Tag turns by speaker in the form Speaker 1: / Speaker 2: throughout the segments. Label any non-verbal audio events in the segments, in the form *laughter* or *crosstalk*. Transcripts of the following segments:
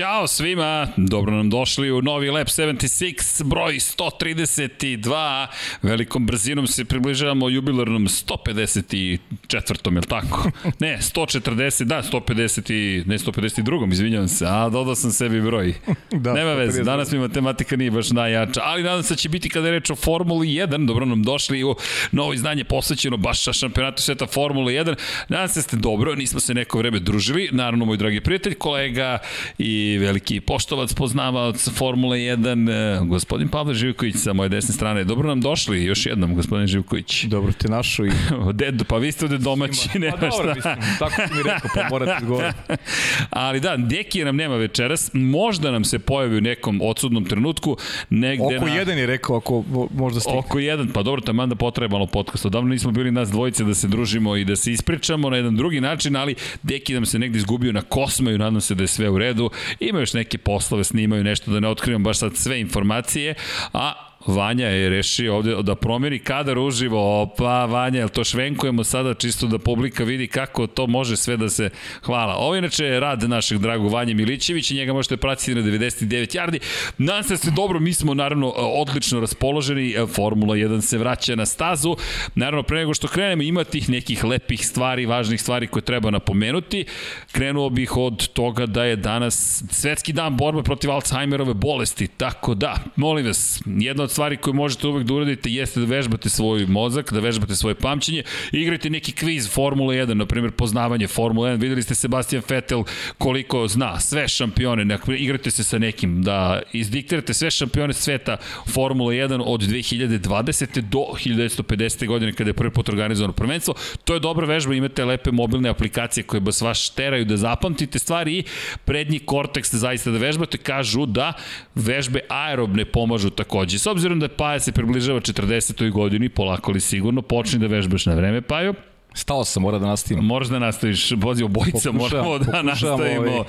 Speaker 1: Ćao svima, dobro nam došli u novi Lab 76, broj 132. Velikom brzinom se približavamo jubilarnom 154. je tako? *laughs* Ne, 140, da, 150 i, ne 152. izvinjavam se, a dodao sam sebi broj. *laughs* da, Nema veze, danas mi matematika nije baš najjača, ali nadam se da će biti kada je reč o Formuli 1, dobro nam došli u novo izdanje posvećeno baš šampionatu sveta Formule 1. Nadam se da ste dobro, nismo se neko vreme družili, naravno moj dragi prijatelj, kolega i veliki poštovac, poznavac Formule 1, gospodin Pavle Živković sa moje desne strane. Dobro nam došli još jednom, gospodin Živković.
Speaker 2: Dobro te našo i... *laughs*
Speaker 1: Ded, pa vi ste ovde domaći, nema pa, dobro,
Speaker 2: šta. Mislim, tako si mi rekao, pa morate. *laughs*
Speaker 1: Ali da, Deki nam nema večeras, možda nam se pojavi u nekom odsudnom trenutku, negde
Speaker 2: Oko na... jedan je rekao, ako možda stigne.
Speaker 1: Oko jedan, pa dobro, tamo da potreba malo podcast. Odavno nismo bili nas dvojice da se družimo i da se ispričamo na jedan drugi način, ali Deki nam se negde izgubio na kosmaju, nadam se da je sve u redu. Ima još neke poslove, snimaju nešto, da ne otkrivam baš sad sve informacije, a Vanja je rešio ovde da promeni kadar uživo, opa Vanja, jel to švenkujemo sada čisto da publika vidi kako to može sve da se hvala. Ovo inače rad našeg dragog Vanje Milićevića, njega možete pratiti na 99 yardi. Nadam se da ste dobro, mi smo naravno odlično raspoloženi, Formula 1 se vraća na stazu. Naravno, pre nego što krenemo, ima tih nekih lepih stvari, važnih stvari koje treba napomenuti. Krenuo bih od toga da je danas svetski dan borbe protiv Alzheimerove bolesti, tako da, molim vas, jedna od stvari koje možete uvek da uradite jeste da vežbate svoj mozak, da vežbate svoje pamćenje, igrajte neki kviz Formula 1, na primjer poznavanje Formula 1, videli ste Sebastian Vettel koliko zna, sve šampione, igrajte se sa nekim, da izdiktirate sve šampione sveta Formula 1 od 2020. do 1950. godine kada je prvi put organizovano prvenstvo. To je dobra vežba, imate lepe mobilne aplikacije koje vas vaš teraju da zapamtite stvari i prednji korteks zaista da vežbate, kažu da vežbe aerobne pomažu takođe. S da Paja se približava 40. godini, polako li sigurno, počni da vežbaš na vreme, Paju.
Speaker 2: Stao sam, mora da nastavim.
Speaker 1: Moraš da nastaviš, vozi obojica, moramo da nastavimo. Ovaj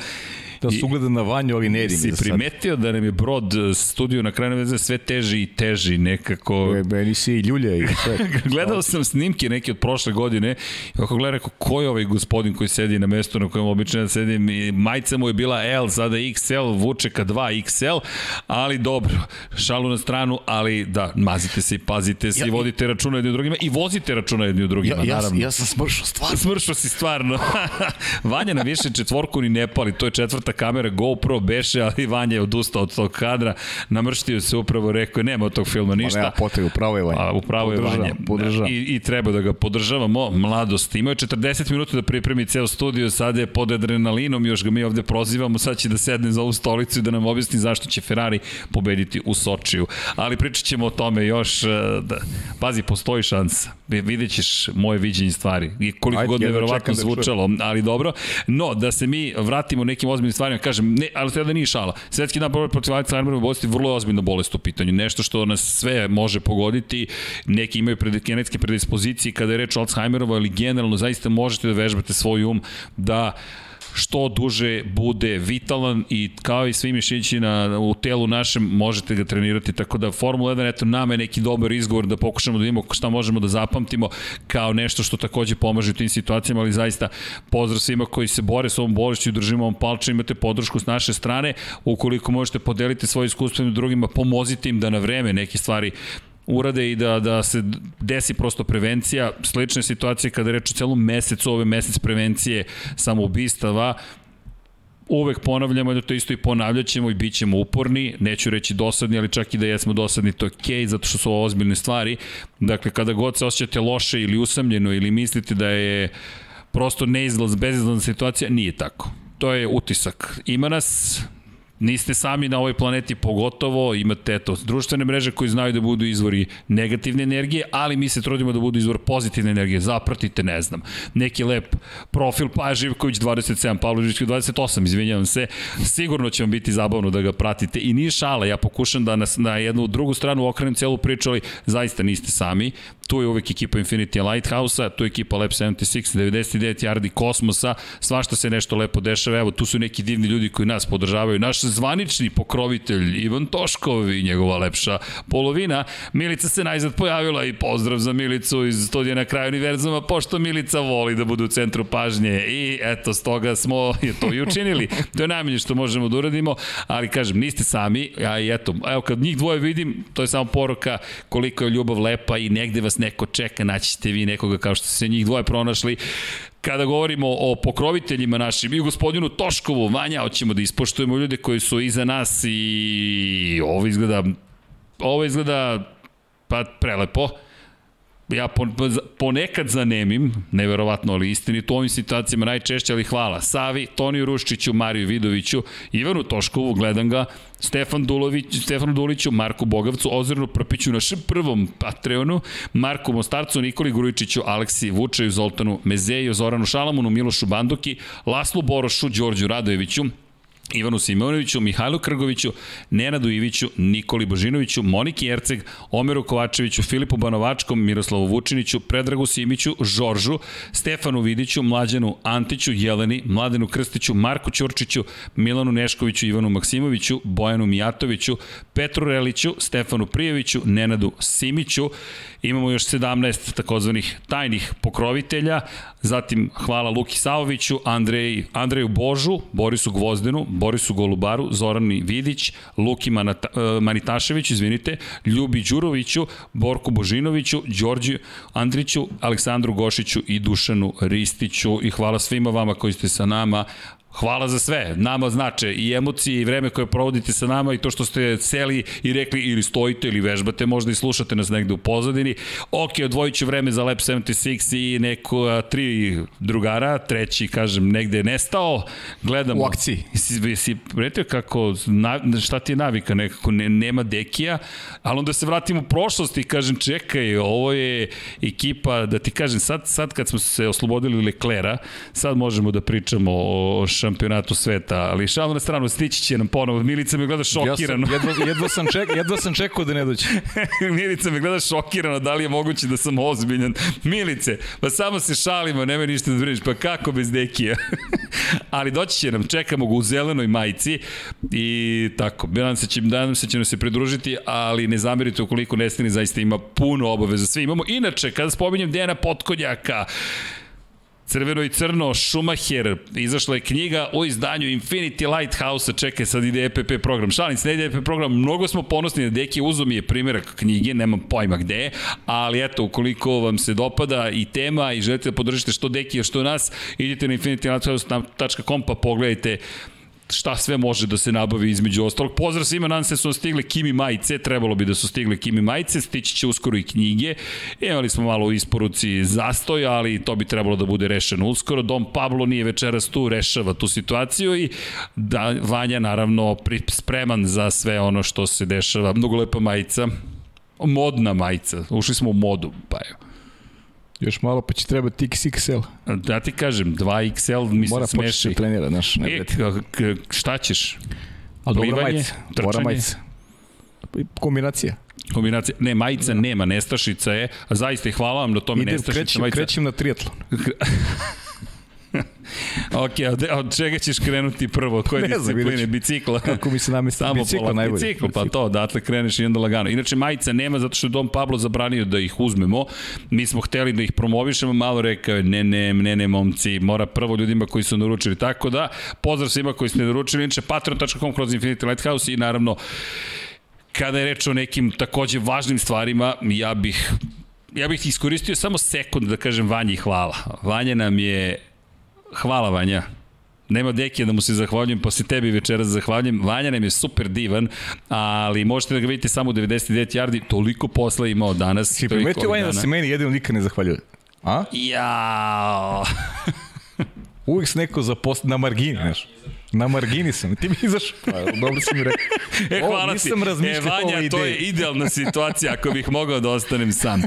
Speaker 2: da se ugleda na vanju, ali ne
Speaker 1: Si primetio da nam je brod e, studio na kraju veze sve teži i teži nekako.
Speaker 2: E, meni si i ljulja i sve. *laughs*
Speaker 1: Gledao sam snimke neke od prošle godine i ako gledam, rekao, ko je ovaj gospodin koji sedi na mestu na kojem obično da sedim i majica mu je bila L, sada XL, vuče ka 2 XL, ali dobro, šalu na stranu, ali da, mazite se i pazite se ja, i vodite računa jedni u drugima i vozite računa jedni u drugima,
Speaker 2: ja, ja,
Speaker 1: naravno.
Speaker 2: Ja sam smršao stvarno. *laughs*
Speaker 1: Smršao si stvarno. *laughs* Vanja na više četvorku ni ne pali, to je četvrta četvrta kamera GoPro beše, ali Vanja je odustao od tog kadra, namrštio se upravo, rekao je, nema od tog filma ništa. Ma nema
Speaker 2: potrebe, upravo je Vanja.
Speaker 1: A, upravo je Vanja. Podržavam. I, I treba da ga podržavamo, mladost. Imao je 40 minuta da pripremi ceo studio, sada je pod adrenalinom, još ga mi ovde prozivamo, sad će da sedne za ovu stolicu i da nam objasni zašto će Ferrari pobediti u Sočiju. Ali pričat ćemo o tome još, e, da, pazi, postoji šansa. Vidjet ćeš moje viđenje stvari. I koliko Ajde, god neverovatno da zvučalo, ali dobro. No, da se mi vratimo nekim ozbiljnim stvarima, kažem, ne, ali sada nije šala. Svetski dan borbe protiv Alzheimerove bolesti vrlo je ozbiljna bolest u pitanju. Nešto što nas sve može pogoditi, neki imaju pred, genetske predispozicije kada je reč o Alzheimerovoj, ali generalno zaista možete da vežbate svoj um da što duže bude vitalan i kao i svi mišići na, u telu našem možete ga trenirati, tako da Formula 1 eto nama je neki dobar izgovor da pokušamo da vidimo šta možemo da zapamtimo kao nešto što takođe pomaže u tim situacijama, ali zaista pozdrav svima koji se bore s ovom bolešću i držimo vam palče, imate podršku s naše strane, ukoliko možete podeliti svoje iskustvo drugima, pomozite im da na vreme neke stvari urade i da, da se desi prosto prevencija. Slične situacije kada reč o celom mesecu, ove mesec prevencije samoubistava, uvek ponavljamo da to isto i ponavljat ćemo i bit ćemo uporni, neću reći dosadni, ali čak i da jesmo dosadni, to je okej, okay, zato što su ovo ozbiljne stvari. Dakle, kada god se osjećate loše ili usamljeno ili mislite da je prosto neizlaz, bezizlazna situacija, nije tako. To je utisak. Ima nas, Niste sami na ovoj planeti pogotovo, imate eto, društvene mreže koji znaju da budu izvori negativne energije, ali mi se trudimo da budu izvor pozitivne energije. Zapratite, ne znam, neki lep profil Paja Živković 27, Pavlo Živković 28, izvinjavam se, sigurno će vam biti zabavno da ga pratite. I nije šala, ja pokušam da nas na jednu drugu stranu okrenem celu priču, ali zaista niste sami, tu je uvek ekipa Infinity Lighthouse-a, tu je ekipa Lab 76, 99 yardi kosmosa, svašta se nešto lepo dešava, evo tu su neki divni ljudi koji nas podržavaju, naš zvanični pokrovitelj Ivan Toškov i njegova lepša polovina, Milica se najzad pojavila i pozdrav za Milicu iz studija na kraju univerzuma, pošto Milica voli da bude u centru pažnje. I eto, stoga smo je *laughs* to i učinili. To je najmanje što možemo da uradimo, ali kažem, niste sami, a i eto, evo kad njih dvoje vidim, to je samo poruka koliko je ljubav lepa i negde vas neko čeka, naći ćete vi nekoga kao što se njih dvoje pronašli. Kada govorimo o pokroviteljima našim i gospodinu Toškovu, Vanja, hoćemo da ispoštujemo ljude koji su iza nas i ovo izgleda ovo izgleda pa prelepo ja ponekad zanemim, neverovatno, ali istinito u ovim situacijama najčešće, ali hvala. Savi, Toniju Ruščiću, Mariju Vidoviću, Ivanu Toškovu, gledam ga, Stefan Dulović, Stefanu Duliću, Marku Bogavcu, Ozirnu Prpiću, našem prvom Patreonu, Marku Mostarcu, Nikoli Grujičiću, Aleksi Vučaju, Zoltanu Mezeju, Zoranu Šalamunu, Milošu Banduki, Laslu Borošu, Đorđu Radojeviću, Ivanu Simonoviću, Mihajlu Krgoviću, Nenadu Iviću, Nikoli Božinoviću, Moniki Erceg, Omeru Kovačeviću, Filipu Banovačkom, Miroslavu Vučiniću, Predragu Simiću, Žoržu, Stefanu Vidiću, Mlađanu Antiću, Jeleni, Mladenu Krstiću, Marku Ćurčiću, Milanu Neškoviću, Ivanu Maksimoviću, Bojanu Mijatoviću, Petru Reliću, Stefanu Prijeviću, Nenadu Simiću. Imamo još 17 takozvanih tajnih pokrovitelja, zatim hvala Luki Savoviću, Andrej, Andreju Božu, Borisu Gvozdenu, Borisu Golubaru, Zorani Vidić, Luki Manata, uh, Manitašević, izvinite, Ljubi Đuroviću, Borku Božinoviću, Đorđiju Andriću, Aleksandru Gošiću i Dušanu Ristiću i hvala svima vama koji ste sa nama. Hvala za sve. Nama znače i emocije i vreme koje provodite sa nama i to što ste seli i rekli ili stojite ili vežbate, možda i slušate nas negde u pozadini. Ok, odvojit ću vreme za Lab 76 i neko a, tri drugara, treći, kažem, negde je nestao. Gledamo.
Speaker 2: U akciji.
Speaker 1: Si, si primetio kako, na, šta ti je navika, nekako ne, nema dekija, ali onda se vratim u prošlost i kažem, čekaj, ovo je ekipa, da ti kažem, sad, sad kad smo se oslobodili Leklera, sad možemo da pričamo o šampionatu sveta, ali šalno na stranu, stići će nam ponovo. Milica me gleda šokirano.
Speaker 2: Ja sam, jedva, jedva, sam ček, jedva sam čekao da ne dođe. *laughs*
Speaker 1: Milica me gleda šokirano, da li je moguće da sam ozbiljan. Milice, pa samo se šalimo, nema ništa da brineš, pa kako bez dekija? *laughs* ali doći će nam, čekamo ga u zelenoj majici i tako, nadam se će, nadam se će nam se pridružiti, ali ne zamerite ukoliko Nestini zaista ima puno obaveza. Sve imamo. Inače, kada spominjem Dejana Potkonjaka, Crveno i crno, Schumacher, izašla je knjiga o izdanju Infinity Lighthouse-a, čekaj sad ide EPP program. Šalim se, ne ide EPP program, mnogo smo ponosni da Deki uzo mi je primjerak knjige, nemam pojma gde ali eto, ukoliko vam se dopada i tema i želite da podržite što Deki, što nas, idite na infinitylighthouse.com pa pogledajte šta sve može da se nabavi između ostalog. Pozdrav svima, nadam se da su stigle Kimi majice, trebalo bi da su stigle Kimi majice, stići će uskoro i knjige. Imali smo malo u isporuci zastoj, ali to bi trebalo da bude rešeno uskoro. Dom Pablo nije večeras tu, rešava tu situaciju i da, Vanja naravno spreman za sve ono što se dešava. Mnogo lepa majica, modna majica, ušli smo u modu, pa evo.
Speaker 2: Još malo pa će trebati XXL.
Speaker 1: Da ti kažem, 2XL mi
Speaker 2: Mora
Speaker 1: se smeši. Mora početi
Speaker 2: da trenira, znaš. Ne
Speaker 1: e, šta ćeš?
Speaker 2: A dobra majica. Mora majica. Kombinacija.
Speaker 1: Kombinacija, ne, majica da. nema, nestašica je, zaista i hvala vam na tome
Speaker 2: Idem,
Speaker 1: nestašica
Speaker 2: krećem,
Speaker 1: majica.
Speaker 2: Krećem na triatlon. *laughs* *laughs*
Speaker 1: ok, od, od čega ćeš krenuti prvo? Koje ne discipline? Bicikla?
Speaker 2: Kako mi se namesti bicikla najbolje.
Speaker 1: Bicikl, pa to, odatle kreneš i onda lagano. Inače, majica nema zato što je Dom Pablo zabranio da ih uzmemo. Mi smo hteli da ih promovišemo, malo rekao je, ne, ne, ne, ne, momci, mora prvo ljudima koji su naručili. Tako da, pozdrav svima koji ste naručili. Inače, patreon.com kroz Infinity Lighthouse i naravno, kada je reč o nekim takođe važnim stvarima, ja bih ja bih iskoristio samo sekund da kažem Vanji hvala. Vanja nam je Hvala Vanja. Nema Dekija da mu se zahvaljujem, posle tebi večeras zahvaljujem. Vanja nam je super divan, ali možete da ga vidite samo u 99 yardi, toliko posla imao danas.
Speaker 2: Si primetio Vanja da se meni jedino nikad ne zahvaljuje? A?
Speaker 1: Ja. *laughs*
Speaker 2: Uvijek se neko zaposli na margini, znaš. Na margini sam. Ti mi izaš, pa, dobro si mi rekao.
Speaker 1: E, hvala ti. E, Vanja, to je idealna situacija ako bih mogao da ostanem sam.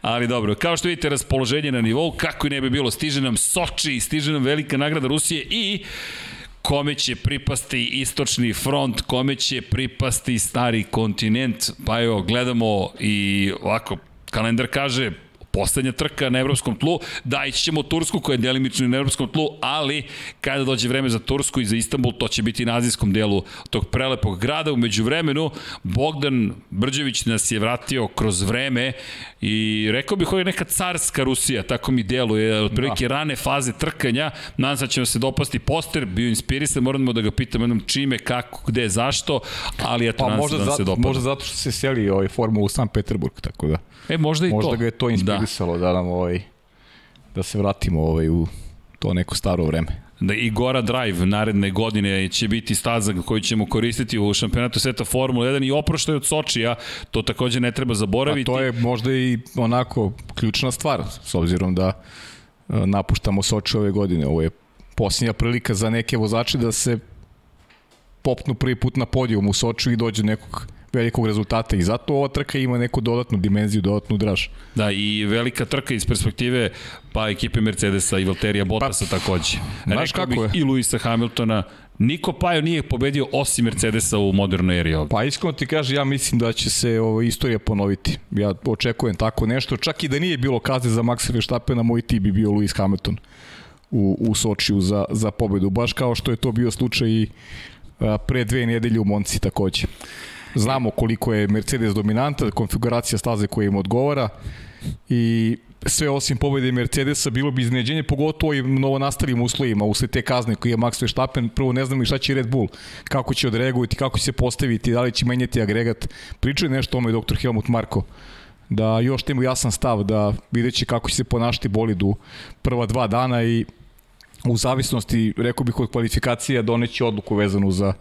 Speaker 1: Ali dobro, kao što vidite, raspoloženje na nivou, kako i ne bi bilo, stiže nam Soči, stiže nam velika nagrada Rusije i kome će pripasti istočni front, kome će pripasti stari kontinent, pa evo, gledamo i ovako, kalendar kaže poslednja trka na evropskom tlu, da ići ćemo Tursku koja je delimično na evropskom tlu, ali kada dođe vreme za Tursku i za Istanbul, to će biti na azijskom delu tog prelepog grada. Umeđu vremenu, Bogdan Brđević nas je vratio kroz vreme i rekao bih ovo je neka carska Rusija, tako mi deluje, otprilike da. rane faze trkanja, nadam se da će vam se dopasti poster, bio inspirisan, moramo da ga pitamo jednom čime, kako, gde, zašto, ali eto, pa, nadam se da se dopada.
Speaker 2: Možda zato što se seli ovaj formulu u San Peterburg, tako da.
Speaker 1: E, možda i
Speaker 2: možda
Speaker 1: to.
Speaker 2: Možda ga je to inspirisalo da. Da nam ovaj, da se vratimo ovaj, u to neko staro vreme.
Speaker 1: Da i Gora Drive naredne godine će biti staza koju ćemo koristiti u šampionatu sveta Formula 1 i oproštaj od Sočija, to takođe ne treba zaboraviti.
Speaker 2: A to je možda i onako ključna stvar, s obzirom da e, napuštamo Soči ove godine. Ovo je posljednja prilika za neke vozače da se popnu prvi put na podijum u Soču i dođe nekog velikog rezultata i zato ova trka ima neku dodatnu dimenziju, dodatnu draž.
Speaker 1: Da, i velika trka iz perspektive pa ekipe Mercedesa i Valterija Bottasa pa, takođe. Znaš kako je? I Luisa Hamiltona, Niko Pajo nije pobedio osim Mercedesa u modernoj eri ovde.
Speaker 2: Pa iskreno ti kaže, ja mislim da će se ovo, istorija ponoviti. Ja očekujem tako nešto. Čak i da nije bilo kazne za Maxa Verstappena, moj ti bi bio Lewis Hamilton u, u Sočiju za, za pobedu. Baš kao što je to bio slučaj i a, pre dve nedelje u Monci takođe. Znamo koliko je Mercedes dominanta, konfiguracija staze koja im odgovara i sve osim pobede Mercedesa bilo bi iznenađenje, pogotovo i novo nastalim uslovima, usled te kazne koje je Max Verstappen, prvo ne znam i šta će Red Bull, kako će odreagovati, kako će se postaviti, da li će menjati agregat. Pričaju nešto o ome doktor Helmut Marko, da još temu jasan stav, da vidjet će kako će se ponašati bolid u prva dva dana i u zavisnosti, rekao bih, od kvalifikacija doneći odluku vezanu za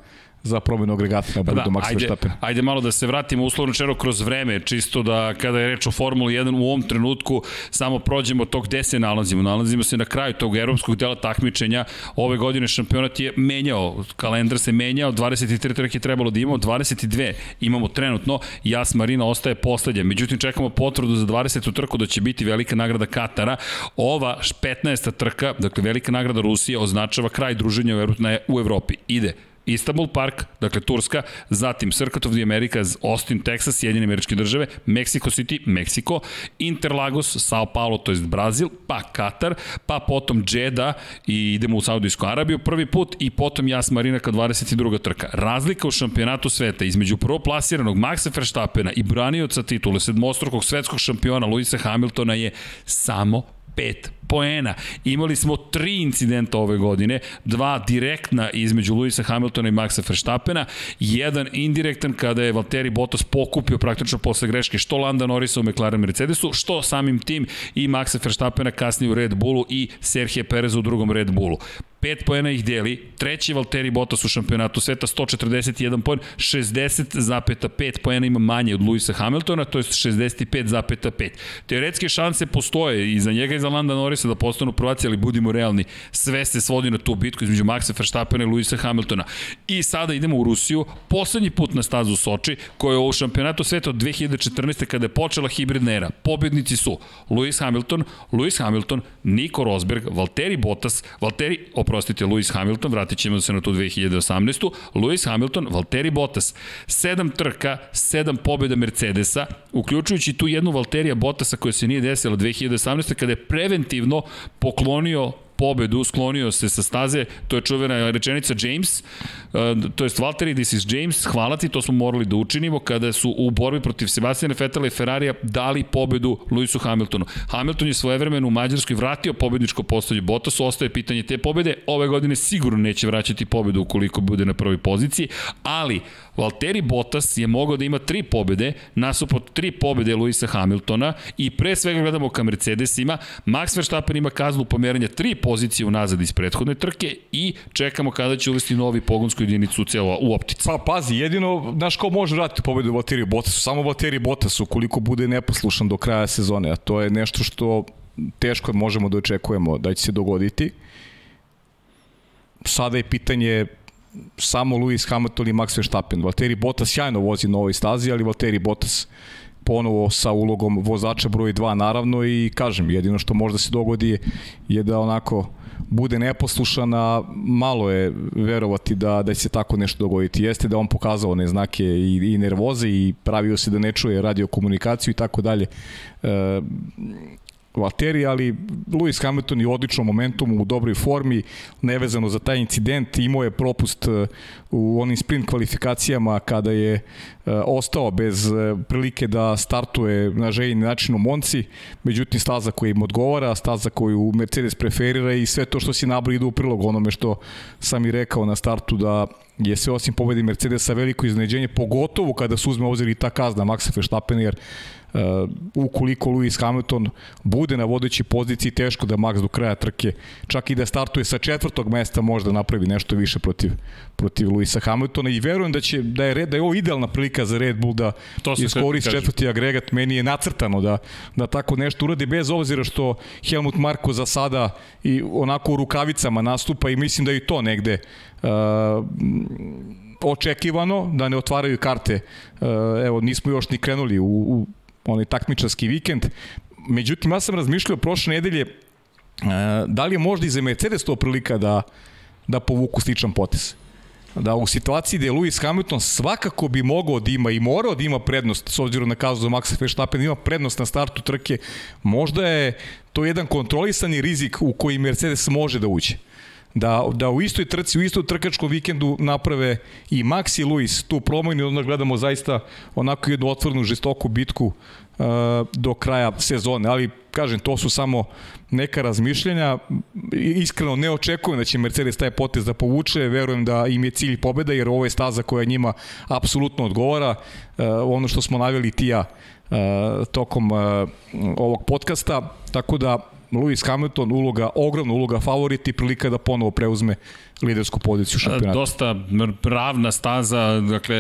Speaker 2: za promenu agregata na pa da, Max ajde, Verstappen.
Speaker 1: Ajde malo da se vratimo uslovno čero kroz vreme, čisto da kada je reč o Formuli 1 u ovom trenutku samo prođemo tog gde se nalazimo. Nalazimo se na kraju tog evropskog dela takmičenja. Ove godine šampionat je menjao, kalendar se menjao, 23 trke trebalo da imamo, 22 imamo trenutno, Jas Marina ostaje poslednja. Međutim, čekamo potvrdu za 20. trku da će biti velika nagrada Katara. Ova 15. trka, dakle velika nagrada Rusije, označava kraj druženja u Evropi. Ide Istanbul Park, dakle Turska, zatim Circuit of the Americas, Austin, Texas, Sjedinjene američke države, Mexico City, Meksiko, Interlagos, Sao Paulo, to jest Brazil, pa Katar, pa potom Jeddah i idemo u Saudijsku Arabiju prvi put i potom Jas Marina kao 22. trka. Razlika u šampionatu sveta između prvoplasiranog Maxa Verstappena i branioca titule sedmostrukog svetskog šampiona Luisa Hamiltona je samo 5 poena. Imali smo tri incidenta ove godine, dva direktna između Luisa Hamiltona i Maxa Verstappena, jedan indirektan kada je Valtteri Bottas pokupio praktično posle greške što Landa Norrisa u McLaren Mercedesu, što samim tim i Maxa Verstappena kasnije u Red Bullu i Serhije Pereza u drugom Red Bullu. 5 poena ih deli, treći Valtteri Bottas u šampionatu sveta 141 poen, 60,5 poena ima manje od Luisa Hamiltona, to je 65,5. Teoretske šanse postoje i za njega i za Landa Norrisa da postanu prvaci, ali budimo realni, sve se svodi na tu bitku između Maxa Verstappena i Luisa Hamiltona. I sada idemo u Rusiju, poslednji put na stazu Soči, koja je u šampionatu sveta od 2014. kada je počela hibridna era. Pobednici su Lewis Hamilton, Lewis Hamilton, Nico Rosberg, Valtteri Bottas, Valtteri, oprostite, Lewis Hamilton, vratit ćemo se na tu 2018. Lewis Hamilton, Valtteri Bottas. Sedam trka, sedam pobjeda Mercedesa, uključujući tu jednu Valterija Bottasa koja se nije desila 2018. kada je preventivno poklonio pobedu, sklonio se sa staze, to je čuvena rečenica James, uh, to jest Valtteri, this is James, hvala ti, to smo morali da učinimo kada su u borbi protiv Sebastiana Fetela i Ferrarija dali pobedu Lewisu Hamiltonu. Hamilton je svojevremeno u Mađarskoj vratio pobedničko postavlje Bottasu, ostaje pitanje te pobede, ove godine sigurno neće vraćati pobedu ukoliko bude na prvoj poziciji, ali Valtteri Bottas je mogao da ima tri pobede, nasuprot tri pobede Luisa Hamiltona i pre svega gledamo ka Mercedesima, Max Verstappen ima kaznu pomeranja tri pozicije unazad iz prethodne trke i čekamo kada će uvesti novi pogonsku jedinicu u, u optici.
Speaker 2: Pa pazi, jedino, znaš ko može vratiti pobedu Valtteri Bottasu? Samo Valtteri Bottasu, koliko bude neposlušan do kraja sezone, a to je nešto što teško možemo da očekujemo da će se dogoditi. Sada je pitanje samo Lewis Hamilton i Max Verstappen. Valtteri Bottas sjajno vozi na ovoj stazi, ali Valtteri Bottas ponovo sa ulogom vozača broj 2 naravno i kažem, jedino što možda se dogodi je da onako bude neposlušan, a malo je verovati da, da će se tako nešto dogoditi. Jeste da on pokazao one znake i, i nervoze i pravio se da ne čuje radio komunikaciju i tako dalje. Valtteri, ali Lewis Hamilton je u odličnom momentumu, u dobroj formi, nevezano za taj incident, imao je propust e, u onim sprint kvalifikacijama kada je e, ostao bez e, prilike da startuje na željeni način u Monci, međutim staza koja im odgovara, staza koju Mercedes preferira i sve to što si nabri ide u prilog onome što sam i rekao na startu da je sve osim pobedi Mercedesa veliko iznenađenje, pogotovo kada se uzme obzir i ta kazna Maxa Verstappen, jer ukoliko Lewis Hamilton bude na vodećoj poziciji, teško da Max do kraja trke, čak i da startuje sa četvrtog mesta, možda napravi nešto više protiv, protiv Lewisa Hamiltona i verujem da će da je, da je ovo idealna prilika za Red Bull da iskoristi četvrti agregat. Meni je nacrtano da, da tako nešto uradi, bez obzira što Helmut Marko za sada i onako u rukavicama nastupa i mislim da i to negde uh, očekivano da ne otvaraju karte. Uh, evo, nismo još ni krenuli u, u onaj takmičarski vikend. Međutim, ja sam razmišljao prošle nedelje e, da li je možda i za Mercedes to prilika da, da povuku sličan potes da u situaciji gde je Lewis Hamilton svakako bi mogao da ima i morao da ima prednost s obzirom na kazu za Maxa Verstappen ima prednost na startu trke možda je to jedan kontrolisani rizik u koji Mercedes može da uđe da, da u istoj trci, u istom trkačkom vikendu naprave i Max i Luis tu promojnu i onda gledamo zaista onako jednu otvornu žestoku bitku uh, do kraja sezone, ali kažem, to su samo neka razmišljenja. Iskreno ne očekujem da će Mercedes taj potez da povuče, verujem da im je cilj pobeda, jer ovo je staza koja njima apsolutno odgovara. Uh, ono što smo naveli ti ja uh, tokom ovog podcasta, tako da Lewis Hamilton uloga, ogromna uloga favorit i prilika da ponovo preuzme lidersku poziciju šampionata.
Speaker 1: Dosta ravna staza, dakle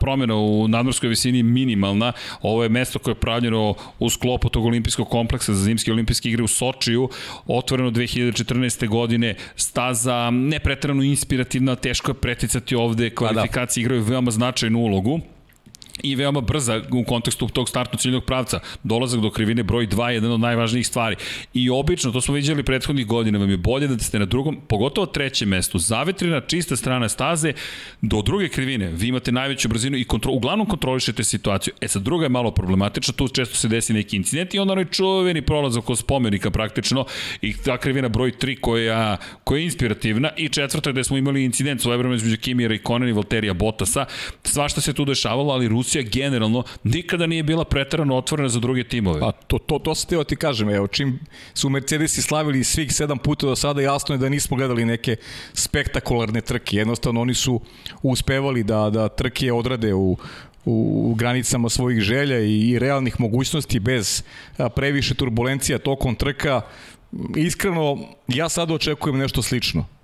Speaker 1: promjena u nadmorskoj visini minimalna. Ovo je mesto koje je pravljeno u sklopu tog olimpijskog kompleksa za zimske olimpijske igre u Sočiju, otvoreno 2014. godine. Staza nepretrano inspirativna, teško je preticati ovde, kvalifikacije igraju veoma značajnu ulogu i veoma brza u kontekstu tog startnog ciljnog pravca. Dolazak do krivine broj 2 je jedan od najvažnijih stvari. I obično, to smo vidjeli prethodnih godina, vam je bolje da ste na drugom, pogotovo trećem mestu, zavetrina, čista strana staze, do druge krivine, vi imate najveću brzinu i kontrol, uglavnom kontrolišete situaciju. E sad, druga je malo problematična, tu često se desi neki incident i onda onaj čuveni prolazak kod spomenika praktično i ta krivina broj 3 koja, koja je inspirativna i četvrta gde smo imali incident svojevremeno između Kimira i Conan i Valterija Bottasa. Svašta se tu dešavalo, ali Rus Rusija generalno nikada nije bila pretarano otvorena za druge timove.
Speaker 2: Pa to, to, to se teo ti kažem, evo, čim su Mercedesi slavili svih sedam puta do sada, jasno je da nismo gledali neke spektakularne trke. Jednostavno oni su uspevali da, da trke odrade u, u granicama svojih želja i, i realnih mogućnosti bez previše turbulencija tokom trka. Iskreno, ja sad očekujem nešto slično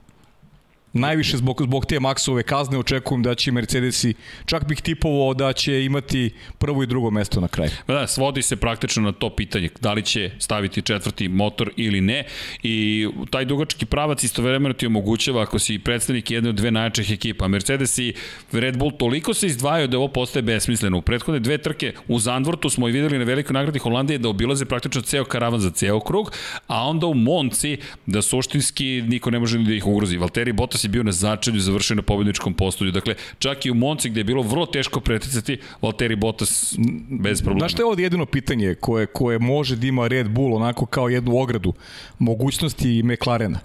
Speaker 2: najviše zbog, zbog te maksove kazne očekujem da će Mercedesi, čak bih tipovao da će imati prvo i drugo mesto na kraju.
Speaker 1: Da, svodi se praktično na to pitanje, da li će staviti četvrti motor ili ne i taj dugački pravac istovremeno ti omogućava ako si predstavnik jedne od dve najjačih ekipa. Mercedes i Red Bull toliko se izdvajaju da ovo postaje besmisleno. U prethodne dve trke u Zandvortu smo i videli na velikoj nagradi Holandije da obilaze praktično ceo karavan za ceo krug, a onda u Monci da suštinski niko ne može ni da ih ugrozi. Valtteri Bottas je bio na začelju, završio na pobedničkom postolju. Dakle, čak i u Monci gde je bilo vrlo teško preticati, Valtteri Bottas bez problema.
Speaker 2: Znaš što je ovdje jedino pitanje koje, koje može da ima Red Bull onako kao jednu ogradu mogućnosti McLarena?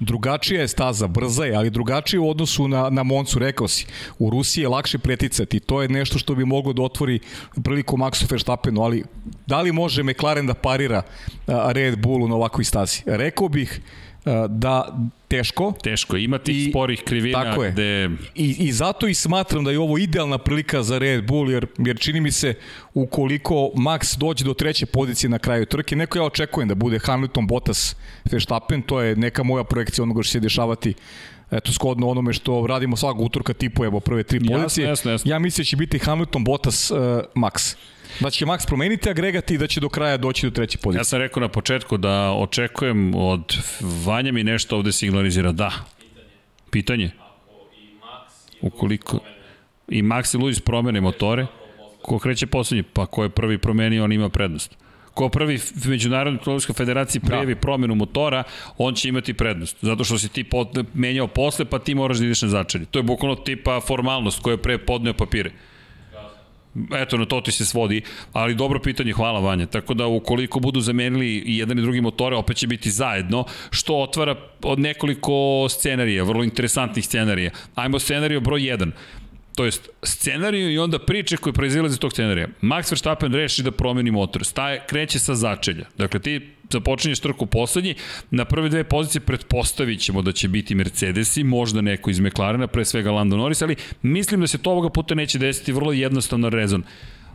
Speaker 2: drugačija je staza, brza je, ali drugačija u odnosu na, na Moncu, rekao si. U Rusiji je lakše preticati, to je nešto što bi moglo da otvori priliku Maxu Verstappenu, ali da li može McLaren da parira Red Bullu na ovakvoj stazi? Rekao bih da teško.
Speaker 1: Teško, ima tih I, sporih krivina tako je. gde...
Speaker 2: I, I zato i smatram da je ovo idealna prilika za Red Bull, jer, jer čini mi se ukoliko Max dođe do treće pozicije na kraju trke, neko ja očekujem da bude Hamilton, Bottas, Verstappen, to je neka moja projekcija onoga što će se dešavati eto, skodno onome što radimo svakog utorka tipujemo prve tri pozicije. Jasno, jasno, jasno. Ja mislim da će biti Hamilton, Bottas, uh, Max. Da će Max promeniti agregat i da će do kraja doći do treće pozicije.
Speaker 1: Ja sam rekao na početku da očekujem od Vanja mi nešto ovde signalizira da. Pitanje. Ukoliko i Max i Luis promene motore, ko kreće poslednji, pa ko je prvi promenio, on ima prednost. ko prvi Međunarodnoj automobilskoj federaciji prijavi da. promenu motora, on će imati prednost. Zato što si ti pot, menjao posle, pa ti moraš da ideš na začelje. To je bukvalno tipa formalnost koja je pre podneo papire. Eto, na to ti se svodi, ali dobro pitanje, hvala Vanja. Tako da ukoliko budu zamenili i jedan i drugi motore, opet će biti zajedno, što otvara od nekoliko scenarija, vrlo interesantnih scenarija. Ajmo scenariju broj 1 to jest scenariju i onda priče koje proizilaze iz tog scenarija. Max Verstappen reši da promeni motor, staje, kreće sa začelja. Dakle, ti započinješ trku poslednji, na prve dve pozicije pretpostavit ćemo da će biti Mercedesi, možda neko iz McLarena, pre svega Lando Norris, ali mislim da se to ovoga puta neće desiti vrlo jednostavno rezon.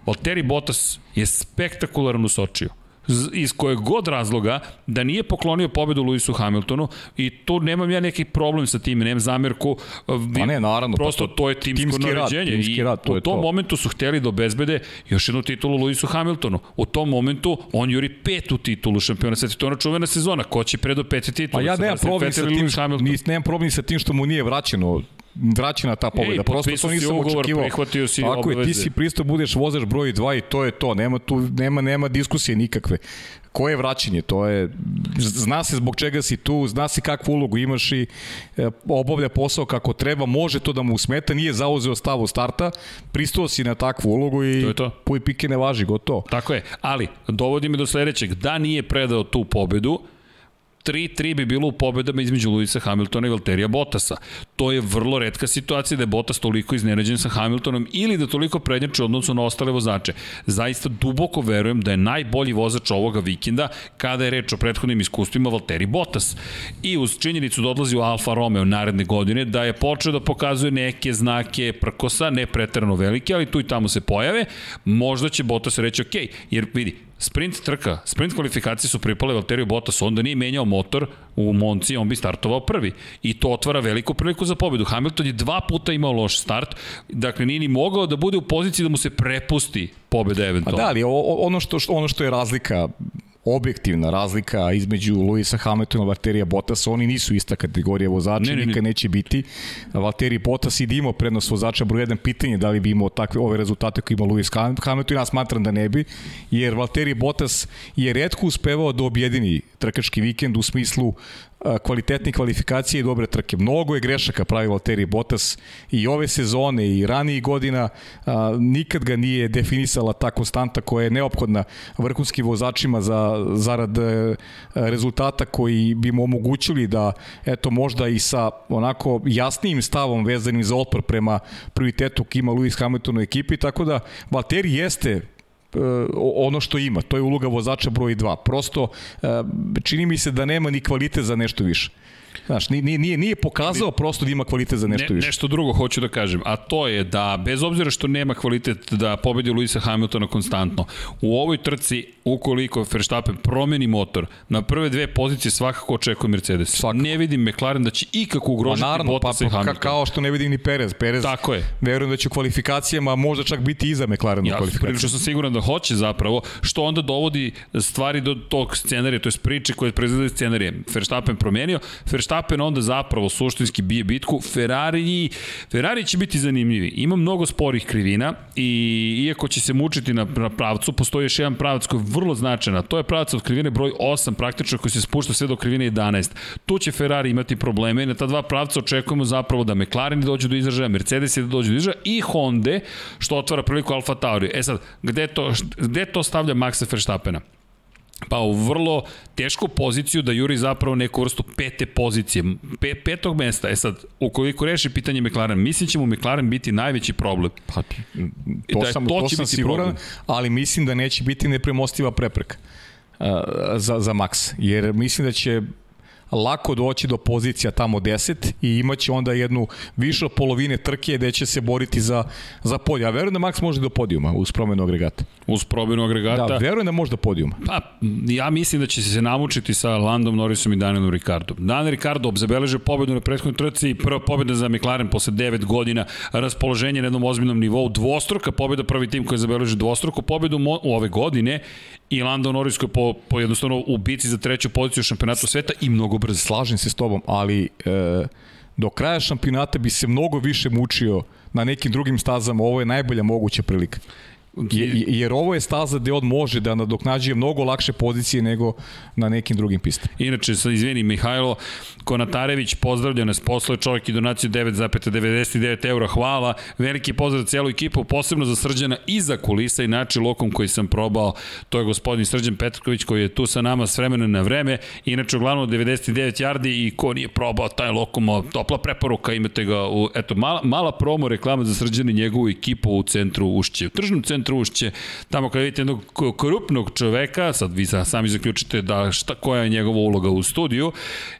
Speaker 1: Valtteri Bottas je spektakularan u Sočiju iz kojeg god razloga da nije poklonio pobedu Luisu Hamiltonu i tu nemam ja neki problem sa tim, nemam zamerku.
Speaker 2: Pa ne, naravno.
Speaker 1: Pa prosto pa to, to je timsko timski naređenje. Rad, timski rad, to I u tom to. momentu su hteli da obezbede još jednu titulu Luisu Hamiltonu. U tom momentu on juri petu titulu šampiona sveta. To je ona čuvena sezona. Ko će predo peti titulu?
Speaker 2: Pa ja nemam problem sa tim, nemam problem sa tim što mu nije vraćeno vraćena ta pobjeda. Ej, Prosto to nisam ugovor, očekivao.
Speaker 1: Prihvatio si
Speaker 2: Tako obaveze. je, ti si pristo budeš vozač broj 2 i to je to. Nema tu nema nema diskusije nikakve. Koje vraćanje? To je zna se zbog čega si tu, zna se kakvu ulogu imaš i e, obavlja posao kako treba, može to da mu smeta, nije zauzeo stav u starta, pristao si na takvu ulogu i to je to. puj pike ne važi, gotovo.
Speaker 1: Tako je, ali dovodi me do sledećeg, da nije predao tu pobedu, 3-3 bi bilo u pobedama između Luisa Hamiltona i Valterija Bottasa. To je vrlo redka situacija da je Bottas toliko iznenađen sa Hamiltonom ili da toliko prednjače odnosu na ostale vozače. Zaista duboko verujem da je najbolji vozač ovoga vikenda kada je reč o prethodnim iskustvima Valtteri Bottas. I uz činjenicu da odlazi u Alfa Romeo naredne godine, da je počeo da pokazuje neke znake prkosa, ne pretrano velike, ali tu i tamo se pojave, možda će Bottas reći ok, jer vidi, Sprint trka, sprint kvalifikacije su pripale Valteriju Bottas, onda nije menjao motor u Monci, on bi startovao prvi. I to otvara veliku priliku za pobedu. Hamilton je dva puta imao loš start, dakle nije ni mogao da bude u poziciji da mu se prepusti pobeda eventualno.
Speaker 2: A da, ali ono što, ono što je razlika objektivna razlika između Luisa Hamiltona i Valterija Bottas, oni nisu ista kategorija vozača, ne, ne, nikad neće biti. Valtteri Bottas i da imao prednost vozača, broj jedan pitanje da li bi imao takve ove rezultate koje ima Luis Hamilton, ja smatram da ne bi, jer Valtteri Bottas je redko uspevao da objedini trkački vikend u smislu kvalitetne kvalifikacije i dobre trke. Mnogo je grešaka pravi Valtteri Bottas i ove sezone i ranijih godina a, nikad ga nije definisala ta konstanta koja je neophodna vrhunskim vozačima za zarad e, rezultata koji bi mu omogućili da eto možda i sa onako jasnijim stavom vezanim za otpor prema prioritetu kima Lewis Hamilton u ekipi, tako da Valtteri jeste ono što ima. To je uloga vozača broj 2. Prosto e, čini mi se da nema ni kvalitet za nešto više. Znaš, nije, nije, nije pokazao prosto da ima kvalitet za nešto ne, više.
Speaker 1: Nešto drugo hoću da kažem, a to je da bez obzira što nema kvalitet da pobedi Luisa Hamiltona konstantno, u ovoj trci, ukoliko Verstappen promeni motor, na prve dve pozicije svakako očekuje Mercedes. Svakako. Ne vidim McLaren da će ikako ugrožiti naravno, Bottas pa, i Hamilton.
Speaker 2: Kao što ne vidim ni Perez. Perez
Speaker 1: Tako je.
Speaker 2: Verujem da će u kvalifikacijama možda čak biti iza McLaren ja, u kvalifikacijama.
Speaker 1: Ja sam siguran da hoće zapravo, što onda dovodi stvari do tog scenarija, to je priče koje proizvode scenarije. Verstappen promenio, Verstappen onda zapravo suštinski bije bitku, Ferrari, Ferrari će biti zanimljivi. Ima mnogo sporih krivina i iako će se mučiti na, na pravcu, postoji još jedan pravac koji vrlo značajan, a to je pravac od krivine broj 8 praktično koji se spušta sve do krivine 11. Tu će Ferrari imati probleme i na ta dva pravca očekujemo zapravo da McLaren dođe do izražaja, Mercedes da dođe do izražaja i Honda, što otvara priliku Alfa Tauri. E sad, gde to, gde to stavlja Maxa Verstappena? Pa u vrlo tešku poziciju da juri zapravo neku vrstu pete pozicije, pe, petog mesta. E sad, ukoliko reši pitanje McLaren, mislim će mu McLaren biti najveći problem.
Speaker 2: Pa, to, da sam, to, to sam siguran, problem. ali mislim da neće biti nepremostiva prepreka za, za Max, jer mislim da će lako doći do pozicija tamo 10 i imaće onda jednu više od polovine trke gde će se boriti za, za podijum. Ja verujem da Max može do podijuma uz promenu agregata.
Speaker 1: Uz promenu agregata?
Speaker 2: Da, verujem da može do podijuma.
Speaker 1: Pa, ja mislim da će se namučiti sa Landom Norrisom i Danielom Ricardom. Daniel Ricardo obzabeleže pobedu na prethodnoj trci i prva pobeda za McLaren posle 9 godina, raspoloženje na jednom ozbiljnom nivou, dvostruka pobeda, prvi tim koji zabeleže dvostruku pobedu u ove godine i Lando Norris koji po, po jednostavno u bici za treću poziciju u šampionatu sveta i mnogo brzo.
Speaker 2: Slažem se s tobom, ali e, do kraja šampionata bi se mnogo više mučio na nekim drugim stazama, ovo je najbolja moguća prilika. Jer ovo je staza gde on može da nadoknađuje mnogo lakše pozicije nego na nekim drugim pistama.
Speaker 1: Inače, sa izvini, Mihajlo Konatarević pozdravlja nas, posle čovjek i donaciju 9,99 eura, hvala, veliki pozdrav celu ekipu, posebno za Srđana i za kulisa, inače lokom koji sam probao, to je gospodin Srđan Petrković koji je tu sa nama s vremena na vreme, inače uglavnom 99 yardi i ko nije probao taj lokom, topla preporuka, imate ga u, eto, mala, mala promo reklama za Srđana i njegovu ekipu u centru Ušće, u tržnom centru centru ušće, tamo kada vidite jednog korupnog čoveka, sad vi sami zaključite da šta, koja je njegova uloga u studiju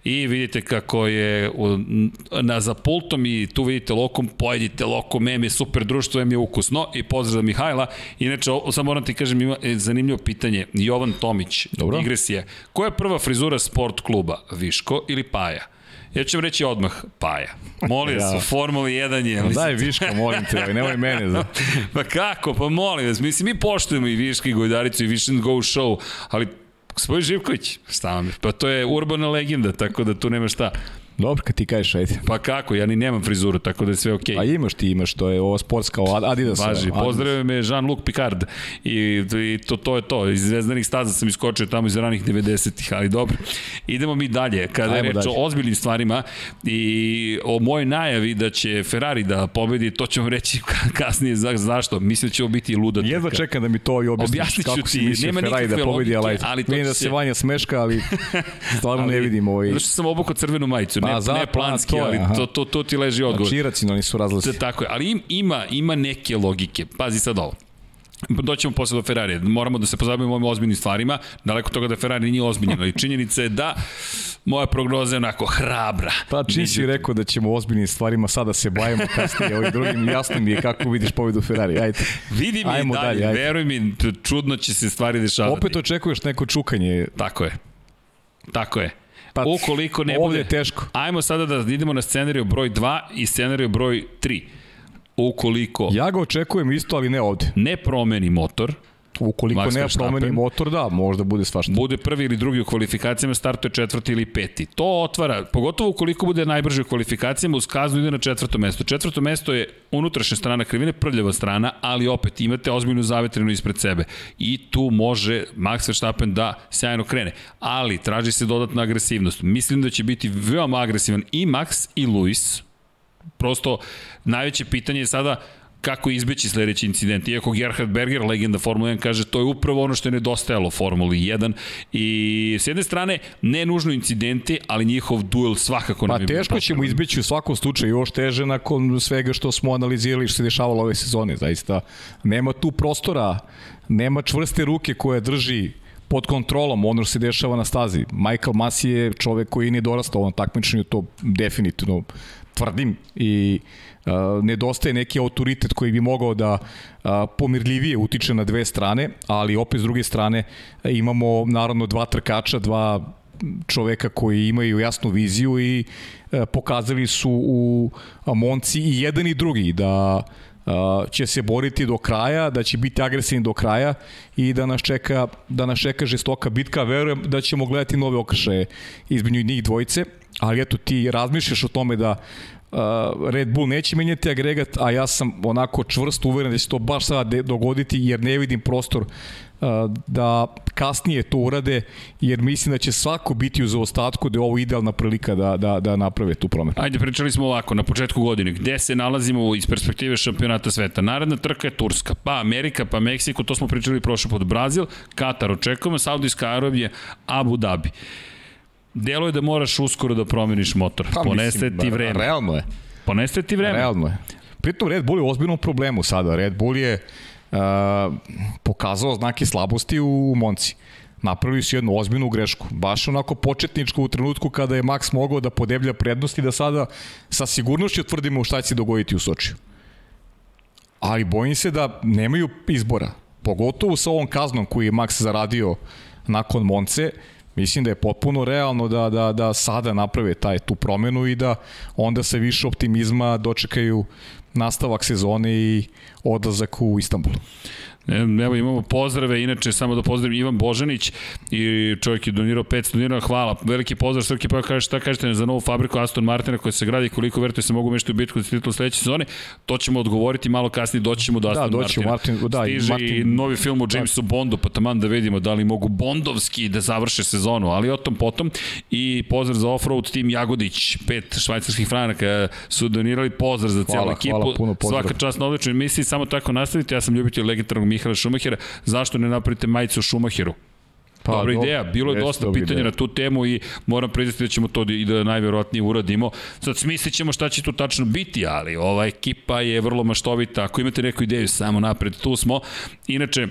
Speaker 1: i vidite kako je u, na, za pultom i tu vidite lokom, pojedite lokom, em je super društvo, em je ukusno i pozdrav za Mihajla. Inače, samo moram ti kažem, ima e, zanimljivo pitanje. Jovan Tomić, Dobro. igresije. Koja je prva frizura sport kluba? Viško ili Paja? Ja ću vam reći odmah, Paja. Molim vas, ja. u Formuli 1 je.
Speaker 2: Mislim. Daj Viška, molim te, nemoj mene. Za... *laughs*
Speaker 1: pa kako, pa molim vas, mislim, mi poštujemo i Viška i Gojdaricu i Vision Go Show, ali Gospodin Živković, šta vam je? Pa to je urbana legenda, tako da tu nema šta.
Speaker 2: Dobro, kad ti kažeš, ajde.
Speaker 1: Pa kako, ja ni nemam frizuru, tako da je sve okej.
Speaker 2: Okay. A imaš ti, imaš, to je ovo sportska Adidas.
Speaker 1: Važi, pozdravio me Jean-Luc Picard i, i to, to je to. Iz zvezdanih staza sam iskočio tamo iz ranih 90-ih, ali dobro. Idemo mi dalje. Kada Ajmo je reč o ozbiljnim stvarima i o mojoj najavi da će Ferrari da pobedi, to ćemo reći kasnije za, zašto. Mislim da će ovo biti luda
Speaker 2: trka. Jedva čekam da mi to i objasniš kako si mislio nema Ferrari da pobedi, ali, ali vidim da se Vanja smeška, ali *laughs* stvarno ali, ne vidim ovaj...
Speaker 1: Zato što sam obukao crvenu majicu, pa, ne, za, ne planski, to, ali to, to, to ti leži odgovor.
Speaker 2: Znači, iracionalni su razlici.
Speaker 1: Tako je, ali im, ima, ima neke logike. Pazi sad ovo. Doćemo posle do Ferrari. Moramo da se pozabavimo ovim ozbiljnim stvarima. Daleko toga da Ferrari nije ozbiljen, ali činjenica je da moja prognoza je onako hrabra.
Speaker 2: Pa čini si rekao da ćemo ozbiljnim stvarima sada se bavimo kasnije ovim drugim. Jasno mi je kako vidiš pobedu Ferrari. Ajde.
Speaker 1: Vidi mi Ajmo dalje, dalje veruj mi, čudno će se stvari dešavati.
Speaker 2: Opet očekuješ neko čukanje.
Speaker 1: Tako je. Tako je. Pa, Ukoliko ne
Speaker 2: bude... je teško.
Speaker 1: Ajmo sada da idemo na scenariju broj 2 i scenariju broj 3. Ukoliko...
Speaker 2: Ja ga očekujem isto, ali ne ovde.
Speaker 1: Ne promeni motor,
Speaker 2: Ukoliko Max ne promeni motor, da, možda bude svašta.
Speaker 1: Bude prvi ili drugi u kvalifikacijama, startuje četvrti ili peti. To otvara, pogotovo ukoliko bude najbrže u kvalifikacijama, uz kaznu ide na četvrto mesto. Četvrto mesto je unutrašnja strana krivine, prljava strana, ali opet imate ozbiljnu zavetrinu ispred sebe. I tu može Max Verstappen da sjajno krene. Ali traži se dodatna agresivnost. Mislim da će biti veoma agresivan i Max i Luis. Prosto najveće pitanje je sada kako izbeći sledeći incident. Iako Gerhard Berger, legenda Formula 1, kaže to je upravo ono što je nedostajalo Formuli 1 i s jedne strane ne nužno incidenti, ali njihov duel svakako
Speaker 2: pa, ne bi teško ćemo izbeći u svakom slučaju, još teže nakon svega što smo analizirali što se dešavalo ove sezone, zaista. Nema tu prostora, nema čvrste ruke koje drži pod kontrolom ono što se dešava na stazi. Michael Masi je čovek koji nije dorastao ovom takmičenju, to definitivno tvrdim i nedostaje neki autoritet koji bi mogao da pomirljivije utiče na dve strane, ali opet s druge strane imamo naravno dva trkača, dva čoveka koji imaju jasnu viziju i pokazali su u Monci i jedan i drugi da će se boriti do kraja, da će biti agresivni do kraja i da nas čeka, da nas čeka žestoka bitka. Verujem da ćemo gledati nove okršaje između njih dvojice, ali eto ti razmišljaš o tome da Red Bull neće menjati agregat, a ja sam onako čvrsto uveren da će to baš sada dogoditi jer ne vidim prostor da kasnije to urade, jer mislim da će svako biti u zaostatku da je ovo idealna prilika da, da, da naprave tu promenu.
Speaker 1: Ajde, pričali smo ovako, na početku godine, gde se nalazimo iz perspektive šampionata sveta? Naredna trka je Turska, pa Amerika, pa Meksiko, to smo pričali prošle pod Brazil, Katar očekujemo, Saudijska Arabija, Abu Dhabi. Delo je da moraš uskoro da promeniš motor. Pa, Poneste ti vreme.
Speaker 2: Realno je.
Speaker 1: Poneste ti vreme.
Speaker 2: Realno je. Pritom Red Bull je u ozbiljnom problemu sada. Red Bull je uh, pokazao znake slabosti u Monci. Napravili su jednu ozbiljnu grešku. Baš onako početničku u trenutku kada je Max mogao da podeblja prednosti da sada sa sigurnošću tvrdimo šta će se dogoditi u Sočiju. Ali bojim se da nemaju izbora. Pogotovo sa ovom kaznom koju je Max zaradio nakon Monce, Mislim da je potpuno realno da, da, da sada naprave taj tu promenu i da onda se više optimizma dočekaju nastavak sezone i odlazak u Istanbul.
Speaker 1: Evo imamo pozdrave, inače samo da pozdravim Ivan Božanić i čovjek je donirao 500 dinara, hvala, veliki pozdrav Srki, pa kaže šta kažete za novu fabriku Aston Martina koja se gradi, koliko verujete se mogu meštiti u bitku za titul sledeće sezone, to ćemo odgovoriti malo kasnije, doći ćemo do da, Aston da, Martina. Martin, da, Stiže Martin, i novi film o da. Jamesu da. Bondu, pa taman da vidimo da li mogu bondovski da završe sezonu, ali o tom potom i pozdrav za offroad tim Jagodić, pet švajcarskih franaka su donirali pozdrav za cijelu ekipu. Hvala, puno pozdrav. Svaka čast na odličnoj emisiji, samo tako nastavite, ja sam ljubitelj legendarnog Mihala Šumahira, zašto ne napravite majicu Šumahiru? Pa, dobra ideja, bilo je dosta pitanja ideja. na tu temu i moram priznati da ćemo to i da najverovatnije uradimo. Sad smislit ćemo šta će tu tačno biti, ali ova ekipa je vrlo maštovita. Ako imate neku ideju, samo napred, tu smo. Inače,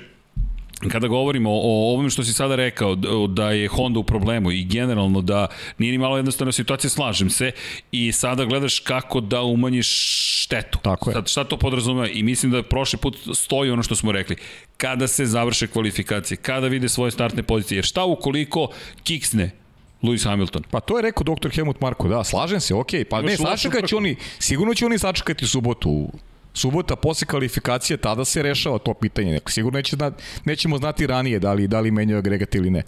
Speaker 1: kada govorimo o ovom što si sada rekao, da je Honda u problemu i generalno da nije ni malo jednostavna situacija, slažem se, i sada gledaš kako da umanjiš štetu.
Speaker 2: Tako je.
Speaker 1: Sad, šta to podrazumeva? I mislim da prošli put stoji ono što smo rekli. Kada se završe kvalifikacije, kada vide svoje startne pozicije, jer šta ukoliko kiksne Lewis Hamilton.
Speaker 2: Pa to je rekao doktor Helmut Marko, da, slažem se, okej. Okay. Pa ne, sačekat će oni, sigurno će oni sačekati subotu subota posle kvalifikacije, tada se rešava to pitanje. Sigurno neće zna, nećemo znati ranije da li, da li menjaju agregat ili ne.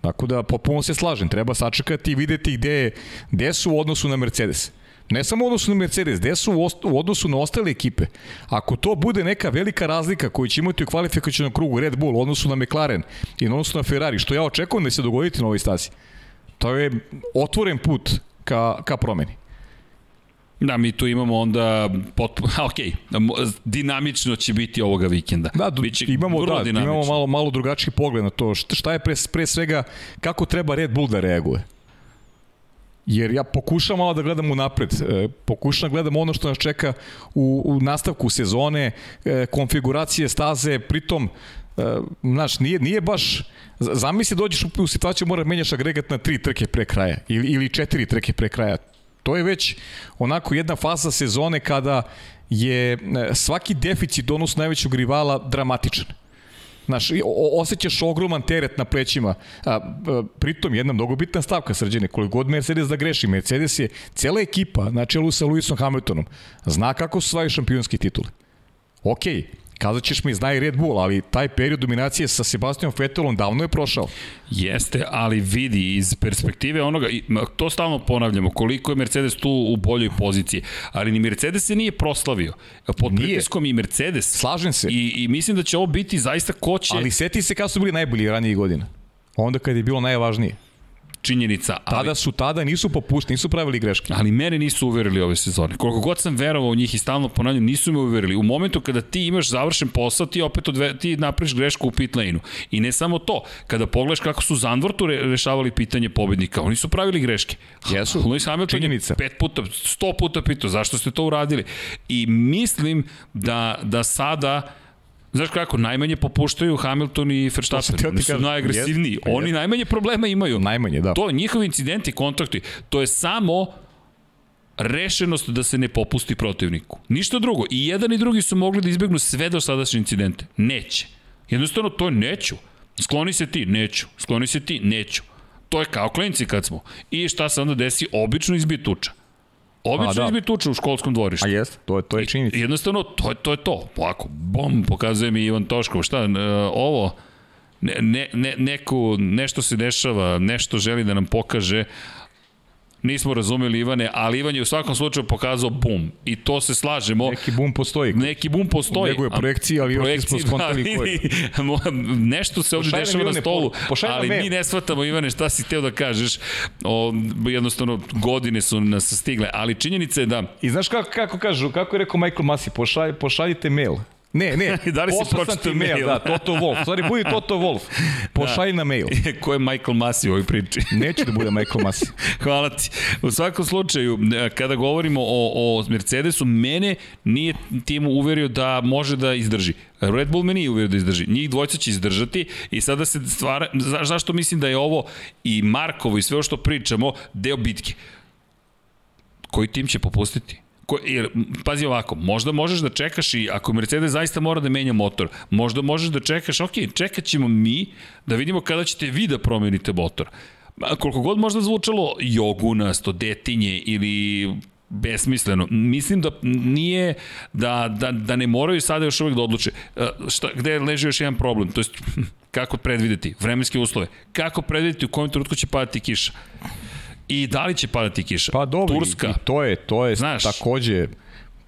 Speaker 2: Tako da, popuno se slažem, treba sačekati i videti gde, gde su u odnosu na Mercedes. Ne samo u odnosu na Mercedes, gde su u odnosu na ostale ekipe. Ako to bude neka velika razlika koju će imati u kvalifikacijnom krugu Red Bull u odnosu na McLaren i u odnosu na Ferrari, što ja očekujem da se dogoditi na ovoj stasi, to je otvoren put ka, ka promeni.
Speaker 1: Da, mi tu imamo onda potpuno, *laughs* ok, dinamično će biti ovoga vikenda.
Speaker 2: Da, Biće imamo, da, dinamično. imamo malo, malo drugačiji pogled na to. Šta je pre, pre svega, kako treba Red Bull da reaguje? Jer ja pokušam malo da gledam u napred, e, pokušam da gledam ono što nas čeka u, u nastavku sezone, e, konfiguracije staze, pritom e, znaš, nije, nije baš, zamisli dođeš u, u situaciju mora menjaš agregat na tri trke pre kraja ili, ili četiri trke pre kraja To je već onako jedna faza sezone kada je e, svaki deficit odnosno najvećeg rivala dramatičan. Znaš, osjećaš ogroman teret na plećima. A, a, pritom, jedna mnogo bitna stavka, srđene, koliko god Mercedes da greši, Mercedes je cela ekipa na čelu sa Lewisom Hamiltonom. Zna kako su svaju šampionski titule. Okej, okay, Kazat ćeš mi zna i Red Bull, ali taj period dominacije sa Sebastianom Vettelom davno je prošao.
Speaker 1: Jeste, ali vidi iz perspektive onoga, to stalno ponavljamo, koliko je Mercedes tu u boljoj poziciji, ali ni Mercedes se nije proslavio. Pod nije. pritiskom i Mercedes.
Speaker 2: Slažem se.
Speaker 1: I, I mislim da će ovo biti zaista ko će...
Speaker 2: Ali seti se kada su bili najbolji ranije godina. Onda kad je bilo najvažnije
Speaker 1: činjenica.
Speaker 2: Ali, tada su, tada nisu popušti, nisu pravili greške.
Speaker 1: Ali mene nisu uverili ove sezone. Koliko god sam verovao u njih i stalno ponavljam, nisu me uverili. U momentu kada ti imaš završen posao, ti opet odve, ti napraviš grešku u pit lane-u. I ne samo to, kada pogledaš kako su Zandvortu re, rešavali pitanje pobednika, oni su pravili greške.
Speaker 2: Jesu.
Speaker 1: Lewis Hamilton Činjenica. je pet puta, sto puta pitao zašto ste to uradili. I mislim da, da sada Znaš kako, najmanje popuštaju Hamilton i Verstappen. Oni su najagresivniji. Jest, Oni jest. najmanje problema imaju.
Speaker 2: Najmanje, da.
Speaker 1: To, njihovi incidenti, kontakti, to je samo rešenost da se ne popusti protivniku. Ništa drugo. I jedan i drugi su mogli da izbegnu sve do sadašnje incidente. Neće. Jednostavno, to neću. Skloni se ti, neću. Skloni se ti, neću. To je kao klinci kad smo. I šta se onda desi? Obično izbije tuča. Obično da. izbi tuča u školskom dvorištu.
Speaker 2: A jest, to je, to je činjenica.
Speaker 1: Jednostavno, to je to. Je to. Ovako, bom, pokazuje mi Ivan Toškov. Šta, uh, ovo, ne, ne, ne, neku, nešto se dešava, nešto želi da nam pokaže, Nismo razumeli Ivane, ali Ivan je u svakom slučaju pokazao bum. I to se slažemo.
Speaker 2: Neki bum postoji.
Speaker 1: Neki bum postoji.
Speaker 2: Nego je projekcija, ali još nismo skontali da, koji. *laughs*
Speaker 1: Nešto se ovde dešava na stolu, po, ali mi ne shvatamo Ivane šta si teo da kažeš. O, jednostavno, godine su nas stigle, ali činjenica je da...
Speaker 2: I znaš kako, kako kažu, kako je rekao Michael Masi, pošalj, pošaljite mail. Ne, ne. *laughs*
Speaker 1: da li si pročitao mail? mail?
Speaker 2: Da, Toto Wolf. Stvari, budi Toto Wolf. Pošalj *laughs* da. na mail. *laughs*
Speaker 1: Ko je Michael Masi u ovoj priči?
Speaker 2: Neće da bude Michael Masi.
Speaker 1: Hvala ti. U svakom slučaju, kada govorimo o, o Mercedesu, mene nije tim uverio da može da izdrži. Red Bull me nije uverio da izdrži. Njih dvojca će izdržati i sada se stvara... Za, zašto mislim da je ovo i Markovo i sve o što pričamo deo bitke? Koji tim će popustiti? Ko, jer, pazi ovako, možda možeš da čekaš i ako Mercedes zaista mora da menja motor, možda možeš da čekaš, ok, čekat ćemo mi da vidimo kada ćete vi da promenite motor. Koliko god možda zvučalo jogunasto, detinje ili besmisleno. Mislim da nije, da, da, da ne moraju sada još uvek da odluče. E, šta, gde leži još jedan problem? To jest, *laughs* kako predvideti? Vremenske uslove. Kako predvideti u kojem trenutku će padati kiša? I da li će padati kiša?
Speaker 2: Pa dobro, Turska. I, to je, to je Znaš, takođe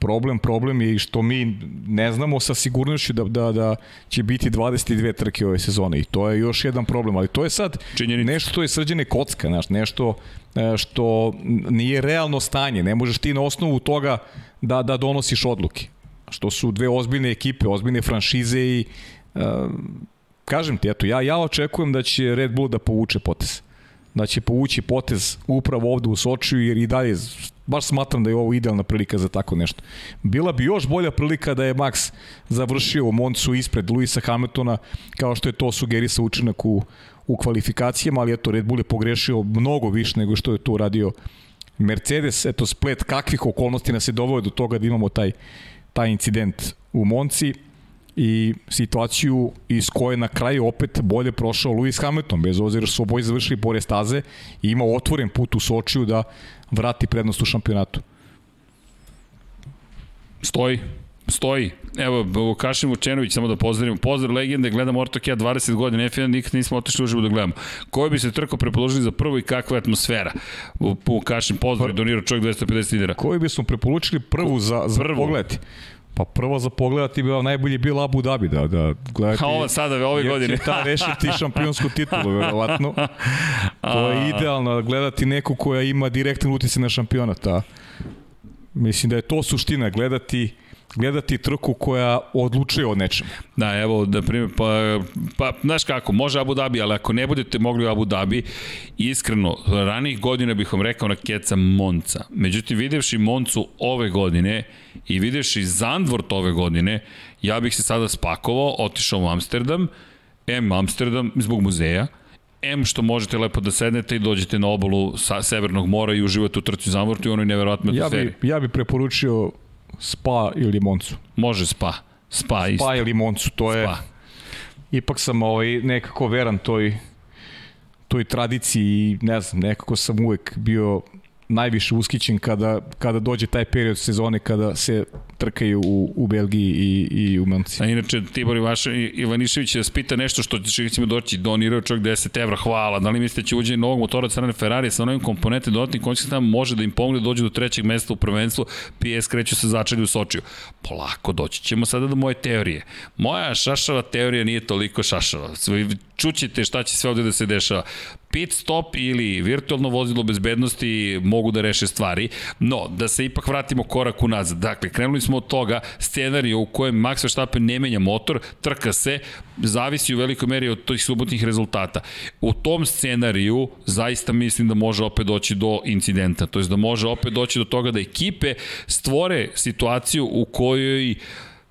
Speaker 2: problem, problem je i što mi ne znamo sa sigurnošću da, da, da će biti 22 trke ove sezone i to je još jedan problem, ali to je sad Činjenica. nešto što je srđene kocka, znaš, nešto e, što nije realno stanje, ne možeš ti na osnovu toga da, da donosiš odluke, što su dve ozbiljne ekipe, ozbiljne franšize i uh, kažem ti, eto, ja, ja očekujem da će Red Bull da povuče potez da će povući potez upravo ovde u Sočiju, jer i dalje baš smatram da je ovo idealna prilika za tako nešto. Bila bi još bolja prilika da je Max završio u Moncu ispred Luisa Hamiltona, kao što je to sugerisao učinak u, u kvalifikacijama, ali eto, Red Bull je pogrešio mnogo više nego što je to uradio Mercedes. Eto, splet kakvih okolnosti nas je doveo do toga da imamo taj, taj incident u Monci i situaciju iz koje na kraju opet bolje prošao Lewis Hamilton, bez ozira što su oboji završili pored staze i ima otvoren put u Sočiju da vrati prednost u šampionatu.
Speaker 1: Stoji, stoji. Evo, Vukašin Vučenović, samo da pozdravimo. Pozdrav legende, gledamo Ortokija 20 godina, F1 nikad nismo otišli uživo da gledamo. Koji bi se trko prepoložili za prvo i kakva je atmosfera? Vukašin, pozdrav, donirao čovjek 250 dinara.
Speaker 2: Koji bi smo preporučili prvu za, za prvu. pogledati? Pa prvo za pogledati bi najbolje bilo Abu Dhabi da da gledati.
Speaker 1: A *laughs* ovo sada ove godine.
Speaker 2: Jer ta rešiti *laughs* šampionsku titulu verovatno. To je idealno gledati neku koja ima direktan uticaj na šampionat, a mislim da je to suština gledati gledati trku koja odlučuje o nečemu.
Speaker 1: Da, evo, da primjer, pa, pa, znaš kako, može Abu Dhabi, ali ako ne budete mogli u Abu Dhabi, iskreno, ranih godina bih vam rekao na keca Monca. Međutim, videvši Moncu ove godine i videvši Zandvort ove godine, ja bih se sada spakovao, otišao u Amsterdam, M Amsterdam zbog muzeja, M što možete lepo da sednete i dođete na obalu sa Severnog mora i uživate u trci Zandvortu i onoj neverovatnoj atmosferi.
Speaker 2: Ja bi, ja bi preporučio Spa ili Moncu.
Speaker 1: Može Spa. Spa, isto.
Speaker 2: Spa ili Moncu, to je... Spa. Ipak sam ovaj, nekako veran toj, toj tradiciji i ne znam, nekako sam uvek bio najviše uskićen kada, kada dođe taj period sezone kada se trkaju u, u Belgiji i, i u Manci.
Speaker 1: A inače, Tibor Ivaša, Ivanišević vas pita nešto što će ćemo doći, donirao čovjek 10 evra, hvala. Da li mislite da će uđe novog motora od strane Ferrari sa novim komponente dodatnim konjskim tamo može da im pomogne da dođu do trećeg mesta u prvenstvu, PS kreću se začeli u Sočiju. Polako, doći ćemo sada do moje teorije. Moja šašava teorija nije toliko šašava. Čućete šta će sve ovde da se dešava pit stop ili virtualno vozilo bezbednosti mogu da reše stvari, no da se ipak vratimo korak unazad. Dakle, krenuli smo od toga scenariju u kojem Max Verstappen ne menja motor, trka se, zavisi u velikoj meri od tih subotnih rezultata. U tom scenariju zaista mislim da može opet doći do incidenta, to je da može opet doći do toga da ekipe stvore situaciju u kojoj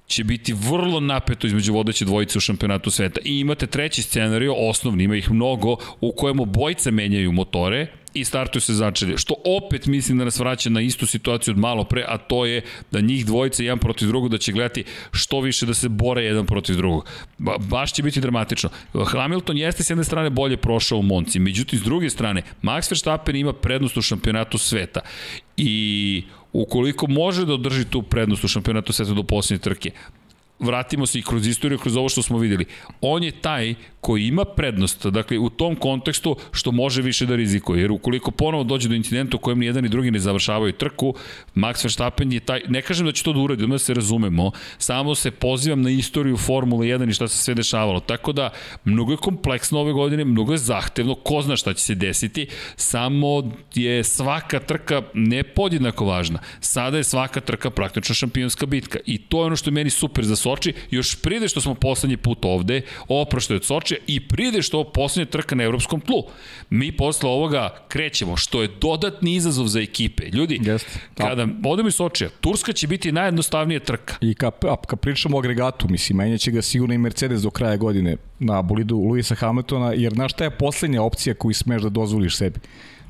Speaker 1: će biti vrlo napeto između vodeće dvojice u šampionatu sveta. I imate treći scenariju, osnovni, ima ih mnogo, u kojem obojca menjaju motore, i startuju se začelje. Što opet mislim da nas vraća na istu situaciju od malo pre, a to je da njih dvojice jedan protiv drugog da će gledati što više da se bore jedan protiv drugog. Ba, baš će biti dramatično. Hamilton jeste s jedne strane bolje prošao u Monci, međutim s druge strane Max Verstappen ima prednost u šampionatu sveta i ukoliko može da održi tu prednost u šampionatu sveta do posljednje trke, vratimo se i kroz istoriju, kroz ovo što smo videli. On je taj koji ima prednost, dakle u tom kontekstu što može više da rizikuje, jer ukoliko ponovo dođe do incidenta u kojem ni jedan ni drugi ne završavaju trku, Max Verstappen je taj, ne kažem da će to da uradi, da se razumemo, samo se pozivam na istoriju Formule 1 i šta se sve dešavalo, tako da mnogo je kompleksno ove godine, mnogo je zahtevno, ko zna šta će se desiti, samo je svaka trka ne podjednako važna. Sada je svaka trka praktično šampionska bitka i to je ono što je meni super za Soči, još pride što smo poslednji put ovde, oprošto je od Soči, i pride što ovo poslednje trka na evropskom tlu. Mi posle ovoga krećemo, što je dodatni izazov za ekipe. Ljudi, Jest. kada odemo iz Sočija, Turska će biti najjednostavnija trka.
Speaker 2: I kad, kad pričamo o agregatu, mislim, menjaće ga sigurno i Mercedes do kraja godine na bolidu Luisa Hamiltona, jer znaš šta je poslednja opcija koju smeš da dozvoliš sebi?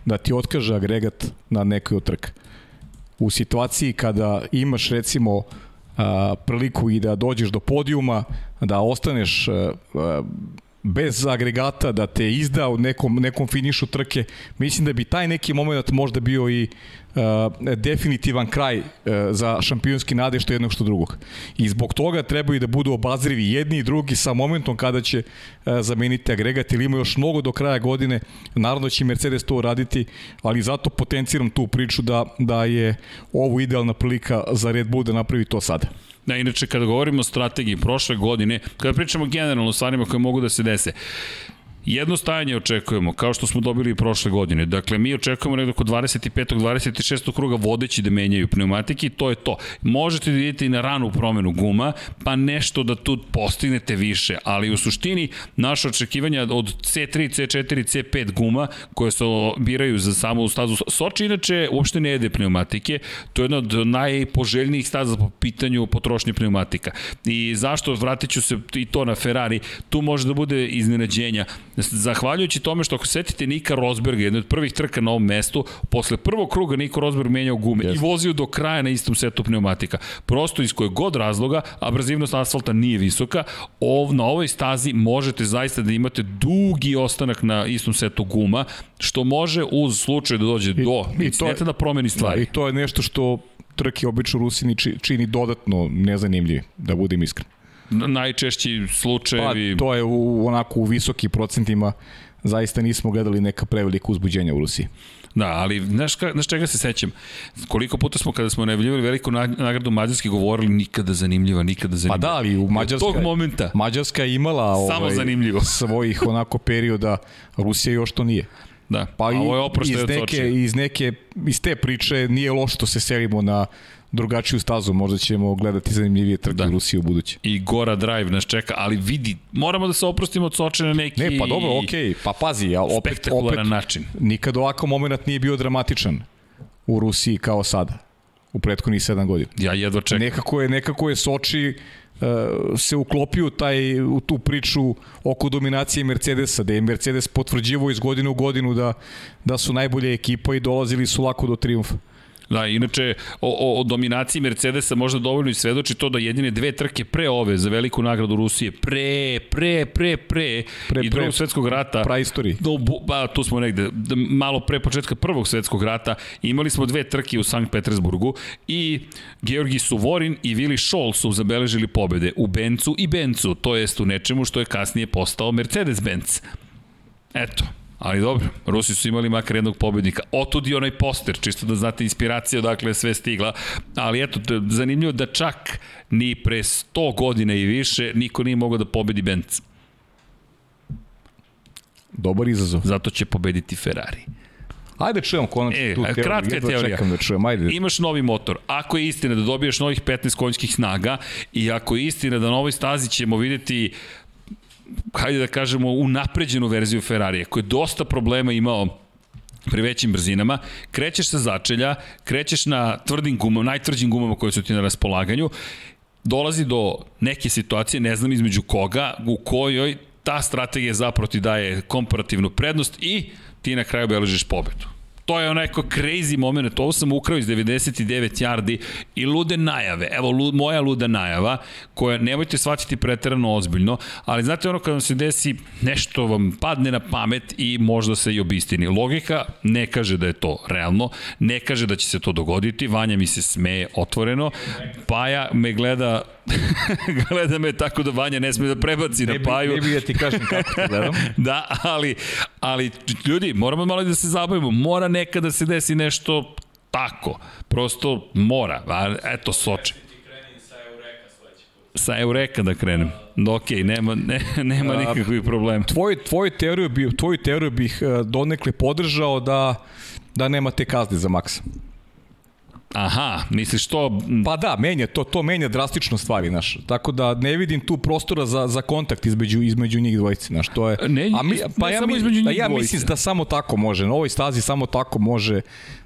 Speaker 2: Da ti otkaže agregat na nekoj od trka. U situaciji kada imaš recimo priliku i da dođeš do podijuma, da ostaneš bez agregata, da te izda u nekom, nekom finišu trke. Mislim da bi taj neki moment možda bio i uh, definitivan kraj uh, za šampionski nade što jednog što drugog. I zbog toga trebaju da budu obazrivi jedni i drugi sa momentom kada će uh, zameniti agregat ili ima još mnogo do kraja godine. Naravno će Mercedes to uraditi, ali zato potenciram tu priču da, da je ovo idealna prilika za Red Bull da napravi to sada.
Speaker 1: Da, inače, kada govorimo o strategiji prošle godine, kada pričamo generalno o stvarima koje mogu da se dese, Jedno stajanje očekujemo, kao što smo dobili i prošle godine. Dakle, mi očekujemo nekdo oko 25. 26. kruga vodeći da menjaju pneumatike i to je to. Možete da idete i na ranu promenu guma, pa nešto da tu postignete više, ali u suštini naše očekivanja od C3, C4, C5 guma koje se biraju za samu stazu Soči, inače uopšte ne jede pneumatike, to je jedna od najpoželjnijih staza po pitanju potrošnje pneumatika. I zašto, vratit ću se i to na Ferrari, tu može da bude iznenađenja Zahvaljujući tome što ako setite Nika Rosberga, jedne od prvih trka na ovom mestu, posle prvog kruga Niko Rosberg menjao gume yes. i vozio do kraja na istom setu pneumatika. Prosto iz kojeg god razloga, abrazivnost asfalta nije visoka, ov, na ovoj stazi možete zaista da imate dugi ostanak na istom setu guma, što može uz slučaj da dođe I, do i to je, da promeni stvari.
Speaker 2: Da, I to je nešto što trke obično Rusini čini dodatno nezanimljivi, da budem iskren
Speaker 1: najčešći slučajevi...
Speaker 2: Pa, to je u, onako u visokim procentima zaista nismo gledali neka prevelika uzbuđenja u Rusiji.
Speaker 1: Da, ali znaš, ka, znaš čega se sećam? Koliko puta smo kada smo najavljivali veliku nagradu Mađarske govorili nikada zanimljiva, nikada zanimljiva.
Speaker 2: Pa da, ali u Mađarska,
Speaker 1: tog momenta.
Speaker 2: Mađarska je imala
Speaker 1: Samo ovaj, zanimljivo. *laughs*
Speaker 2: svojih onako perioda, Rusija još to nije.
Speaker 1: Da, pa a ovo je iz
Speaker 2: neke, iz neke, iz te priče nije loše što se selimo na drugačiju stazu, možda ćemo gledati zanimljivije trke da. u Rusiji u buduće.
Speaker 1: I Gora Drive nas čeka, ali vidi, moramo da se oprostimo od Soče na neki...
Speaker 2: Ne, pa dobro, okej, okay. pa pazi, ja opet, opet,
Speaker 1: način.
Speaker 2: Nikad ovako moment nije bio dramatičan u Rusiji kao sada, u prethodnih 7 godina.
Speaker 1: Ja jedva čekam.
Speaker 2: Nekako je, nekako je Soči uh, se uklopio taj, u tu priču oko dominacije Mercedesa, da je Mercedes potvrđivo iz godine u godinu da, da su najbolje ekipa i dolazili su lako do triumfa.
Speaker 1: Da, inače, o, o, o dominaciji Mercedesa možda dovoljno i svedoči to da jedine dve trke pre ove za veliku nagradu Rusije, pre, pre, pre, pre, pre i drugog svetskog rata.
Speaker 2: Pra istoriji.
Speaker 1: Do, ba, tu smo negde, malo pre početka prvog svetskog rata, imali smo dve trke u Sankt Petersburgu i Georgi Suvorin i Vili Scholl su zabeležili pobede u Bencu i Bencu, to jest u nečemu što je kasnije postao Mercedes-Benz. Eto, Ali dobro, Rusi su imali makar jednog pobednika. Otud i onaj poster, čisto da znate inspiracija odakle je sve stigla. Ali eto, zanimljivo da čak ni pre 100 godina i više niko nije mogao da pobedi Benz.
Speaker 2: Dobar izazov.
Speaker 1: Zato će pobediti Ferrari.
Speaker 2: Ajde čujem konačno e, tu teoriju.
Speaker 1: Kratka je teorija.
Speaker 2: Čekam da čujem, ajde.
Speaker 1: Imaš novi motor. Ako je istina da dobiješ novih 15 konjskih snaga i ako je istina da na ovoj stazi ćemo videti hajde da kažemo, unapređenu verziju Ferrarija, koja je dosta problema imao pri većim brzinama, krećeš sa začelja, krećeš na tvrdim gumama, najtvrđim gumama koje su ti na raspolaganju, dolazi do neke situacije, ne znam između koga, u kojoj ta strategija zapravo ti daje komparativnu prednost i ti na kraju beležiš pobedu to je onako crazy moment, ovo sam ukrao iz 99 yardi i lude najave, evo lu, moja luda najava, koja nemojte shvatiti preterano ozbiljno, ali znate ono kad vam se desi nešto vam padne na pamet i možda se i obistini. Logika ne kaže da je to realno, ne kaže da će se to dogoditi, Vanja mi se smeje otvoreno, Paja me gleda *laughs* gleda me tako da Vanja ne sme da prebaci ne
Speaker 2: na
Speaker 1: Paju.
Speaker 2: Ne bi da ti kažem kako te *laughs* gledam.
Speaker 1: da, ali, ali ljudi, moramo malo da se zabavimo. Mora nekada da se desi nešto tako. Prosto mora. A, eto, Soče sa Eureka da krenem. Ok, nema, ne, nema nikakvih problema.
Speaker 2: Tvoj, tvoj teoriju, bi, tvoju teoriju bih e, donekle podržao da, da nema te kazne za Maxa.
Speaker 1: Aha, misliš to...
Speaker 2: Pa da, menja, to, to menja drastično stvari, znaš. Tako da ne vidim tu prostora za, za kontakt između, između njih dvojice, znaš. To je...
Speaker 1: Ne,
Speaker 2: a mi,
Speaker 1: pa ne ja, samo između njih
Speaker 2: da, ja mislim da samo tako može. Na ovoj stazi samo tako može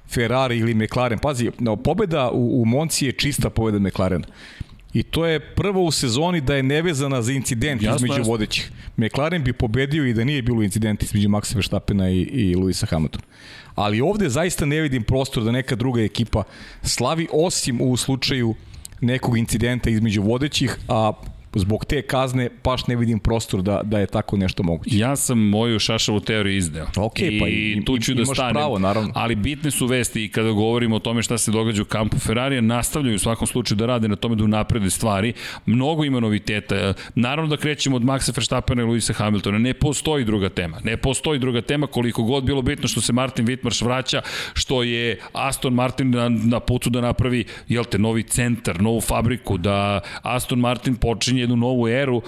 Speaker 2: Ferrari ili McLaren. Pazi, no, pobeda u, u Monci je čista pobeda McLaren. I to je prvo u sezoni da je nevezana za incident jasno, između jasno. vodećih. McLaren bi pobedio i da nije bilo incidenta između Maxa Verstappena i, i Luisa Hamiltona ali ovde zaista ne vidim prostor da neka druga ekipa slavi, osim u slučaju nekog incidenta između vodećih, a zbog te kazne baš ne vidim prostor da, da je tako nešto moguće.
Speaker 1: Ja sam moju šašavu teoriju izdeo.
Speaker 2: Ok, I pa i,
Speaker 1: tu ću da stanem.
Speaker 2: Pravo, naravno.
Speaker 1: Ali bitne su vesti i kada govorimo o tome šta se događa u kampu Ferrarija, nastavljaju u svakom slučaju da rade na tome da unaprede stvari. Mnogo ima noviteta. Naravno da krećemo od Maxa Verstappena i Luisa Hamiltona. Ne postoji druga tema. Ne postoji druga tema koliko god bilo bitno što se Martin Wittmarsh vraća, što je Aston Martin na, na putu da napravi, jel te, novi centar, novu fabriku, da Aston Martin počinje jednu novu eru,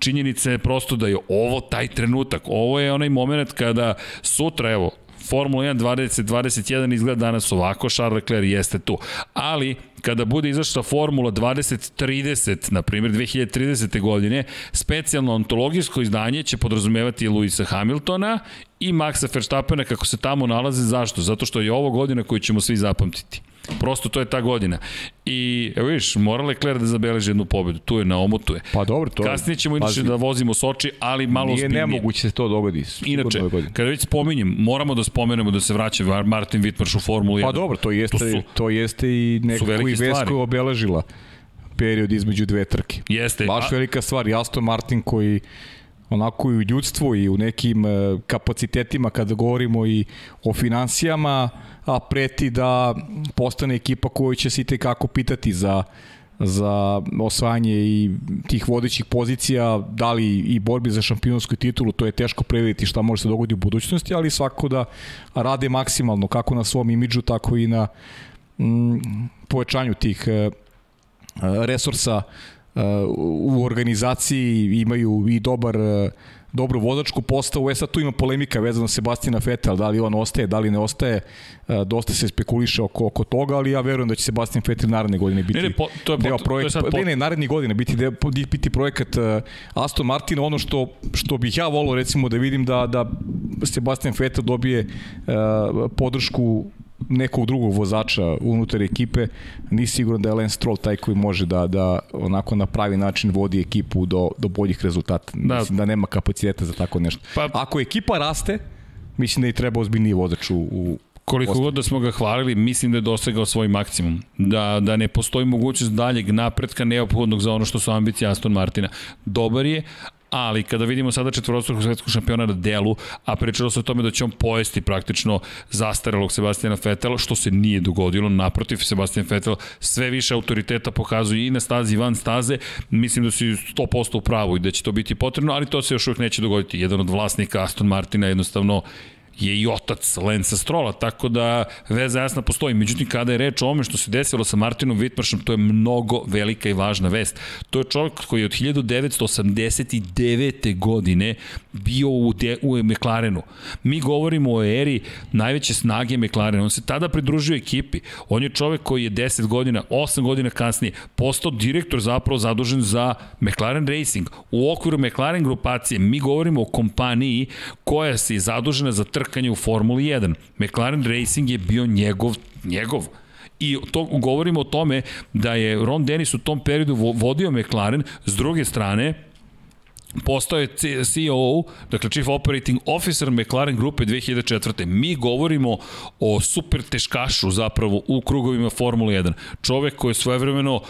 Speaker 1: činjenica je prosto da je ovo taj trenutak, ovo je onaj moment kada sutra, evo, Formula 1 2021 izgleda danas ovako, Charles Leclerc jeste tu. Ali, kada bude izašla Formula 2030, na primjer 2030. godine, specijalno ontologijsko izdanje će podrazumevati Luisa Hamiltona i Maxa Verstappena kako se tamo nalaze. Zašto? Zato što je ovo godina koju ćemo svi zapamtiti. Prosto to je ta godina. I, evo vidiš, mora Lecler da zabeleži jednu pobedu. Tu je, na omotu je.
Speaker 2: Pa dobro, to
Speaker 1: Kasnije ćemo inače da vozimo Soči, ali malo
Speaker 2: Nije ozbiljnije. nemoguće se to dogodi.
Speaker 1: Inače, kada već spominjem, moramo da spomenemo da se vraća Martin Wittmarš u Formulu 1.
Speaker 2: Pa dobro, to jeste, to, su, to jeste i nekako i vest koja obeležila period između dve trke.
Speaker 1: Jeste.
Speaker 2: Baš velika stvar. Aston Martin koji onako i u ljudstvu i u nekim e, kapacitetima kada govorimo i o financijama, a preti da postane ekipa koju će se i tekako pitati za za osvajanje i tih vodećih pozicija, da li i borbi za šampionsku titulu, to je teško previditi šta može se dogoditi u budućnosti, ali svako da rade maksimalno kako na svom imidžu, tako i na mm, povećanju tih e, resursa u organizaciji imaju i dobar dobru vozačku postavu. E sad tu ima polemika vezano Sebastina Vettel, da li on ostaje, da li ne ostaje. Dosta se spekuliše oko, oko toga, ali ja verujem da će Sebastian Vettel naredne godine biti ne, ne, po, to je deo projekta. Ne, ne, naredne godine biti, deo, biti projekat Aston Martin. Ono što, što bih ja volio recimo da vidim da, da Sebastian Vettel dobije uh, podršku nekog drugog vozača unutar ekipe, nisi siguran da je Lance Stroll taj koji može da, da onako na pravi način vodi ekipu do, do boljih rezultata. Da. Mislim da nema kapaciteta za tako nešto. Pa, Ako ekipa raste, mislim da i treba ozbiljniji vozač u, u
Speaker 1: Koliko god da smo ga hvalili, mislim da je dosegao svoj maksimum. Da, da ne postoji mogućnost daljeg napretka neophodnog za ono što su ambicije Aston Martina. Dobar je, ali kada vidimo sada četvorostrukog svetskog šampiona na delu, a pričalo se o tome da će on pojesti praktično zastarelog Sebastijana Vettel, što se nije dogodilo, naprotiv, Sebastian Vettel sve više autoriteta pokazuje i na stazi i van staze, mislim da su 100% u pravu i da će to biti potrebno, ali to se još uvijek neće dogoditi. Jedan od vlasnika Aston Martina jednostavno je i otac Lensa Strola, tako da veza jasna postoji. Međutim, kada je reč o ome što se desilo sa Martinom Wittmaršom, to je mnogo velika i važna vest. To je čovjek koji je od 1989. godine bio u, de, u McLarenu. Mi govorimo o eri najveće snage McLarena. On se tada pridružio ekipi. On je čovjek koji je 10 godina, 8 godina kasnije postao direktor zapravo zadužen za McLaren Racing. U okviru McLaren grupacije mi govorimo o kompaniji koja se je zadužena za trk trkanje u Formuli 1. McLaren Racing je bio njegov, njegov i to govorimo o tome da je Ron Dennis u tom periodu vodio McLaren, s druge strane, postao je CEO, dakle Chief Operating Officer McLaren grupe 2004. Mi govorimo o super teškašu zapravo u krugovima Formule 1. Čovek koji je svojevremeno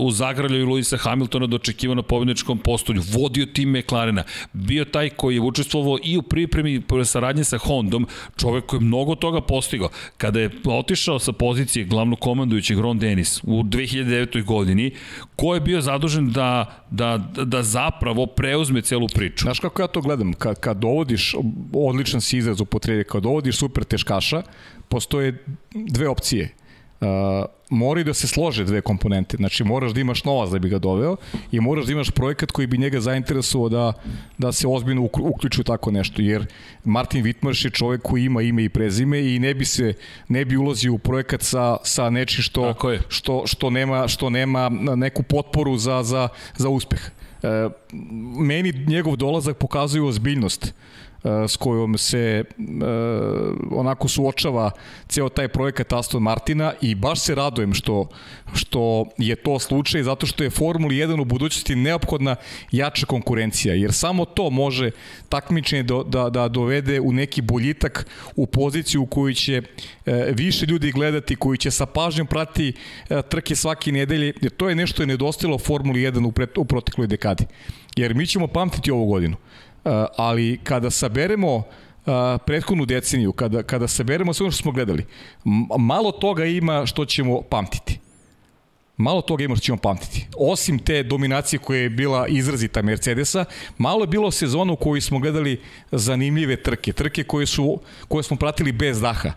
Speaker 1: u zagrljaju Luisa Hamiltona dočekivao na pobjedničkom postolju, vodio tim McLarena, bio taj koji je učestvovao i u pripremi saradnje sa Hondom, čovek koji je mnogo toga postigao. Kada je otišao sa pozicije glavnog komandujućeg Ron Dennis u 2009. godini, ko je bio zadužen da, da, da zapravo preuzme celu priču.
Speaker 2: Znaš kako ja to gledam? Kad, kad dovodiš, odličan si izraz upotrebi, kad dovodiš super teškaša, postoje dve opcije. Uh, moraju da se slože dve komponente. Znači, moraš da imaš novac da bi ga doveo i moraš da imaš projekat koji bi njega zainteresovao da, da se ozbiljno uključu tako nešto. Jer Martin Wittmarš je čovek koji ima ime i prezime i ne bi se ne bi ulazio u projekat sa, sa nečim što, što, što, nema, što nema neku potporu za, za, za uspeh. E, meni njegov dolazak pokazuje ozbiljnost s kojom se onako suočava ceo taj projekat Aston Martina i baš se radujem što, što je to slučaj zato što je Formula 1 u budućnosti neophodna jača konkurencija jer samo to može takmičenje da, da, da dovede u neki boljitak u poziciju u kojoj će više ljudi gledati, koji će sa pažnjom prati trke svake nedelje jer to je nešto je nedostilo Formuli 1 u, pret, u protekloj dekadi. Jer mi ćemo pamtiti ovu godinu. Uh, ali kada saberemo uh, prethodnu deceniju, kada, kada saberemo sve ono što smo gledali, malo toga ima što ćemo pamtiti. Malo toga ima što ćemo pamtiti. Osim te dominacije koja je bila izrazita Mercedesa, malo je bilo sezona u kojoj smo gledali zanimljive trke, trke koje, su, koje smo pratili bez daha.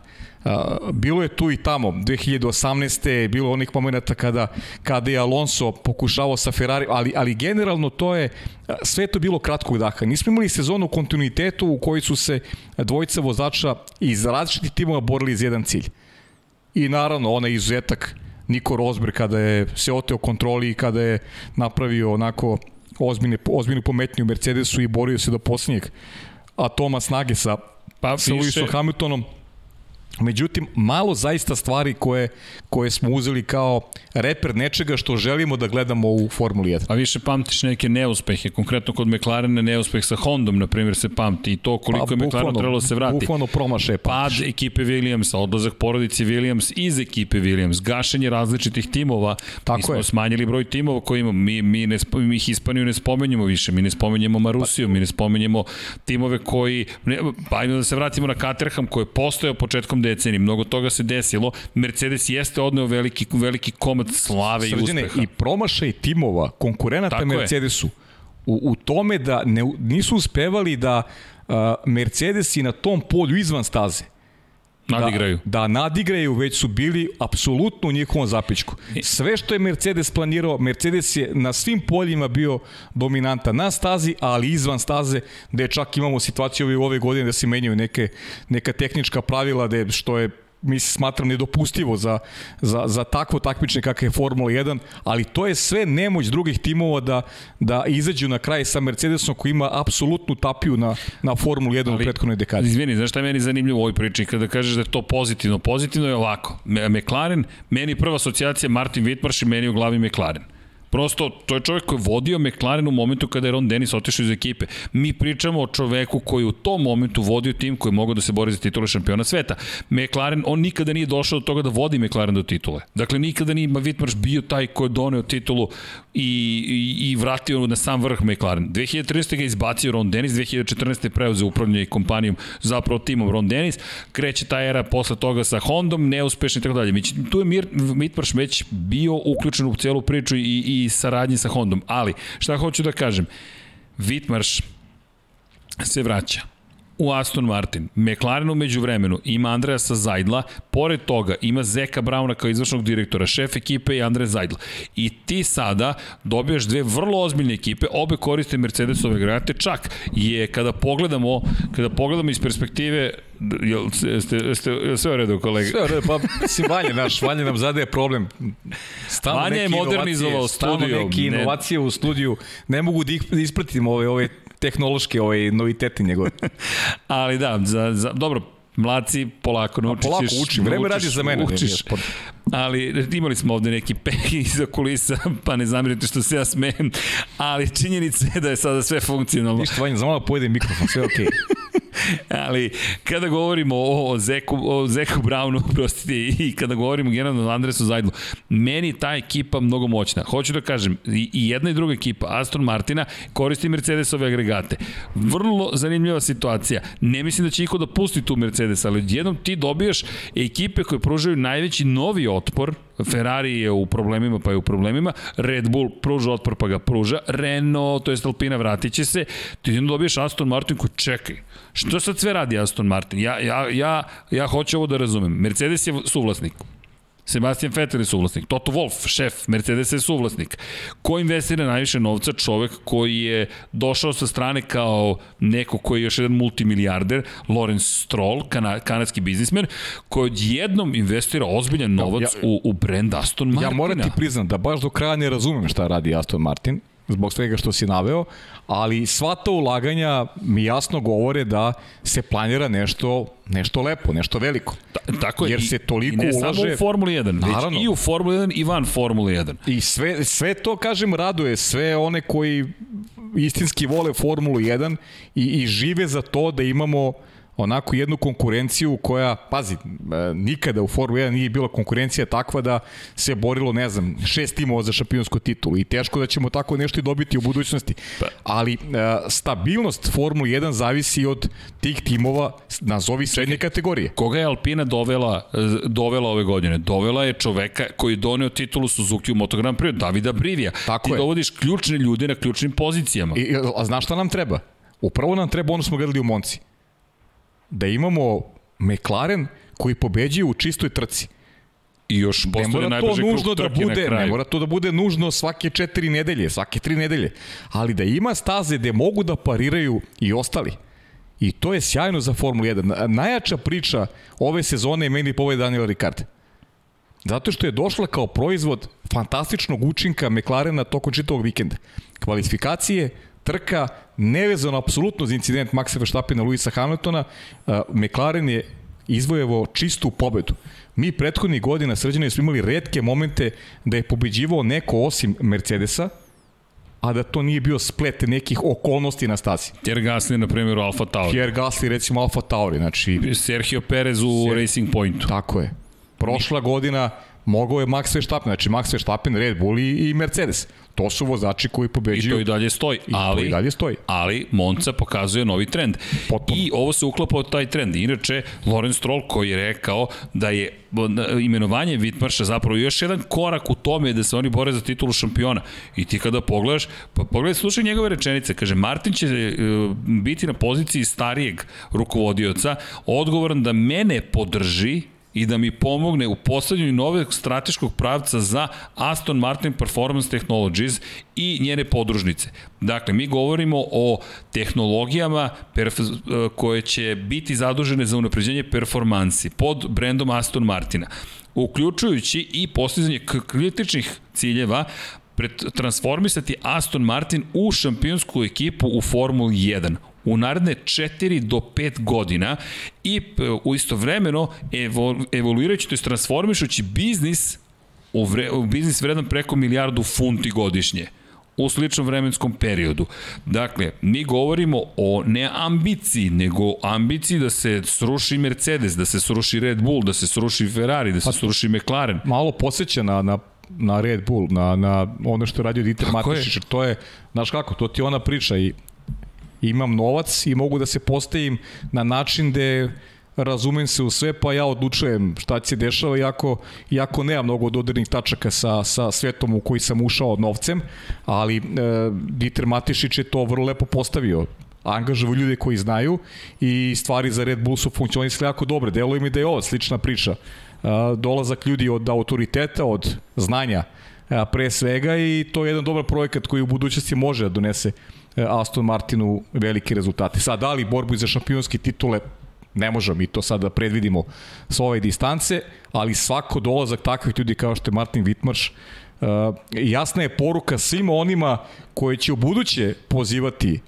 Speaker 2: Bilo je tu i tamo, 2018. je bilo onih momenta kada, kada je Alonso pokušavao sa Ferrari, ali, ali generalno to je, sve to bilo kratkog daha. Nismo imali sezonu u kontinuitetu u kojoj su se dvojica vozača iz različitih timova borili iz jedan cilj. I naravno, onaj izuzetak Niko Rosberg kada je se oteo kontroli i kada je napravio onako ozbiljne, ozbiljnu pometnju Mercedesu i borio se do posljednjeg atoma snage sa, pa, sa Lewisom Hamiltonom Međutim, malo zaista stvari koje, koje smo uzeli kao reper nečega što želimo da gledamo u Formuli 1.
Speaker 1: A više pamtiš neke neuspehe, konkretno kod McLarena neuspeh sa Hondom, na primjer, se pamti i to koliko pa, je McLaren trebalo da se vrati.
Speaker 2: Bufano promaše
Speaker 1: pamtiš. Pad ekipe Williamsa, odlazak porodice Williams iz ekipe Williams, gašenje različitih timova. Tako mi smo je. smanjili broj timova koji imamo. Mi, mi, ne, mi Hispaniju ne spomenjemo više, mi ne spomenjemo Marusiju, pa. mi ne spomenjemo timove koji, ne, pa ajmo da se vratimo na Caterham koji je postojao početkom decenije. Mnogo toga se desilo. Mercedes jeste odneo veliki, veliki komad slave Srđene, i uspeha.
Speaker 2: I promašaj timova, konkurenata Tako Mercedesu, je. u, u tome da ne, nisu uspevali da uh, Mercedesi na tom polju izvan staze
Speaker 1: Nadigraju.
Speaker 2: Da, da nadigraju, već su bili apsolutno u njihovom zapičku. Sve što je Mercedes planirao, Mercedes je na svim poljima bio dominanta na stazi, ali izvan staze, gde čak imamo situaciju ove godine da se menjaju neke, neka tehnička pravila, gde što je mislim, smatram nedopustivo za, za, za takvo takmičenje kakve je Formula 1, ali to je sve nemoć drugih timova da, da izađu na kraj sa Mercedesom koji ima apsolutnu tapiju na, na Formulu 1 ali, u prethodnoj dekadi.
Speaker 1: Izvini, znaš šta je meni zanimljivo u ovoj priči? Kada kažeš da je to pozitivno, pozitivno je ovako. McLaren, meni prva asocijacija Martin Wittmarš i meni u glavi McLaren. Prosto, to je čovjek koji je vodio McLaren u momentu kada je Ron Dennis otišao iz ekipe. Mi pričamo o čoveku koji u tom momentu vodio tim koji je mogao da se bori za titule šampiona sveta. McLaren, on nikada nije došao do toga da vodi McLaren do titule. Dakle, nikada nije Wittmarsh bio taj ko je doneo titulu i, i, i vratio na sam vrh McLaren. 2013. ga izbacio Ron Dennis, 2014. preuzeo upravljanje kompanijom, zapravo timom Ron Dennis. Kreće ta era posle toga sa Hondom, neuspešni i tako dalje. Tu je Wittmarsh već bio uključen u celu priču i, i i saradnji sa Hondom. Ali, šta hoću da kažem, Vitmarš se vraća u Aston Martin. McLaren umeđu vremenu ima Andreasa Zajdla, pored toga ima Zeka Brauna kao izvršnog direktora, šef ekipe i Andrej Zajdla. I ti sada dobijaš dve vrlo ozbiljne ekipe, obe koriste Mercedesove agregate, čak je kada pogledamo, kada pogledamo iz perspektive Jel, ste, ste, sve u redu, kolega?
Speaker 2: Sve u redu, pa si Vanja naš, Vanja nam zadaje problem.
Speaker 1: Stalno Vanja je modernizovao studio. Stalno
Speaker 2: neke inovacije ne. u studiju. Ne mogu da, da ispratim ove, ove tehnološke ovaj, noviteti njegove. *laughs*
Speaker 1: Ali da, za, za, dobro, mlaci, polako naučit ćeš.
Speaker 2: Polako učim, vreme radi za mene.
Speaker 1: Učiš. Ali imali smo ovde neki peh *laughs* iza kulisa, pa ne zamirite što se ja smejem, ali činjenica je da je sada sve funkcionalno.
Speaker 2: Ništa, Vanja, za malo pojedem mikrofon, sve okej. Okay. *laughs* *laughs*
Speaker 1: Ali kada govorimo o, Zeku, o Zeku Brownu, *laughs* prostite, i kada govorimo generalno o Andresu Zajdlu, meni ta ekipa mnogo moćna. Hoću da kažem, i, i jedna i druga ekipa, Aston Martina, koristi Mercedesove agregate. Vrlo zanimljiva situacija. Ne mislim da će iko da pusti tu Mercedes, ali jednom ti dobijaš ekipe koje pružaju najveći novi otpor, Ferrari je u problemima pa je u problemima, Red Bull pruža otpor pa ga pruža, Renault, to je Alpina vratit će se, ti jedno dobiješ Aston Martin koji čekaj, što sad sve radi Aston Martin? Ja, ja, ja, ja hoću ovo da razumem. Mercedes je suvlasnik, Sebastian Vettel je suvlasnik, Toto Wolff, šef Mercedes je suvlasnik. Ko investira najviše novca? Čovek koji je došao sa strane kao neko koji je još jedan multimilijarder, Lorenz Stroll, kana, kanadski biznismen, koji jednom investira ozbiljan novac ja, ja, u, u brand Aston Martina.
Speaker 2: Ja moram ti priznam da baš do kraja ne razumem šta radi Aston Martin, zbog svega što si naveo, ali sva ta ulaganja mi jasno govore da se planira nešto nešto lepo, nešto veliko.
Speaker 1: Ta, tako je.
Speaker 2: Jer se toliko
Speaker 1: i ne
Speaker 2: ulaže...
Speaker 1: samo u Formuli 1, Naravno. već i u Formuli 1 i van Formuli 1.
Speaker 2: I sve, sve to, kažem, raduje sve one koji istinski vole Formulu 1 i, i žive za to da imamo onako jednu konkurenciju koja, pazi, e, nikada u Formula 1 nije bila konkurencija takva da se borilo, ne znam, šest timova za šampionsku titulu i teško da ćemo tako nešto i dobiti u budućnosti. Pa. Ali e, stabilnost Formula 1 zavisi od tih timova, nazovi srednje kategorije.
Speaker 1: Koga je Alpina dovela, e, dovela ove godine? Dovela je čoveka koji je doneo titulu Suzuki u Moto Grand Prix, Davida Brivija. Tako Ti je. dovodiš ključne ljude na ključnim pozicijama.
Speaker 2: I, a znaš šta nam treba? Upravo nam treba ono smo gledali u Monci da imamo McLaren koji pobeđuje u čistoj trci.
Speaker 1: I još postoje najbrže krug nužno
Speaker 2: da bude, Ne mora to da bude nužno svake četiri nedelje, svake tri nedelje, ali da ima staze gde mogu da pariraju i ostali. I to je sjajno za Formulu 1. Najjača priča ove sezone je meni povede Daniel Ricard. Zato što je došla kao proizvod fantastičnog učinka McLarena tokom čitavog vikenda. Kvalifikacije, trka, nevezano apsolutno za incident Maxa Verstappena, Luisa Hamiltona, uh, McLaren je izvojevo čistu pobedu. Mi prethodnih godina srđane smo imali redke momente da je pobeđivao neko osim Mercedesa, a da to nije bio splet nekih okolnosti na stazi.
Speaker 1: Pierre Gasly, na primjer, u Alfa Tauri.
Speaker 2: Pierre Gasly, recimo, Alfa Tauri. Znači,
Speaker 1: Sergio Perez u Ser... Racing Pointu.
Speaker 2: Tako je. Prošla godina mogao je Max Verstappen, znači Max Verstappen, Red Bull i, i Mercedes. To su vozači koji pobeđuju.
Speaker 1: I to i dalje stoji.
Speaker 2: I ali, to i dalje stoji.
Speaker 1: Ali Monca pokazuje novi trend. Potpuno. I ovo se uklapa od taj trend. Inače, Lorenz Stroll koji je rekao da je imenovanje Vitmarša zapravo još jedan korak u tome da se oni bore za titulu šampiona. I ti kada pogledaš, pa pogledaj, slušaj njegove rečenice. Kaže, Martin će e, biti na poziciji starijeg rukovodioca, odgovoran da mene podrži i da mi pomogne u postavljanju novog strateškog pravca za Aston Martin Performance Technologies i njene podružnice. Dakle, mi govorimo o tehnologijama koje će biti zadužene za unapređenje performansi pod brendom Aston Martina uključujući i postizanje kritičnih ciljeva transformisati Aston Martin u šampionsku ekipu u Formuli 1 u naredne 4 do 5 godina i e, u istovremeno evoluirajući, to je transformišući biznis u, vre, u biznis vredan preko milijardu funti godišnje u sličnom vremenskom periodu. Dakle, mi govorimo o ne ambiciji, nego ambiciji da se sruši Mercedes, da se sruši Red Bull, da se sruši Ferrari, da se pa, sruši McLaren.
Speaker 2: Malo posjeća na, na na Red Bull, na, na ono što je radio Dieter Matešić, to je, znaš kako, to ti ona priča i imam novac i mogu da se postavim na način gde razumem se u sve, pa ja odlučujem šta će se dešava, iako, iako nema mnogo dodirnih tačaka sa, sa svetom u koji sam ušao novcem, ali e, Dieter Matišić je to vrlo lepo postavio angažuju ljude koji znaju i stvari za Red Bull su funkcionisali jako dobre. Deluje mi da je ovo slična priča. E, dolazak ljudi od autoriteta, od znanja e, pre svega i to je jedan dobar projekat koji u budućnosti može da donese Aston Martinu velike rezultate. Sad, da li borbu za šampionske titule, ne možemo mi to sad da predvidimo sa ove distance, ali svako dolazak takvih ljudi kao što je Martin Wittmarš, uh, jasna je poruka svima onima koji će u buduće pozivati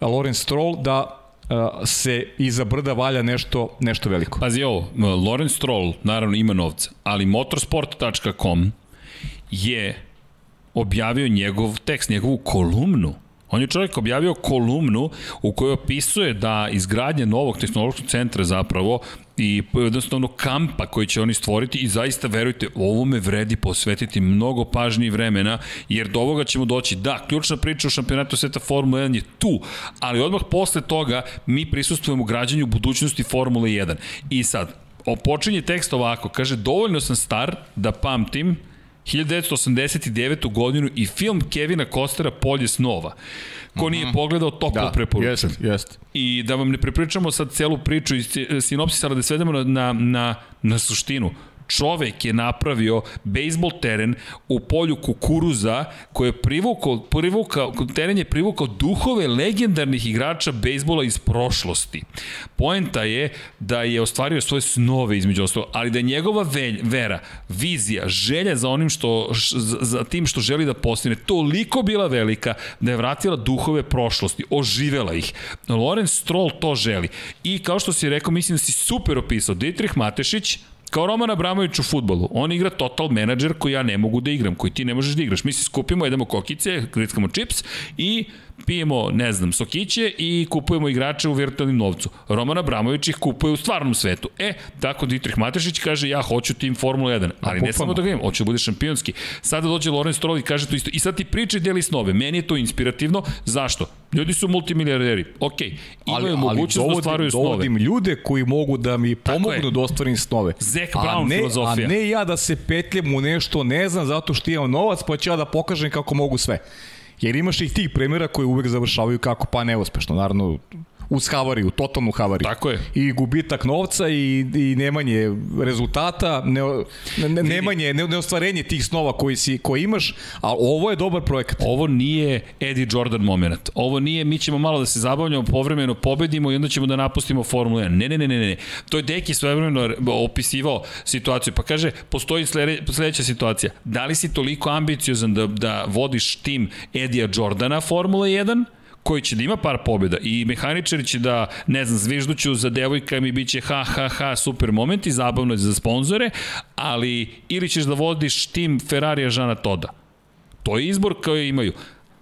Speaker 2: Lorenz Stroll da uh, se iza brda valja nešto, nešto veliko.
Speaker 1: Pazi ovo, Lorenz Stroll naravno ima novca, ali motorsport.com je objavio njegov tekst, njegovu kolumnu On je čovjek objavio kolumnu u kojoj opisuje da izgradnje novog tehnološkog centra zapravo i jednostavno kampa koji će oni stvoriti i zaista verujte, ovome vredi posvetiti mnogo pažnje i vremena, jer do ovoga ćemo doći. Da, ključna priča u šampionatu sveta Formula 1 je tu, ali odmah posle toga mi prisustujemo građanju budućnosti Formule 1. I sad, počinje tekst ovako, kaže, dovoljno sam star da pamtim 1989. godinu i film Kevina Kostera Polje snova. Ko nije mhm. pogledao, toplo da, preporučujem.
Speaker 2: Jest, jest.
Speaker 1: I da vam ne prepričamo sad celu priču i sinopsis, ali da svedemo na, na, na, na suštinu. Čovek je napravio bejsbol teren u polju kukuruza koje je privukao, privukao, teren je privukao duhove legendarnih igrača bejsbola iz prošlosti. Poenta je da je ostvario svoje snove između ostalo, ali da je njegova velj, vera, vizija, želja za onim što, za, tim što želi da postigne, toliko bila velika da je vratila duhove prošlosti, oživela ih. Lorenz Stroll to želi. I kao što si rekao, mislim da si super opisao, Dietrich Matešić, Kao Roman Abramović u futbolu. On igra total menadžer koji ja ne mogu da igram, koji ti ne možeš da igraš. Mi se skupimo, jedemo kokice, grickamo čips i pijemo, ne znam, sokiće i kupujemo igrače u virtualnim novcu. Roman Abramović ih kupuje u stvarnom svetu. E, tako Dietrich Matešić kaže ja hoću tim Formula 1, ali ne samo da ga imam, hoću da bude šampionski. Sada dođe Lorenz Stroll i kaže to isto. I sad ti priče deli snove. Meni je to inspirativno. Zašto? Ljudi su multimilijarderi. Ok, imaju ali, mogućnost ali dovodim, da ostvaruju snove.
Speaker 2: Dovodim ljude koji mogu da mi pomognu da ostvarim snove.
Speaker 1: Zac Brown
Speaker 2: ne,
Speaker 1: filozofija.
Speaker 2: A ne ja da se petljam u nešto, ne znam, zato što imam novac, pa ću ja da pokažem kako mogu sve. Jer imaš i tih primjera koji uvek završavaju kako pa neuspešno. Naravno, uz havariju, totalnu havariju.
Speaker 1: Tako je.
Speaker 2: I gubitak novca i, i nemanje rezultata, ne, ne, nemanje, ne, neostvarenje tih snova koji, si, koji imaš, a ovo je dobar projekat.
Speaker 1: Ovo nije Eddie Jordan moment. Ovo nije mi ćemo malo da se zabavljamo, povremeno pobedimo i onda ćemo da napustimo Formulu 1. Ne, ne, ne, ne, ne. To je Deki svojevremeno opisivao situaciju. Pa kaže, postoji sledeća situacija. Da li si toliko ambiciozan da, da vodiš tim Edija Jordana Formula 1 koji će da ima par pobjeda i mehaničari će da, ne znam, zvižduću za devojkama i bit će ha, ha, ha, super moment i zabavno za sponzore, ali ili ćeš da vodiš tim Ferrarija Žana Toda. To je izbor koji imaju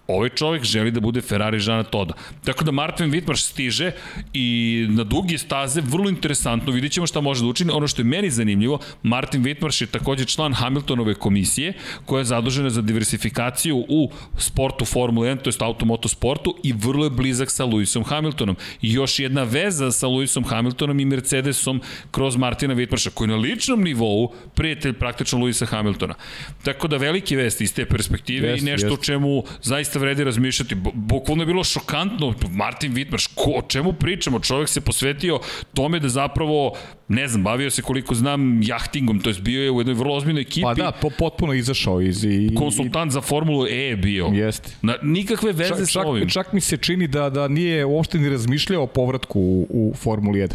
Speaker 1: ovaj čovek želi da bude Ferrari Žana Toda. Tako da Martin Wittmarš stiže i na dugi staze, vrlo interesantno, vidit ćemo šta može da učini. Ono što je meni zanimljivo, Martin Wittmarš je takođe član Hamiltonove komisije, koja je zadužena za diversifikaciju u sportu Formula 1, to je automoto sportu i vrlo je blizak sa Lewisom Hamiltonom. I još jedna veza sa Lewisom Hamiltonom i Mercedesom kroz Martina Wittmarša, koji je na ličnom nivou prijatelj praktično Lewisa Hamiltona. Tako da veliki vest iz te perspektive jest, i nešto o čemu zaista zaista vredi razmišljati. Bukvalno je bilo šokantno. Martin Wittmarš, ko, o čemu pričamo? Čovjek se posvetio tome da zapravo, ne znam, bavio se koliko znam jahtingom, to je bio je u jednoj vrlo ozbiljnoj ekipi.
Speaker 2: Pa da, po, potpuno izašao iz... I,
Speaker 1: konsultant i, za Formulu E je bio.
Speaker 2: Jeste.
Speaker 1: Na, nikakve veze čak,
Speaker 2: sa
Speaker 1: ovim.
Speaker 2: Čak mi se čini da, da nije uopšte ni razmišljao o povratku u, u Formuli 1.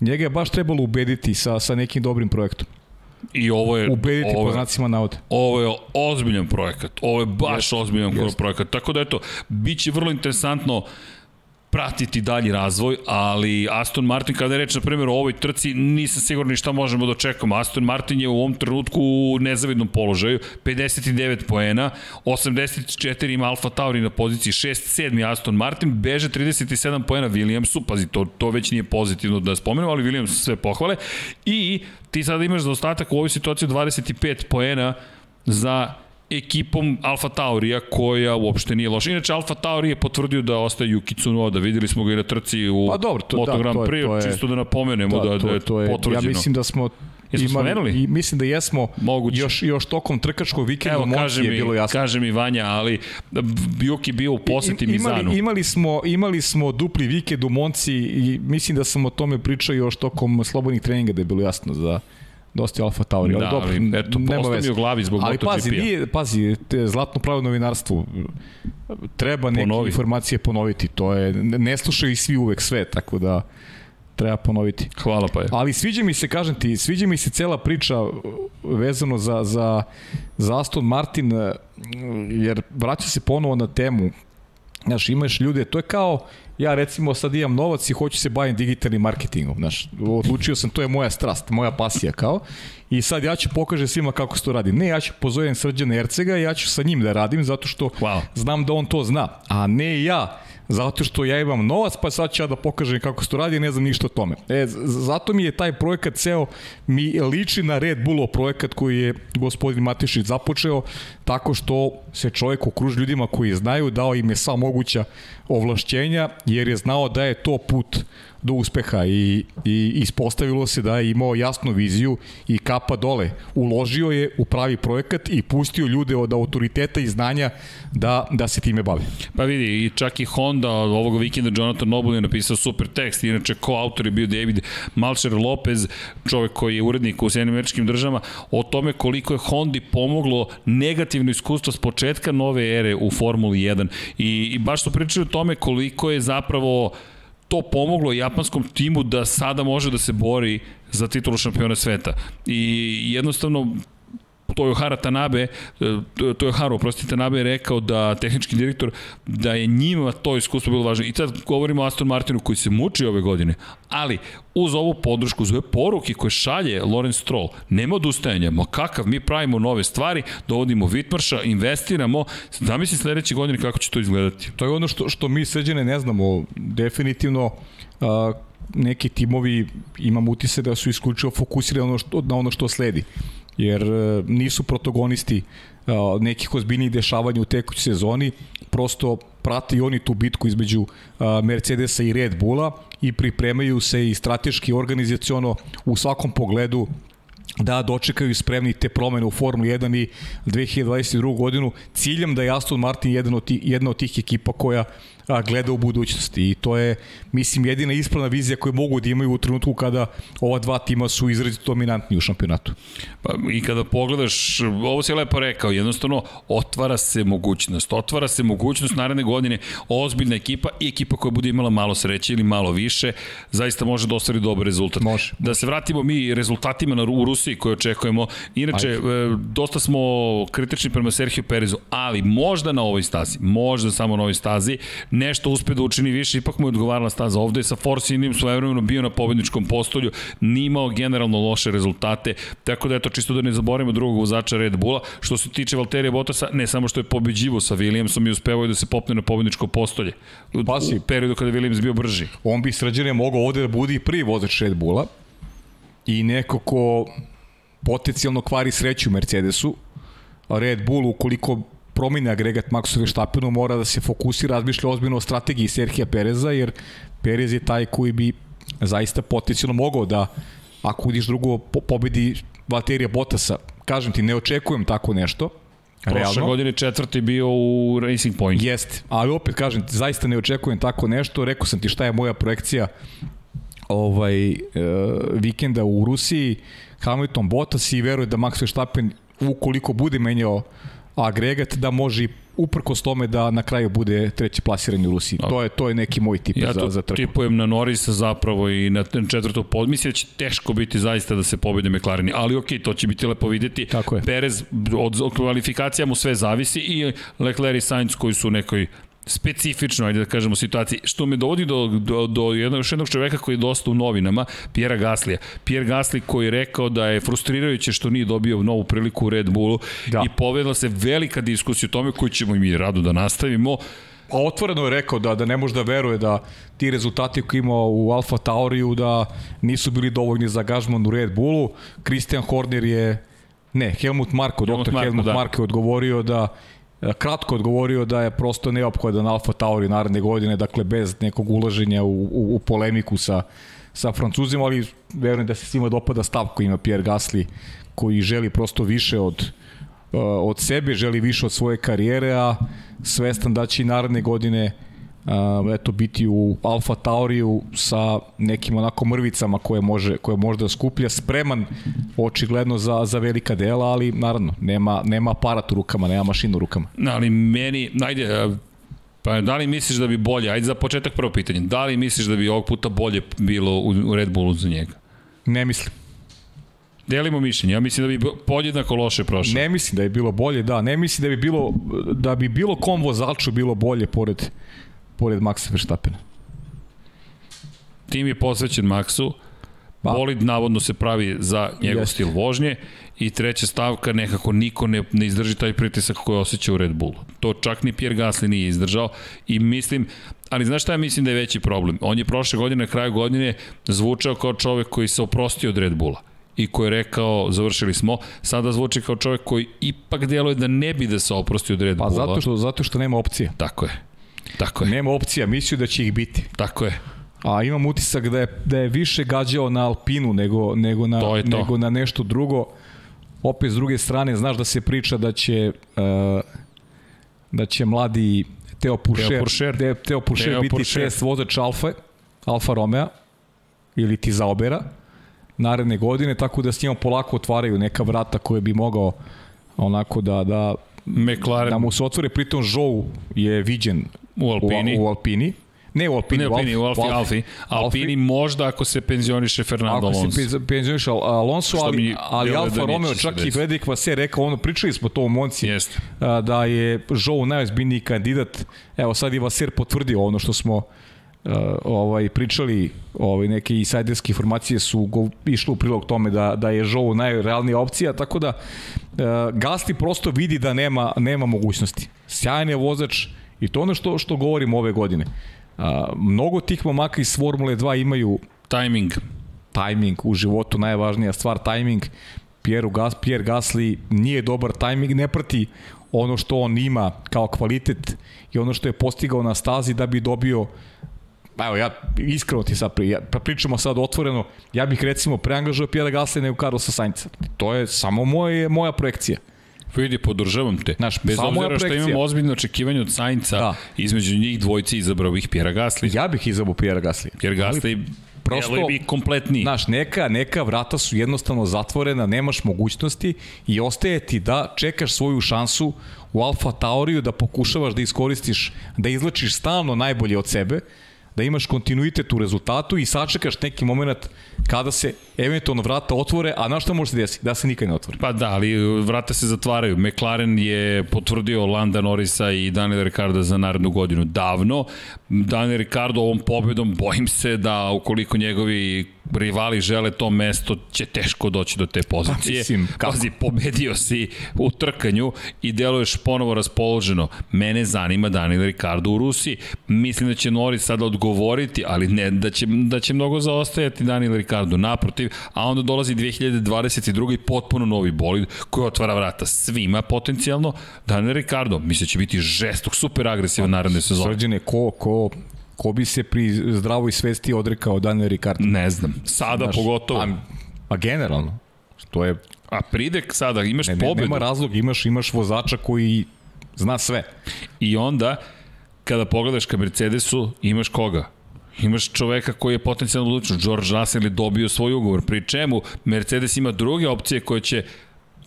Speaker 2: Njega je baš trebalo ubediti sa, sa nekim dobrim projektom.
Speaker 1: I ovo je...
Speaker 2: Ubediti
Speaker 1: ovo,
Speaker 2: po znacima navode.
Speaker 1: Ovo je ozbiljan projekat. Ovo je baš yes, ozbiljan yes. projekat. Tako da eto, bit će vrlo interesantno pratiti dalji razvoj, ali Aston Martin, kada je reč, na primjer, o ovoj trci, nisam siguran ni šta možemo da očekamo. Aston Martin je u ovom trenutku u nezavidnom položaju, 59 poena, 84 ima Alfa Tauri na poziciji 6, 7 Aston Martin, beže 37 poena Williamsu, pazi, to, to već nije pozitivno da spomenemo, ali Williams sve pohvale, i ti sada imaš za ostatak u ovoj situaciji 25 poena za ekipom Alfa Taurija koja uopšte nije loša. Inače, Alfa Tauri je potvrdio da ostaje Yuki Tsunoda, videli smo ga i na trci u pa dobro, to, Moto da, Grand Prix, to je, čisto da napomenemo da, da, to, da je to je, potvrđeno.
Speaker 2: Ja mislim da smo
Speaker 1: Jesmo imali, spomenuli?
Speaker 2: I mislim da jesmo Moguće. još, još tokom trkačkog vikenda Evo,
Speaker 1: kaže
Speaker 2: mi, je bilo jasno.
Speaker 1: Kaže mi Vanja, ali Juki bio u poseti Mizanu.
Speaker 2: Imali, imali, smo, imali smo dupli vikend u Monci i mislim da sam o tome pričao još tokom slobodnih treninga da je bilo jasno za dosta Alfa Tauri,
Speaker 1: ali da, dobro, ali, eto, nema veze. mi u glavi zbog ali
Speaker 2: pazi, nije, pazi, te, zlatno pravo novinarstvo, treba neke Ponovi. informacije ponoviti, to je, ne slušaju i svi uvek sve, tako da treba ponoviti.
Speaker 1: Hvala pa je.
Speaker 2: Ali sviđa mi se, kažem ti, sviđa mi se cela priča vezano za, za, za Aston Martin, jer vraća se ponovo na temu Znaš, imaš ljude, to je kao, ja recimo sad imam novac i hoću se bavim digitalnim marketingom, znaš, odlučio sam, to je moja strast, moja pasija kao, i sad ja ću pokaže svima kako se to radi. Ne, ja ću pozovem Srđana Ercega i ja ću sa njim da radim, zato što wow. znam da on to zna, a ne ja, zato što ja imam novac, pa sad ću ja da pokažem kako se to radi, ne znam ništa o tome. E, zato mi je taj projekat ceo, mi liči na Red Bullov projekat koji je gospodin Matišić započeo, tako što se čovjek okruži ljudima koji znaju, dao im je sva moguća ovlašćenja, jer je znao da je to put do uspeha i, i ispostavilo se da je imao jasnu viziju i kapa dole. Uložio je u pravi projekat i pustio ljude od autoriteta i znanja da, da se time bave.
Speaker 1: Pa vidi, i čak i Honda ovog vikenda Jonathan Noble je napisao super tekst, inače ko autor je bio David Malcher Lopez, čovek koji je urednik u Sjedinim američkim državama, o tome koliko je Hondi pomoglo negativno iskustvo s početka nove ere u Formuli 1 i, i baš su pričali o tome koliko je zapravo to pomoglo japanskom timu da sada može da se bori za titulu šampiona sveta. I jednostavno Toyohara Tanabe, e, Toyohara, oprostite, Tanabe je rekao da tehnički direktor, da je njima to iskustvo bilo važno. I sad govorimo o Aston Martinu koji se muči ove godine, ali uz ovu podršku, uz ove poruke koje šalje Lorenz Stroll, nema odustajanja, ma kakav, mi pravimo nove stvari, dovodimo Vitmarša, investiramo, da misli sledeće godine kako će to izgledati.
Speaker 2: To je ono što, što mi sređene ne znamo, definitivno uh, neki timovi imam utise da su isključivo fokusirani ono što, na ono što sledi jer e, nisu protagonisti e, nekih ozbiljnih dešavanja u tekućoj sezoni, prosto prate i oni tu bitku između e, Mercedesa i Red Bulla i pripremaju se i strateški organizaciono u svakom pogledu da dočekaju spremni te promene u Formuli 1 i 2022. godinu ciljem da je Aston Martin jedan od tih, jedna od tih ekipa koja a, gleda u budućnosti i to je, mislim, jedina ispravna vizija koju mogu da imaju u trenutku kada ova dva tima su izrazito dominantni u šampionatu.
Speaker 1: Pa, I kada pogledaš, ovo si lepo rekao, jednostavno otvara se mogućnost, otvara se mogućnost naredne godine ozbiljna ekipa i ekipa koja bude imala malo sreće ili malo više, zaista može da ostvari dobar rezultat.
Speaker 2: Može.
Speaker 1: Da se vratimo mi rezultatima na, u Rusiji koje očekujemo. Inače, Ajde. dosta smo kritični prema Sergio Perezu, ali možda na ovoj stazi, možda samo na ovoj stazi, nešto uspe da učini više, ipak mu je odgovarala staza. Ovde je sa Force Indijem svojevremeno bio na pobedničkom postolju, nije imao generalno loše rezultate, tako da eto čisto da ne zaboravimo drugog vozača Red Bulla. Što se tiče Valterija Bottasa, ne samo što je pobeđivo sa Williamsom i uspevao da se popne na pobedničko postolje. U, Pasi. u periodu kada Williams bio brži.
Speaker 2: On bi sređenje mogao ovde da budi i prvi vozač Red Bulla i neko ko potencijalno kvari sreću Mercedesu, Red Bull ukoliko promene agregat Maxu Verstappenu, mora da se fokusira, razmišlja ozbiljno o strategiji Serhija Pereza, jer Perez je taj koji bi zaista potencijalno mogao da, ako vidiš drugo, po pobedi Valterija Bottasa. Kažem ti, ne očekujem tako nešto,
Speaker 1: Realno. Prošle godine četvrti bio u Racing Point.
Speaker 2: Jeste, ali opet kažem, zaista ne očekujem tako nešto. Rekao sam ti šta je moja projekcija ovaj e, vikenda u Rusiji. Hamilton Bottas i veruje da Max Verstappen ukoliko bude menjao agregat da može uprkos tome da na kraju bude treći plasiran u Rusiji. To je to je neki moj tip ja za za trku.
Speaker 1: Ja tipujem na Norisa zapravo i na četvrtu pod. Mislim da će teško biti zaista da se pobede McLaren, ali okej, okay, to će biti lepo videti.
Speaker 2: Tako je.
Speaker 1: Perez od, od kvalifikacija mu sve zavisi i Leclerc i Sainz koji su u nekoj specifično, ajde da kažemo, situaciji, što me dovodi do, do, do jednog, još jednog čoveka koji je dosta u novinama, Pjera Gaslija. Pierre Gasli koji je rekao da je frustrirajuće što nije dobio novu priliku u Red Bullu da. i povedala se velika diskusija o tome koju ćemo i mi rado da nastavimo.
Speaker 2: A otvoreno je rekao da da ne može da veruje da ti rezultati koji imao u Alfa Tauriju da nisu bili dovoljni za gažman u Red Bullu. Christian Horner je ne, Helmut Marko, Helmut doktor Marko, Helmut da. Marko je odgovorio da kratko odgovorio da je prosto neophodan Alfa Tauri naredne godine, dakle bez nekog ulaženja u, u, u polemiku sa, sa Francuzima, ali verujem da se svima dopada stav koji ima Pierre Gasly, koji želi prosto više od, od sebe, želi više od svoje karijere, a svestan da će i naredne godine uh, uh, eto biti u Alfa Tauriju sa nekim onako mrvicama koje može koje može da skuplja spreman očigledno za za velika dela ali naravno nema nema aparat u rukama nema mašinu u rukama
Speaker 1: ali meni ajde Pa da li misliš da bi bolje, ajde za početak prvo pitanje, da li misliš da bi ovog puta bolje bilo u Red Bullu za njega?
Speaker 2: Ne mislim.
Speaker 1: Delimo mišljenje, ja mislim da bi podjednako loše prošlo.
Speaker 2: Ne mislim da je bilo bolje, da, ne mislim da bi bilo da bi bilo kom vozaču bilo bolje pored pored Maxa Verstappena.
Speaker 1: Tim je posvećen Maxu, Pa. Bolid navodno se pravi za njegov Jeste. stil vožnje i treća stavka nekako niko ne, ne izdrži taj pritisak koji osjeća u Red Bullu. To čak ni Pierre Gasly nije izdržao i mislim, ali znaš šta ja mislim da je veći problem? On je prošle godine na kraju godine zvučao kao čovek koji se oprostio od Red Bulla i koji je rekao završili smo, sada zvuči kao čovek koji ipak deluje da ne bi da se oprostio od Red Bulla.
Speaker 2: Pa zato što, zato što nema opcije.
Speaker 1: Tako je. Tako je.
Speaker 2: Nema opcija, mislio da će ih biti.
Speaker 1: Tako je.
Speaker 2: a imam utisak da je, da je više gađao na Alpinu nego, nego, na,
Speaker 1: to to.
Speaker 2: nego na nešto drugo. Opet s druge strane, znaš da se priča da će uh, da će mladi Teo Pušer, Teo Pušer, Teo, Teo Pušer Teo biti Pušer. test vozač Alfa, Alfa Romeo ili ti zaobera naredne godine, tako da s njima polako otvaraju neka vrata koje bi mogao onako da, da
Speaker 1: McLaren.
Speaker 2: da mu se otvore, pritom Joe je viđen
Speaker 1: u Alpini.
Speaker 2: U, u Alpini. Ne u Alpini,
Speaker 1: ne u Alpini, u Alfi, Alfi, Alfi. Alpini možda ako se penzioniše Fernando Alonso.
Speaker 2: Ako se penzioniše Alonso, ali, ali Alfa da Romeo, čak i Vedik vas je rekao, ono, pričali smo to u Monci,
Speaker 1: Jest.
Speaker 2: da je Joe najozbiljniji kandidat. Evo sad i Vaser potvrdio ono što smo uh, ovaj pričali ovaj neke insajderske informacije su go, išle u prilog tome da da je Joe najrealnija opcija tako da uh, Gasti prosto vidi da nema nema mogućnosti. Sjajan je vozač i to ono što što govorimo ove godine. Uh, mnogo tih momaka iz Formule 2 imaju
Speaker 1: timing.
Speaker 2: Timing u životu najvažnija stvar timing. Pierre, Gas, Pierre Gasly nije dobar timing, ne prati ono što on ima kao kvalitet i ono što je postigao na stazi da bi dobio Pa evo, ja iskreno ti sad pri, ja, pa pričamo sad otvoreno, ja bih recimo preangažao Pjera Gasly nego Carlosa Sainca. To je samo moje, moja projekcija.
Speaker 1: Vidi, podržavam te. Naš, Bez obzira što imamo ozbiljno očekivanje od Sainca, da. između njih dvojci izabrao bih Pjera Gasly.
Speaker 2: Ja bih izabrao Pjera Gasly.
Speaker 1: Pjer Gasly prosto bi kompletni.
Speaker 2: Znaš, neka, neka vrata su jednostavno zatvorena, nemaš mogućnosti i ostaje ti da čekaš svoju šansu u Alfa Tauriju da pokušavaš da iskoristiš, da izlačiš stalno najbolje od sebe, da imaš kontinuitet u rezultatu i sačekaš neki moment kada se eventualno vrata otvore, a na šta može se desiti? Da se nikad ne otvore.
Speaker 1: Pa da, ali vrata se zatvaraju. McLaren je potvrdio Landa Norrisa i Daniel Ricardo za narednu godinu davno. Daniel Ricardo ovom pobedom bojim se da ukoliko njegovi rivali žele to mesto, će teško doći do te pozicije. Pa, mislim, kako? Pazi, pobedio si u trkanju i deluješ ponovo raspoloženo. Mene zanima Daniel Ricardo u Rusiji. Mislim da će Norris sada odgovoriti, ali ne da će, da će mnogo zaostajati Daniel Ricardo. Naprotiv, a onda dolazi 2022. potpuno novi bolid koji otvara vrata svima potencijalno. Daniel Ricardo, mislim da će biti žestok, super agresivan naredne sezone.
Speaker 2: Srđene, ko, ko Ko bi se pri zdravoj svesti odrekao Daniel Ricardo?
Speaker 1: Ne znam. Sada Znaš, pogotovo.
Speaker 2: A, a generalno. To je...
Speaker 1: A pridek sada, imaš ne, pobedu.
Speaker 2: Nema razlog, imaš, imaš vozača koji zna sve.
Speaker 1: I onda, kada pogledaš ka Mercedesu, imaš koga? Imaš čoveka koji je potencijalno odlučen. George Russell je dobio svoj ugovor, pri čemu Mercedes ima druge opcije koje će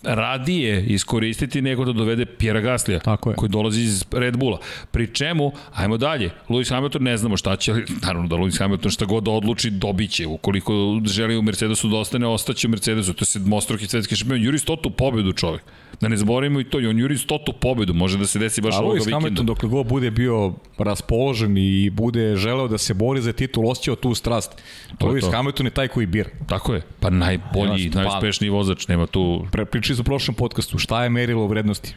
Speaker 1: radije iskoristiti nego da dovede Pjera Gaslija, koji dolazi iz Red Bulla. Pri čemu, ajmo dalje, Lewis Hamilton ne znamo šta će, naravno da Lewis Hamilton šta god da odluči, dobiće. Ukoliko želi u Mercedesu da ostane, ostaće u Mercedesu. To je sedmostruki svetski šampion. Juri stotu pobedu čovek. Da ne zaboravimo i to, i on juri stotu pobedu, može da se desi baš ovoga vikenda. Hamilton
Speaker 2: dok god bude bio raspoložen i bude želeo da se bori za titul, osjećao tu strast. To Lewis Hamilton je taj koji bira.
Speaker 1: Tako je, pa najbolji, najuspešniji vozač, nema tu...
Speaker 2: Pre, pričali u prošlom podcastu, šta je merilo vrednosti?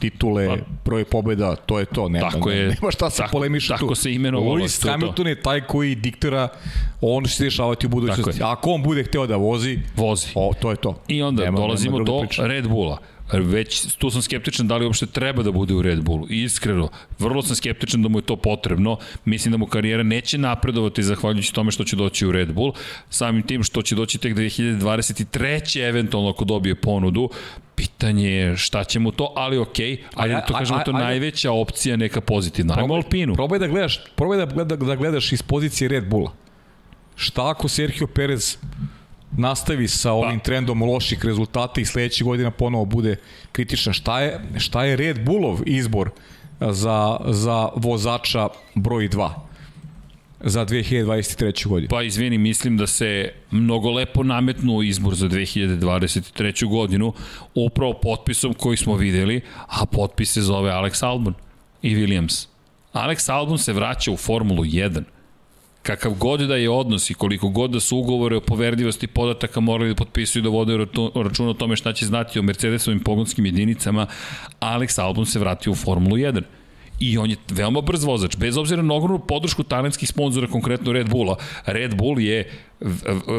Speaker 2: titule, pa, broj pobeda, to je to. Nema, tako je, nema šta se polemiša
Speaker 1: tako tu. Tako se imenovalo.
Speaker 2: Lewis Hamilton je taj koji diktira ono što se dešavati u budućnosti. Ako on bude hteo da vozi,
Speaker 1: vozi.
Speaker 2: O, to je to.
Speaker 1: I onda nema, dolazimo nema do priča. Red Bulla već tu sam skeptičan da li uopšte treba da bude u Red Bullu. Iskreno, vrlo sam skeptičan da mu je to potrebno. Mislim da mu karijera neće napredovati zahvaljujući tome što će doći u Red Bull. Samim tim što će doći tek 2023. eventualno ako dobije ponudu. Pitanje je šta će mu to, ali okej, okay, ali to kažemo to je najveća opcija neka pozitivna. Ajmo Alpinu.
Speaker 2: Probaj da gledaš, probaj da, gleda, da gledaš iz pozicije Red Bulla. Šta ako Sergio Perez nastavi sa ovim pa. trendom loših rezultata i sledeće godina ponovo bude kritična. Šta je, šta je Red Bullov izbor za, za vozača broj 2? za 2023. godinu.
Speaker 1: Pa izvini, mislim da se mnogo lepo nametnuo izbor za 2023. godinu upravo potpisom koji smo videli, a potpis se zove Alex Albon i Williams. Alex Albon se vraća u Formulu 1 kakav god da je odnos i koliko god da su ugovore o poverljivosti podataka morali da potpisuju da vode račun o tome šta će znati o Mercedesovim pogonskim jedinicama, Alex Albon se vratio u Formulu 1 i on je veoma brz vozač, bez obzira na ogromnu podršku talentskih sponzora, konkretno Red Bulla. Red Bull je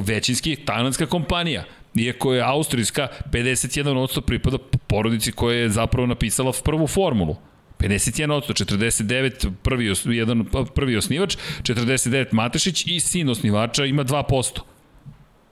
Speaker 1: većinski talentska kompanija, iako je austrijska, 51% pripada porodici koja je zapravo napisala prvu formulu. 51%, 49 prvi, jedan, prvi osnivač, 49 Matešić i sin osnivača ima 2%.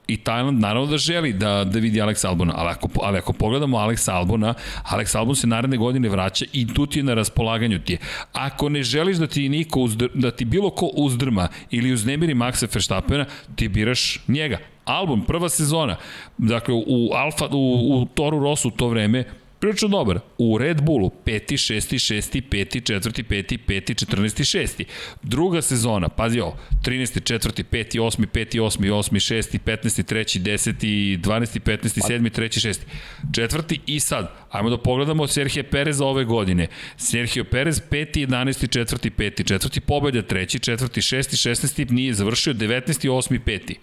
Speaker 1: I Tajland naravno da želi da, da vidi Alex Albona, ali ako, ali ako pogledamo Alex Albona, Alex Albon se naredne godine vraća i tu ti je na raspolaganju ti je. Ako ne želiš da ti niko uzdr, da ti bilo ko uzdrma ili uznemiri Maxa Verstappena, ti biraš njega. Albon, prva sezona, dakle u Alfa, u, u Toru Rossu u to vreme, prilično dobar. U Red Bullu 5. 6. 6. 5. 4. 5. 5. 14. 6. Druga sezona, pazi ovo, 13. 4. 5. 8. 5. 8. 8. 6. 15. 3. 10. 12. 15. 7. 3. 6. Četvrti i sad, ajmo da pogledamo Serhije Pereza ove godine. Serhio Perez 5. 11. 4. 5. Četvrti pobeda, 3. 4. 6. 16. nije završio, 19. 8. 5.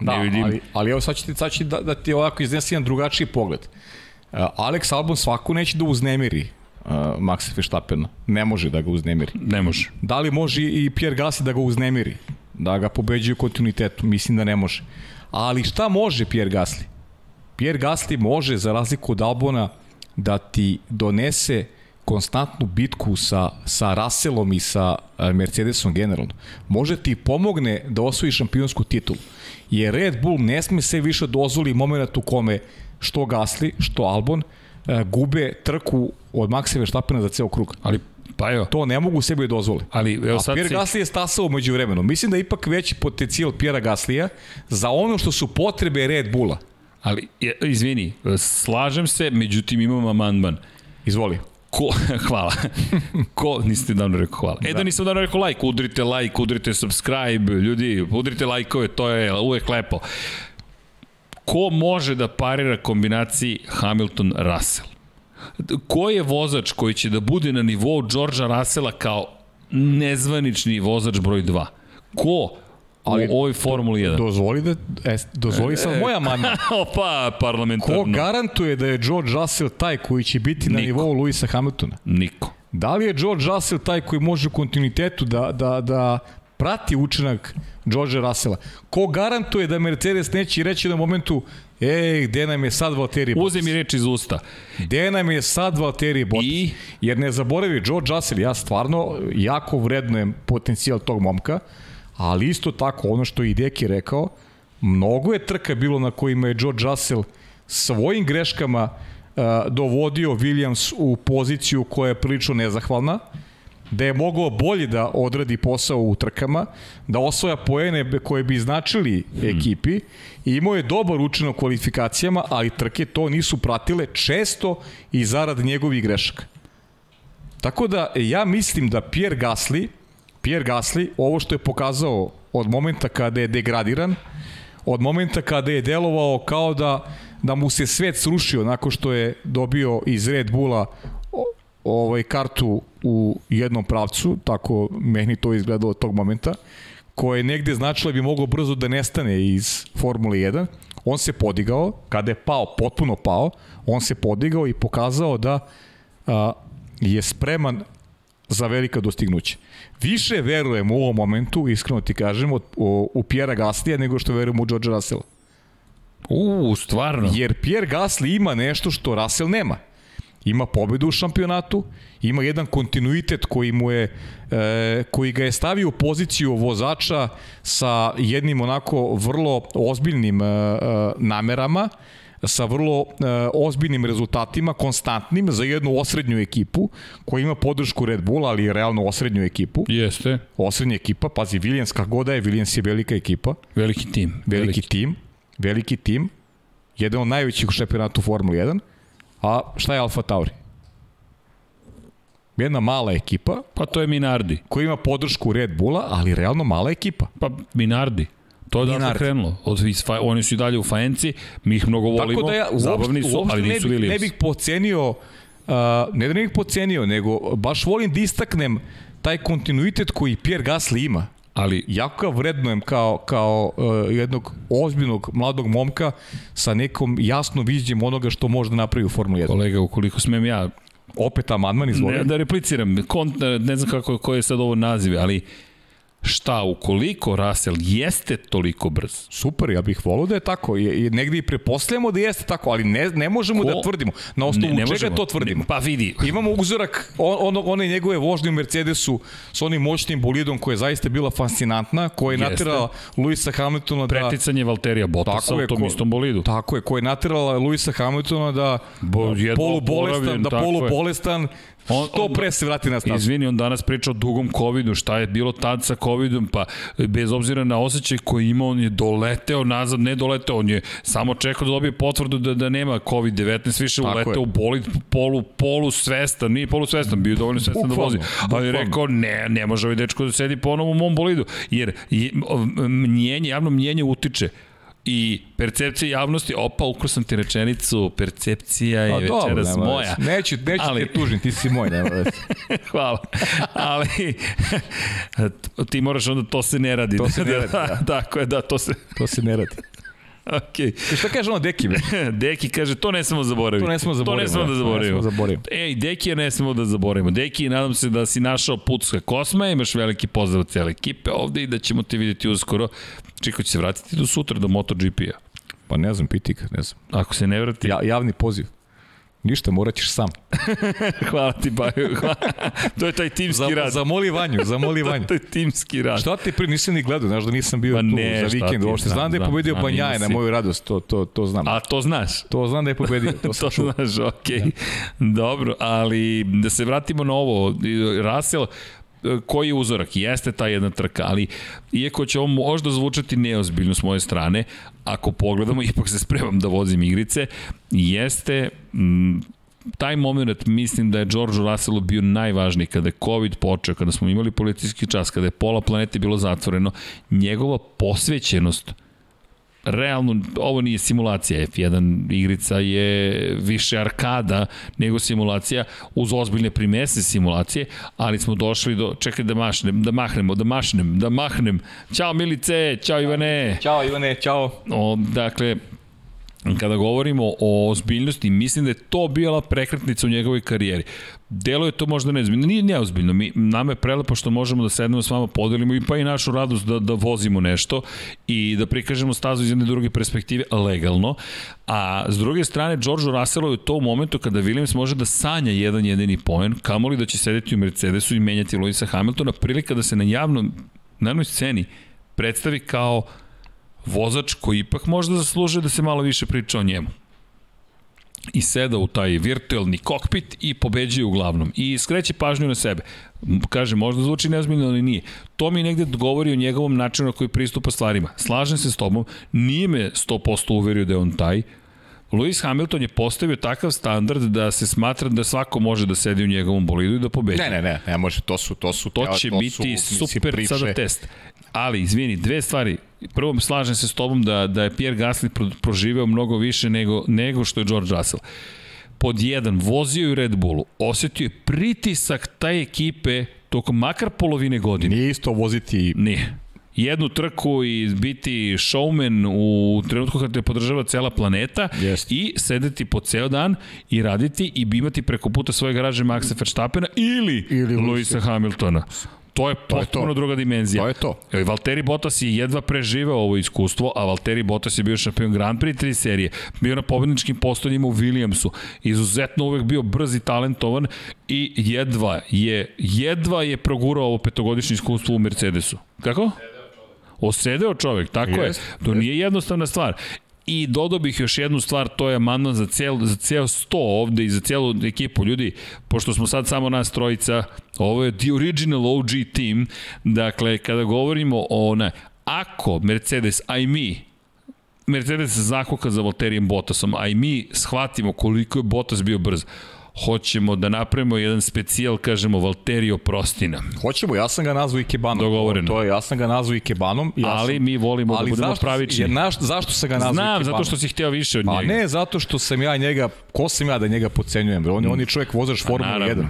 Speaker 2: Da, vidim. ali, ali evo sad ću ti, sad ću da, da ti ovako iznesi jedan drugačiji pogled. Uh, Alex Albon svako neće da uznemiri uh, Maxa Verstappena. Ne može da ga uznemiri.
Speaker 1: Ne može.
Speaker 2: Da li može i Pierre Gasly da ga uznemiri? Da ga pobeđuje kontinuitetu? Mislim da ne može. Ali šta može Pierre Gasly? Pierre Gasly može, za razliku od Albona, da ti donese konstantnu bitku sa, sa Russellom i sa uh, Mercedesom generalno. Može ti pomogne da osvoji šampionsku titulu. Jer Red Bull ne sme se više dozvoli moment u kome što Gasli, što Albon, e, gube trku od Maxa Verstappena za ceo krug.
Speaker 1: Ali Pa evo.
Speaker 2: To ne mogu sebi dozvoli.
Speaker 1: Ali, evo
Speaker 2: sad A Pierre si... Gasly je stasao umeđu vremenu. Mislim da je ipak veći potencijal Pierre Gaslija za ono što su potrebe Red Bulla.
Speaker 1: Ali, izvini, slažem se, međutim imam amandman.
Speaker 2: Izvoli.
Speaker 1: Ko, *laughs* hvala. Ko, niste davno rekao hvala. E da, da nisam davno rekao like, udrite like, udrite subscribe, ljudi, udrite lajkove, to je uvek lepo ko može da parira kombinaciji Hamilton-Russell? Ko je vozač koji će da bude na nivou Georgea Russella kao nezvanični vozač broj 2? Ko ali u ovoj Formuli 1.
Speaker 2: Dozvoli da e, dozvoli sam e, moja mana. *laughs*
Speaker 1: Opa, parlamentarno.
Speaker 2: Ko garantuje da je George Russell taj koji će biti na nivou Luisa Hamiltona?
Speaker 1: Niko.
Speaker 2: Da li je George Russell taj koji može u kontinuitetu da, da, da prati učinak George Russella. Ko garantuje da Mercedes neće reći na momentu Ej, gde nam je sad Valtteri
Speaker 1: Bottas? Uze mi reč iz usta.
Speaker 2: Gde nam je sad Valtteri Bottas? I? Jer ne zaboravi, George Russell, ja stvarno jako vrednujem potencijal tog momka, ali isto tako, ono što je i Deki rekao, mnogo je trka bilo na kojima je George Russell svojim greškama uh, dovodio Williams u poziciju koja je prilično nezahvalna, da je mogao bolje da odradi posao u trkama, da osvoja poene koje bi značili ekipi i imao je dobar učinak u kvalifikacijama, ali trke to nisu pratile često i zarad njegovih grešaka. Tako da ja mislim da Pierre Gasly, Pierre Gasly, ovo što je pokazao od momenta kada je degradiran, od momenta kada je delovao kao da da mu se svet srušio nakon što je dobio iz Red Bulla ovaj kartu u jednom pravcu, tako meni to izgledalo od tog momenta, koje je negde značilo da bi mogao brzo da nestane iz Formule 1. On se podigao, kada je pao, potpuno pao, on se podigao i pokazao da a, je spreman za velika dostignuća. Više verujem u ovom momentu, iskreno ti kažem, od, u, u Pjera Gaslija nego što verujem u George Russella.
Speaker 1: U, stvarno.
Speaker 2: Jer Pierre Gasly ima nešto što Russell nema ima pobedu u šampionatu, ima jedan kontinuitet koji mu je e, koji ga je stavio u poziciju vozača sa jednim onako vrlo ozbiljnim e, e, namerama, sa vrlo e, ozbiljnim rezultatima, konstantnim za jednu osrednju ekipu koja ima podršku Red Bulla, ali realno osrednju ekipu.
Speaker 1: Jeste.
Speaker 2: Osrednja ekipa, pazi, Williams kako god da je, Williams je velika ekipa.
Speaker 1: Veliki tim.
Speaker 2: Veliki, veliki. tim, veliki tim. Jedan od najvećih u šampionatu Formula 1 A šta je Alfa Tauri? Jedna mala ekipa.
Speaker 1: Pa to je Minardi.
Speaker 2: Koja ima podršku Red Bulla, ali realno mala ekipa.
Speaker 1: Pa Minardi. To je da krenulo. Od, oni su i dalje u Fajenci, mi ih mnogo volimo, Tako da ja, uopšte, zabavni su, ali nisu
Speaker 2: ne
Speaker 1: bih,
Speaker 2: Ne bih pocenio, uh, ne da ne bih pocenio, nego baš volim da istaknem taj kontinuitet koji Pierre Gasly ima ali jako ga vrednujem kao, kao uh, jednog ozbiljnog mladog momka sa nekom jasno viđem onoga što može da napravi u Formuli 1.
Speaker 1: Kolega, ukoliko smem ja
Speaker 2: opet amandman izvoli.
Speaker 1: Ne, da repliciram, Kont, ne znam kako, koji je sad ovo naziv, ali Šta, ukoliko Russell jeste toliko brz?
Speaker 2: Super, ja bih volio da je tako. I, i negde i prepostavljamo da jeste tako, ali ne, ne možemo da Ko? da tvrdimo. Na osnovu ne, ne čega možemo. to tvrdimo? Ne,
Speaker 1: pa vidi.
Speaker 2: Imamo uzorak on, on, one njegove vožnje u Mercedesu s onim moćnim bolidom koja je zaista bila fascinantna, koja je natirala Luisa Hamiltona
Speaker 1: da... Preticanje Valterija Bottasa u tom ko, istom bolidu.
Speaker 2: Tako je, koja je natirala Luisa Hamiltona da Bo, polubolestan, da polubolestan On, Što pre se vrati na stazu.
Speaker 1: Izvini, on danas priča o dugom covidu, šta je bilo tad sa covidom, pa bez obzira na osjećaj koji ima, on je doleteo nazad, ne doleteo, on je samo čekao da dobije potvrdu da, da nema COVID-19, više Tako uleteo je. u bolid, polu, polu svestan, nije polu svestan, bio dovoljno svestan da vozi. Ali je rekao, ne, ne može ovaj dečko da sedi ponovo u mom bolidu, jer je, mnjenje, javno mnjenje utiče i percepcija javnosti, opa, ukro sam ti rečenicu, percepcija je pa, večeras dobro, moja.
Speaker 2: Neću, neću ali... te tužim, ti si moj, nema već. *laughs*
Speaker 1: Hvala. Ali *laughs* ti moraš onda, to se ne radi.
Speaker 2: To se ne *laughs* radi, da.
Speaker 1: Tako je, da, to se...
Speaker 2: To se ne radi.
Speaker 1: Ok.
Speaker 2: I šta kaže ono Deki? Be? *laughs*
Speaker 1: Deki kaže, to ne smemo zaboraviti.
Speaker 2: To ne smemo zaboraviti.
Speaker 1: To ne smemo da zaboravimo.
Speaker 2: Ne zaboravimo.
Speaker 1: Ej, Deki ne smemo da zaboravimo. Deki, nadam se da si našao put sa Kosma, imaš veliki pozdrav cijele ekipe ovde i da ćemo te videti uskoro. Čiko će se vratiti do sutra, do MotoGP-a.
Speaker 2: Pa ne znam, piti ga, ne znam.
Speaker 1: Ako se ne vrati...
Speaker 2: Ja, javni poziv. Ništa, morat ćeš sam. *laughs*
Speaker 1: Hvala ti, Baju. Hvala. *laughs* To je taj timski za, rad.
Speaker 2: Zamoli Vanju, zamoli Vanju. *laughs*
Speaker 1: to je timski rad.
Speaker 2: Šta ti pri nisam ni gledao, znaš da nisam bio ne, tu za vikend. Uopšte znam, znam da je pobedio znam, Banjaje na moju radost, to, to, to znam.
Speaker 1: A to znaš?
Speaker 2: To znam da je pobedio, to
Speaker 1: to čuo. znaš, okej. Okay. Ja. Dobro, ali da se vratimo na ovo. Russell, koji je uzorak? Jeste ta jedna trka, ali iako će ovo možda zvučati neozbiljno s moje strane, ako pogledamo, *laughs* ipak se spremam da vozim igrice, jeste m, taj moment mislim da je George Russellu bio najvažniji kada je COVID počeo, kada smo imali policijski čas, kada je pola planete bilo zatvoreno, njegova posvećenost realno ovo nije simulacija F1 igrica je više arkada nego simulacija uz ozbiljne primese simulacije ali smo došli do čekaj da mašnem da mahnemo da mašnem da mahnem. Ćao Milice ćao. Ivane.
Speaker 2: Ćao Ivane ćao.
Speaker 1: O, dakle kada govorimo o ozbiljnosti, mislim da je to bila prekretnica u njegovoj karijeri. Delo je to možda neozbiljno, nije neozbiljno, mi, nama je prelepo što možemo da sednemo s vama, podelimo i pa i našu radost da, da vozimo nešto i da prikažemo stazu iz jedne druge perspektive legalno, a s druge strane, George Russell je to u momentu kada Williams može da sanja jedan jedini poen, kamoli da će sedeti u Mercedesu i menjati Luisa Hamiltona, prilika da se na javnom, na jednoj sceni predstavi kao vozač koji ipak možda zaslužuje da se malo više priča o njemu i seda u taj virtualni kokpit i pobeđuje uglavnom i skreće pažnju na sebe. Kaže, možda zvuči neozbiljno, ali nije. To mi negde govori o njegovom načinu na koji pristupa stvarima. Slažem se s tobom, nije me 100% uverio da je on taj, Lewis Hamilton je postavio takav standard da se smatra da svako može da sedi u njegovom bolidu i da pobeđe.
Speaker 2: Ne, ne, ne, ne može, to su, to su,
Speaker 1: to će to biti su, super priče. sada test. Ali, izvini, dve stvari. Prvo, slažem se s tobom da, da je Pierre Gasly pro, proživeo mnogo više nego, nego što je George Russell. Pod jedan, vozio je u Red Bullu, osetio je pritisak taj ekipe tokom makar polovine godine.
Speaker 2: Nije isto voziti...
Speaker 1: Nije jednu trku i biti showman u trenutku kada te podržava cela planeta
Speaker 2: yes.
Speaker 1: i sedeti po ceo dan i raditi i imati preko puta svoje garaže Maxa Verstappena ili, ili Luisa Hamiltona. To je potpuno to. druga dimenzija.
Speaker 2: To je to.
Speaker 1: Evo, Valtteri Bottas je jedva preživeo ovo iskustvo, a Valtteri Bottas je bio šampion Grand Prix tri serije, bio na pobedničkim postoljima u Williamsu, izuzetno uvek bio brz i talentovan i jedva je, jedva je progurao ovo petogodišnje iskustvo u Mercedesu. Kako? Osedeo čovek, tako yes, je. To yes. nije jednostavna stvar. I dodao bih još jednu stvar, to je amandman za, cel, za ceo sto ovde i za celu ekipu. Ljudi, pošto smo sad samo nas trojica, ovo je the original OG team, dakle, kada govorimo o ne, ako Mercedes, a i mi, Mercedes zakuka za Valterijem Bottasom, a i mi shvatimo koliko je Bottas bio brz, hoćemo da napravimo jedan specijal, kažemo, Valterio Prostina.
Speaker 2: Hoćemo, ja sam ga nazvao Ikebanom.
Speaker 1: Dogovoreno.
Speaker 2: To je, ja sam ga nazvao Ikebanom.
Speaker 1: Ja ali sam, mi volimo da budemo zašto, pravični.
Speaker 2: naš, zašto sam ga nazvao Znam,
Speaker 1: Ikebanom? zato što si hteo više od
Speaker 2: pa
Speaker 1: njega.
Speaker 2: ne, zato što sam ja njega, ko sam ja da njega pocenjujem? On, mm. on je čovjek vozač Formula 1.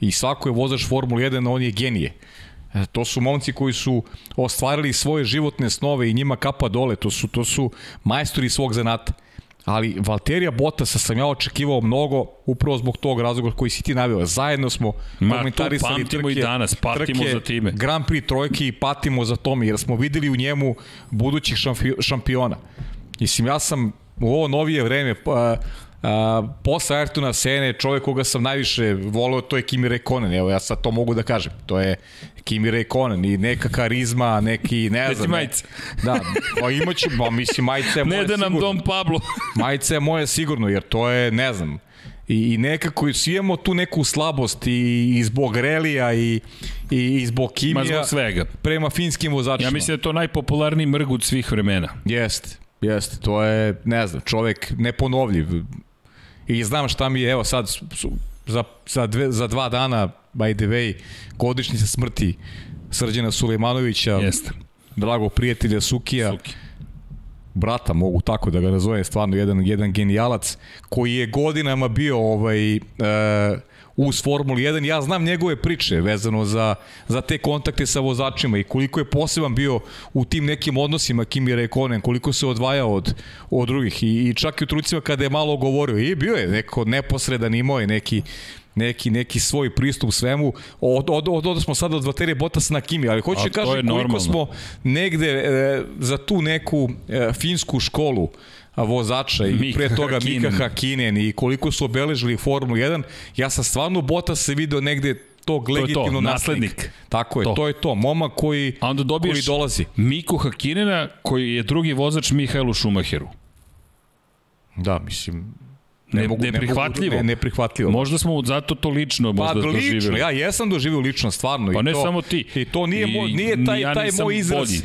Speaker 2: I svako je vozač Formula 1, on je genije. E, to su momci koji su ostvarili svoje životne snove i njima kapa dole, to su to su majstori svog zanata. Ali Valterija Bottasa sam ja očekivao mnogo upravo zbog tog razloga koji si ti navio. Zajedno smo
Speaker 1: Ma, komentarisali trke, i danas, patimo trke, za time.
Speaker 2: Grand Prix trojke i patimo za tome, jer smo videli u njemu budućih šampiona. Mislim, ja sam u ovo novije vreme, pa, posle Ayrtona Sene, čovjek koga sam najviše voleo, to je Kimi Rekonen, evo ja sad to mogu da kažem, to je Kimi Rekonen i neka karizma, neki, ne znam. Ne, da, pa imaću, ba, mislim, majice je moje
Speaker 1: Ne da nam
Speaker 2: sigurno.
Speaker 1: Dom Pablo. *laughs*
Speaker 2: majice je moje sigurno, jer to je, ne znam, I, i nekako svi imamo tu neku slabost i, i zbog relija i, i, i zbog kimija Ma zbog
Speaker 1: svega.
Speaker 2: prema finskim vozačima.
Speaker 1: Ja mislim da je to najpopularniji mrg od svih vremena.
Speaker 2: Jeste, jeste. To je, ne znam, čovek neponovljiv. I znam šta mi je, evo sad, za, za, dve, za dva dana, by the way, godišnjica smrti Srđana Sulejmanovića,
Speaker 1: Jeste.
Speaker 2: dragog prijatelja Sukija,
Speaker 1: Suki.
Speaker 2: brata, mogu tako da ga nazovem, stvarno jedan, jedan genijalac, koji je godinama bio ovaj, uh, uz Formulu 1. Ja znam njegove priče vezano za, za te kontakte sa vozačima i koliko je poseban bio u tim nekim odnosima Kimi Rekonen, koliko se odvajao od, od drugih i, i čak i u trucima kada je malo govorio i bio je neko neposredan, imao je neki neki neki svoj pristup svemu. Od, od, od, od smo sada od Valterije Bottas na Kimi, ali hoću da kažem koliko smo negde e, za tu neku e, finsku školu vozača i Mika pre toga Hakinen. Mika Hakinen i koliko su obeležili Formulu 1, ja sam stvarno Bottas se video negde tog legitimno to, naslednik. Tako je, to. to je to. Momak koji,
Speaker 1: A onda
Speaker 2: koji dolazi.
Speaker 1: Miku Hakinena koji je drugi vozač Mihajlu Šumacheru.
Speaker 2: Da, mislim,
Speaker 1: Ne, ne, mogu, neprihvatljivo.
Speaker 2: Ne, neprihvatljivo.
Speaker 1: Možda smo zato to lično možda pa, lično,
Speaker 2: ja jesam doživio lično, stvarno.
Speaker 1: Pa
Speaker 2: i
Speaker 1: ne
Speaker 2: to,
Speaker 1: samo ti.
Speaker 2: I to nije, mo, nije taj, ja taj moj izraz. Bolji.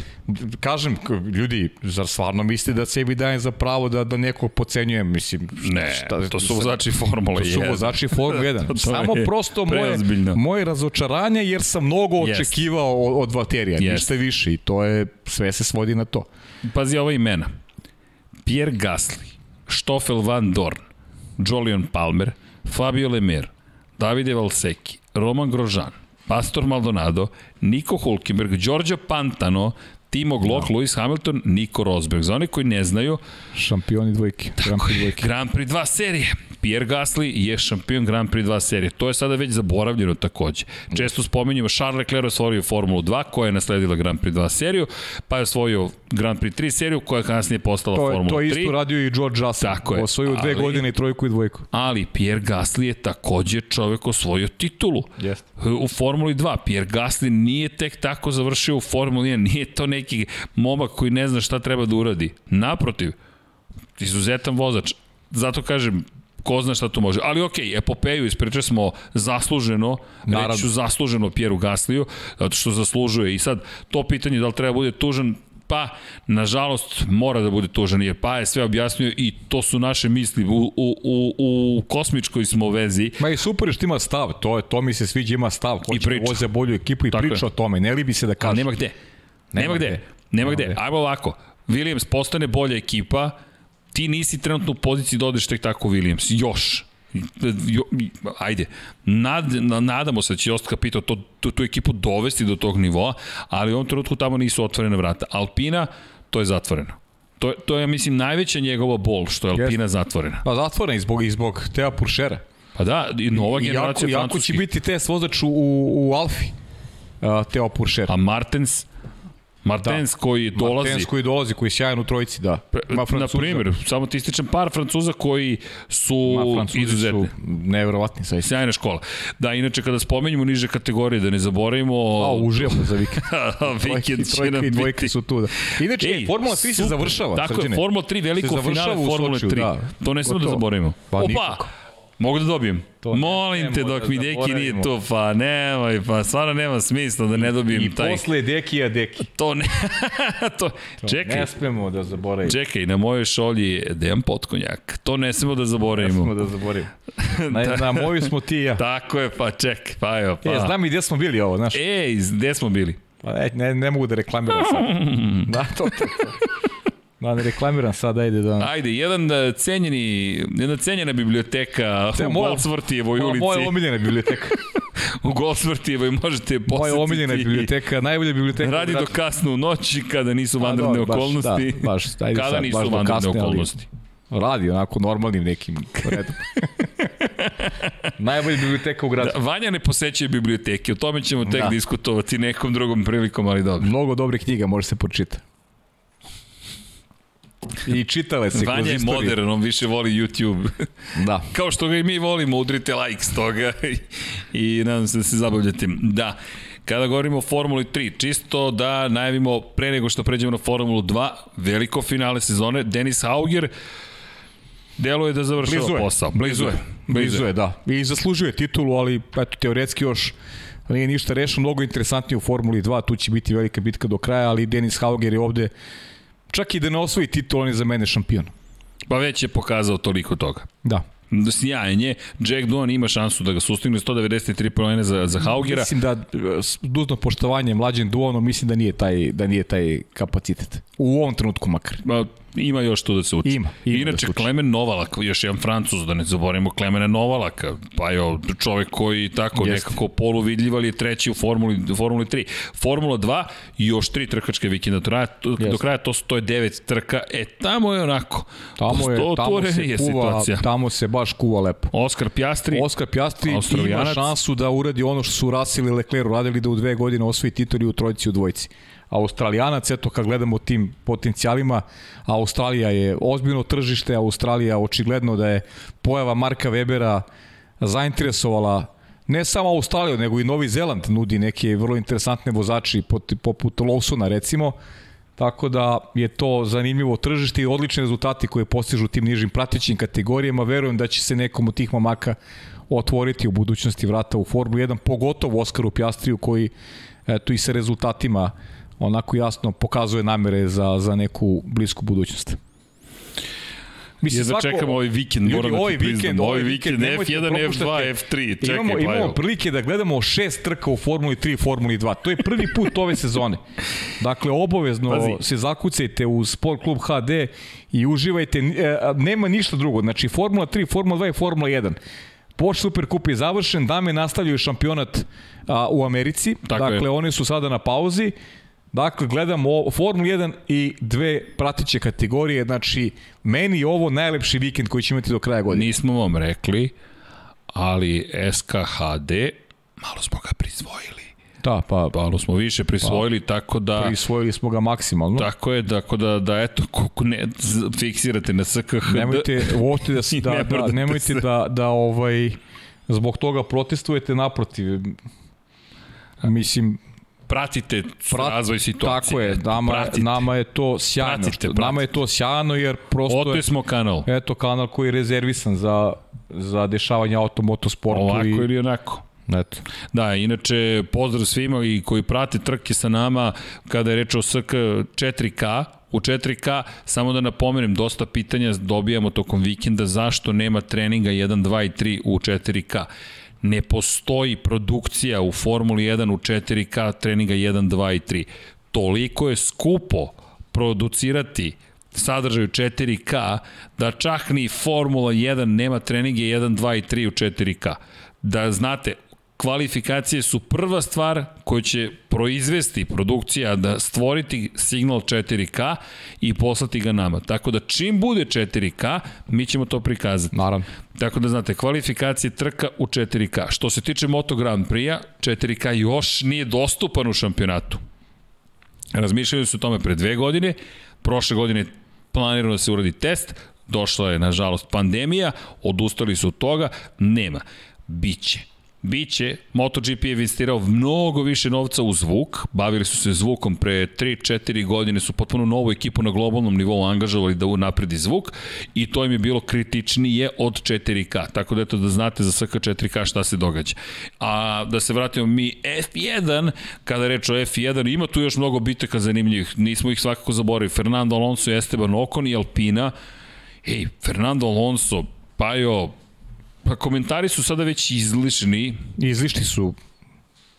Speaker 2: Kažem, ljudi, zar stvarno misli da sebi dajem za pravo da, da nekog pocenjujem? Mislim,
Speaker 1: ne, šta, to su vozači Formule 1.
Speaker 2: To su vozači Formule 1. *laughs* to, to samo prosto moje, moje razočaranje, jer sam mnogo yes. očekivao od, od Valterija, yes. ništa više. I to je, sve se svodi na to.
Speaker 1: Pazi ova imena. Pierre Gasly, Stoffel Van Dorn, Jolion Palmer, Fabio Lemer, Davide Valsecchi, Roman Grožan, Pastor Maldonado, Niko Hulkenberg, Đorđo Pantano, Timo Glock, no. Da. Lewis Hamilton, Niko Rosberg. Za one koji ne znaju...
Speaker 2: Šampioni dvojke.
Speaker 1: Grand Prix dvojke. Grand Prix 2 serije. Pierre Gasly je šampion Grand Prix 2 serije. To je sada već zaboravljeno takođe. Često spominjamo Charles Leclerc osvojio Formulu 2 koja je nasledila Grand Prix 2 seriju, pa je osvojio Grand Prix 3 seriju koja je kasnije postala to, Formula 3.
Speaker 2: To je isto radio i George Russell. Tako je. Osvojio dve ali, godine i trojku i dvojku.
Speaker 1: Ali Pierre Gasly je takođe čovek osvojio titulu.
Speaker 2: Yes.
Speaker 1: U Formuli 2. Pierre Gasly nije tek tako završio u Formuli 1. Nije to neki momak koji ne zna šta treba da uradi. Naprotiv, izuzetan vozač. Zato kažem, ko zna šta to može. Ali okej, okay, epopeju ispričali smo zasluženo, Naravno. reću zasluženo Pjeru Gasliju, zato što zaslužuje. I sad, to pitanje da li treba bude tužan, pa, nažalost, mora da bude tužan, jer pa je sve objasnio i to su naše misli. U, u, u, u kosmičkoj smo vezi.
Speaker 2: Ma i super što ima stav, to, je, to mi se sviđa, ima stav. Hoće da voze bolju ekipu i Tako priča je. o tome. Ne li bi se da kaže.
Speaker 1: nema gde. Nema, nema gde. gde. Nema gde. Ajmo ovako. Williams postane bolja ekipa, ti nisi trenutno u poziciji da odeš tek tako Williams. Još. Jo, ajde, Nad, nadamo se da će Jost Capito to, tu, tu ekipu dovesti do tog nivoa, ali u ovom trenutku tamo nisu otvorene vrata. Alpina, to je zatvoreno. To, to je, mislim, najveća njegova bol, što je Alpina yes. zatvorena.
Speaker 2: Pa zatvorena i zbog, i zbog Teo Puršera.
Speaker 1: Pa da, i nova generacija
Speaker 2: jako, jako će biti test vozač u, u Alfi, uh, Teo Puršer.
Speaker 1: A Martens, Martens da. koji dolazi.
Speaker 2: Martens koji dolazi, koji je sjajan u trojici, da.
Speaker 1: Ma Na primjer, samo ti ističem par Francuza koji su izuzetni. Su
Speaker 2: nevjerovatni, sve.
Speaker 1: Sjajna škola. Da, inače kada spomenjemo niže kategorije, da ne zaboravimo...
Speaker 2: A, uživamo za vikend. *laughs*
Speaker 1: vikend će nam
Speaker 2: i dvojke su tu, da. Inače, Ej, Formula 3 super. se završava.
Speaker 1: Tako srđene. je, Formula 3, veliko finale Formula 3. Da. To ne smemo da zaboravimo. Pa, Opa! Nikako. Mogu da dobijem? To Molim te dok da mi Deki nije tu, pa nemoj, pa stvarno nema smisla da ne dobijem
Speaker 2: I
Speaker 1: taj...
Speaker 2: I posle Dekija Deki.
Speaker 1: To ne... *laughs* to,
Speaker 2: to
Speaker 1: čekaj.
Speaker 2: Ne smemo da zaboravimo.
Speaker 1: Čekaj, na mojoj šolji je Dejan Potkonjak. To ne smemo da zaboravimo.
Speaker 2: Ne smemo da zaboravimo. *laughs* Na, da. na moju smo ti ja.
Speaker 1: Tako je, pa ček, pa evo, pa.
Speaker 2: E, znam i gde smo bili ovo, znaš.
Speaker 1: Ej, gde smo bili?
Speaker 2: Pa ne, ne, ne mogu da reklamiram sad. *laughs* da, to, to, to. Da, ne reklamiram sad, ajde da...
Speaker 1: Ajde, jedan e, cenjeni, jedna cenjena biblioteka Te, u Goldsvrtijevoj ulici.
Speaker 2: Moja omiljena biblioteka. *laughs*
Speaker 1: u Goldsvrtijevoj možete posetiti.
Speaker 2: Moja omiljena biblioteka, najbolja biblioteka.
Speaker 1: Radi do kasno u noći kada nisu vanredne okolnosti.
Speaker 2: Baš, da, baš, *laughs*
Speaker 1: ajde kada sad, nisu baš vanredne okolnosti.
Speaker 2: Radi onako normalnim nekim redom. *laughs* Najbolja biblioteka u gradu.
Speaker 1: Da, Vanja ne posećuje biblioteke, o tome ćemo tek da. diskutovati nekom drugom prilikom, ali dobro.
Speaker 2: Mnogo dobrih knjiga može se počita. I čitale se
Speaker 1: Vanja je modern, on više voli YouTube. *laughs*
Speaker 2: Da.
Speaker 1: Kao što ga i mi volimo, udrite like s toga *laughs* i, i nadam se da se zabavljate. Da. Kada govorimo o Formuli 3, čisto da najavimo pre nego što pređemo na Formulu 2, veliko finale sezone, Denis Hauger, deluje da završava
Speaker 2: Blizu je.
Speaker 1: posao.
Speaker 2: Blizu je. Blizu je, da. I zaslužuje titulu, ali eto, teoretski još nije ništa rešeno. Mnogo interesantnije u Formuli 2, tu će biti velika bitka do kraja, ali Denis Hauger je ovde, čak i da ne osvoji titul, on je za mene šampion.
Speaker 1: Pa već je pokazao toliko toga.
Speaker 2: Da.
Speaker 1: Sjajanje. Jack Duan ima šansu da ga sustigne 193 poena za, za Haugera.
Speaker 2: Mislim da s dužno poštovanje mlađim Duanom mislim da nije taj da nije taj kapacitet. U ovom trenutku makar.
Speaker 1: Ma, ima još tu da se uči.
Speaker 2: Ima, ima
Speaker 1: Inače,
Speaker 2: da.
Speaker 1: Klemen Novalak, još jedan francuz, da ne zaboravimo Klemena Novalaka, pa jo, čovek koji tako
Speaker 2: Jeste.
Speaker 1: Nekako poluvidljiv, ali je treći u Formuli, Formuli 3. Formula 2, još tri trkačke vikenda do kraja, do kraja to, to je devet trka, e tamo je onako,
Speaker 2: Tamo je,
Speaker 1: to,
Speaker 2: tamo se
Speaker 1: je
Speaker 2: kuva,
Speaker 1: situacija.
Speaker 2: tamo se baš kuva lepo.
Speaker 1: Oskar Pjastri,
Speaker 2: Oskar Pjastri ima šansu da uradi ono što su Russell i Leclerc uradili da u dve godine osvoji titul i u trojici u dvojici. Australijanac, eto kad gledamo tim potencijalima, Australija je ozbiljno tržište, Australija očigledno da je pojava Marka Webera zainteresovala ne samo Australiju, nego i Novi Zeland nudi neke vrlo interesantne vozači poput Lawsona recimo, Tako da je to zanimljivo tržište i odlični rezultati koje postižu tim nižim pratećim kategorijama. Verujem da će se nekom od tih mamaka otvoriti u budućnosti vrata u Formulu 1, pogotovo Oskaru Pjastriju koji eto, i sa rezultatima onako jasno pokazuje namere za, za neku blisku budućnost.
Speaker 1: Mislim, ja čekamo ovaj vikend, moram da
Speaker 2: ovaj
Speaker 1: ti priznam.
Speaker 2: vikend,
Speaker 1: ovaj
Speaker 2: ovaj
Speaker 1: vikend,
Speaker 2: vikend, nemojte
Speaker 1: F1,
Speaker 2: da
Speaker 1: F2,
Speaker 2: propuštate.
Speaker 1: F3, čekaj,
Speaker 2: imamo,
Speaker 1: pa
Speaker 2: imamo prilike da gledamo šest trka u Formuli 3 i Formuli 2. To je prvi put ove sezone. Dakle, obavezno
Speaker 1: Pazi.
Speaker 2: se zakucajte u Sport Klub HD i uživajte. E, nema ništa drugo. Znači, Formula 3, Formula 2 i Formula 1. Porsche Supercup je završen, dame nastavljaju šampionat a, u Americi.
Speaker 1: Tako
Speaker 2: dakle,
Speaker 1: je.
Speaker 2: oni su sada na pauzi. Dakle, gledamo Formulu 1 i dve pratiće kategorije. Znači, meni je ovo najlepši vikend koji će imati do kraja godine.
Speaker 1: Nismo vam rekli, ali SKHD, malo smo ga prisvojili.
Speaker 2: Da, pa,
Speaker 1: Malo smo više prisvojili, tako da...
Speaker 2: prisvojili smo ga maksimalno.
Speaker 1: Tako je, tako da, da eto, kako ne, fiksirate na SKHD.
Speaker 2: Nemojte uopšte da, *laughs* da,
Speaker 1: ne
Speaker 2: da, nemojte
Speaker 1: se.
Speaker 2: da, da ovaj, zbog toga protestujete naprotiv. Mislim,
Speaker 1: Pratite
Speaker 2: Prat-
Speaker 1: razvoj situacije.
Speaker 2: tako je, nama,
Speaker 1: Pratite.
Speaker 2: nama je to sjajno.
Speaker 1: Pratite,
Speaker 2: što,
Speaker 1: pratite.
Speaker 2: nama je to sjajno jer prosto
Speaker 1: Oto
Speaker 2: je,
Speaker 1: smo kanal.
Speaker 2: eto kanal koji je rezervisan za, za dešavanje automotosportu.
Speaker 1: Ovako
Speaker 2: i,
Speaker 1: ili onako.
Speaker 2: Eto.
Speaker 1: Da, inače, pozdrav svima i koji prate trke sa nama kada je reč o SK 4K, u 4K, samo da napomenem, dosta pitanja dobijamo tokom vikenda zašto nema treninga 1, 2 i 3 u 4K. Ne postoji produkcija u Formuli 1 u 4K treninga 1, 2 i 3. Toliko je skupo producirati sadržaj u 4K da čak ni Formula 1 nema treninge 1, 2 i 3 u 4K. Da znate, kvalifikacije su prva stvar koju će proizvesti produkcija da stvoriti signal 4K i poslati ga nama. Tako da čim bude 4K, mi ćemo to prikazati.
Speaker 2: Naravno.
Speaker 1: Tako da znate, kvalifikacije trka u 4K. Što se tiče Moto Grand Prix-a, 4K još nije dostupan u šampionatu. Razmišljali su o tome pre dve godine, prošle godine planirano da se uradi test, došla je, nažalost, pandemija, odustali su od toga, nema. Biće. Biće, MotoGP je investirao mnogo više novca u zvuk, bavili su se zvukom pre 3-4 godine, su potpuno novu ekipu na globalnom nivou angažovali da unapredi zvuk i to im je bilo kritičnije od 4K, tako da eto da znate za SK 4K šta se događa. A da se vratimo mi F1, kada reč o F1, ima tu još mnogo bitaka zanimljivih, nismo ih svakako zaboravili, Fernando Alonso, Esteban Ocon i Alpina, ej, Fernando Alonso, Pajo, Pa komentari su sada već izlišni,
Speaker 2: Izlišni su,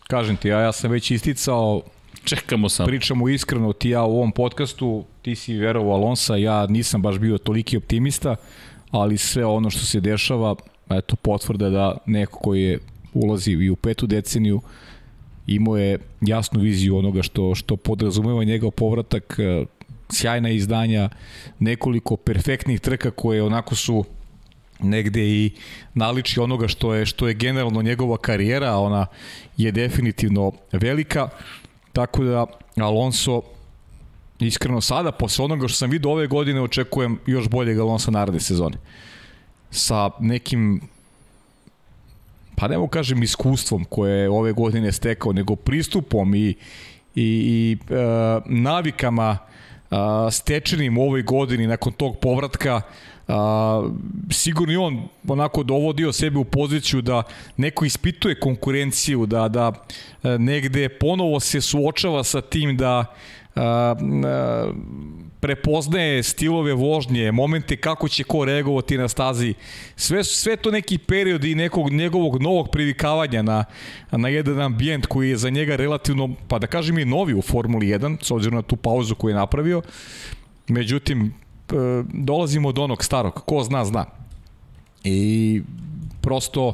Speaker 2: kažem ti, a ja sam već isticao,
Speaker 1: čekamo sam.
Speaker 2: pričamo iskreno, ti ja u ovom podcastu, ti si verovao Alonsa, ja nisam baš bio toliki optimista, ali sve ono što se dešava, eto, potvrda da neko koji je ulazi i u petu deceniju, imao je jasnu viziju onoga što, što podrazumeva njegov povratak, e, sjajna izdanja, nekoliko perfektnih trka koje onako su negde i naliči onoga što je što je generalno njegova karijera, ona je definitivno velika. Tako da Alonso iskreno sada, posle onoga što sam vidio ove godine, očekujem još boljeg Alonso naredne sezone. Sa nekim pa ne mogu kažem iskustvom koje je ove godine stekao, nego pristupom i, i, i e, navikama e, stečenim u ovoj godini nakon tog povratka a, sigurno i on onako dovodio sebe u poziciju da neko ispituje konkurenciju, da, da e, negde ponovo se suočava sa tim da a, a, prepoznaje stilove vožnje, momente kako će ko reagovati na stazi. Sve, sve to neki period i nekog njegovog novog privikavanja na, na jedan ambijent koji je za njega relativno, pa da kažem i novi u Formuli 1, s obzirom na tu pauzu koju je napravio. Međutim, E, dolazimo do onog starog, ko zna, zna. I prosto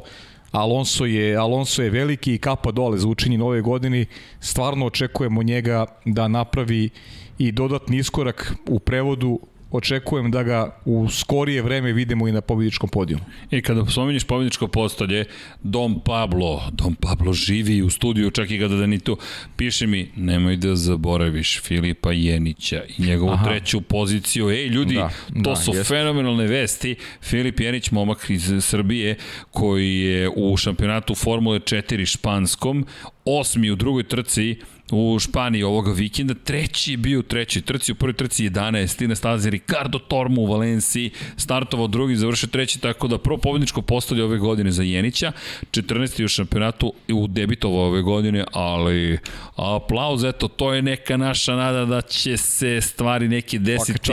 Speaker 2: Alonso je, Alonso je veliki i kapa dole za učenje nove godini. Stvarno očekujemo njega da napravi i dodatni iskorak u prevodu očekujem da ga u skorije vreme vidimo i na pobjedičkom podijumu.
Speaker 1: I kada spominješ pobjedičko postolje, Dom Pablo, Dom Pablo živi u studiju, čak i kada da ni tu, piše mi, nemoj da zaboraviš Filipa Jenića i njegovu Aha. treću poziciju. Ej, ljudi, da, to da, su jest. fenomenalne vesti. Filip Jenić, momak iz Srbije, koji je u šampionatu Formule 4 španskom, osmi u drugoj trci, u Španiji ovoga vikenda, treći je bio u trećoj trci, u prvoj trci 11, na stazi Ricardo Tormo u Valenciji, startovao drugi, završio treći, tako da prvo pobedničko postavlja ove godine za Jenića, 14. u šampionatu u debitovo ove godine, ali aplauz, eto, to je neka naša nada da će se stvari neke desiti,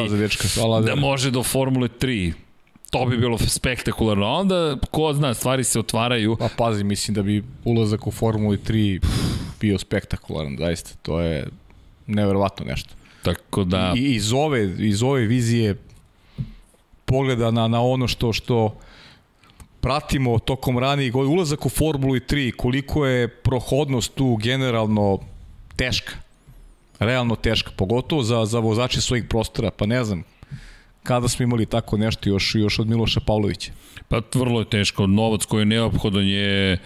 Speaker 1: da može do Formule 3, to bi bilo spektakularno. Onda, ko zna, stvari se otvaraju.
Speaker 2: Pa pazi, mislim da bi ulazak u Formuli 3 bio spektakularan, zaista. To je neverovatno nešto.
Speaker 1: Tako da...
Speaker 2: I iz ove, iz ove vizije pogleda na, na ono što što pratimo tokom ranijih godina, ulazak u Formulu 3, koliko je prohodnost tu generalno teška. Realno teška, pogotovo za, za vozače svojih prostora, pa ne znam, kada smo imali tako nešto još, još od Miloša Pavlovića?
Speaker 1: Pa vrlo je teško, novac koji je neophodan je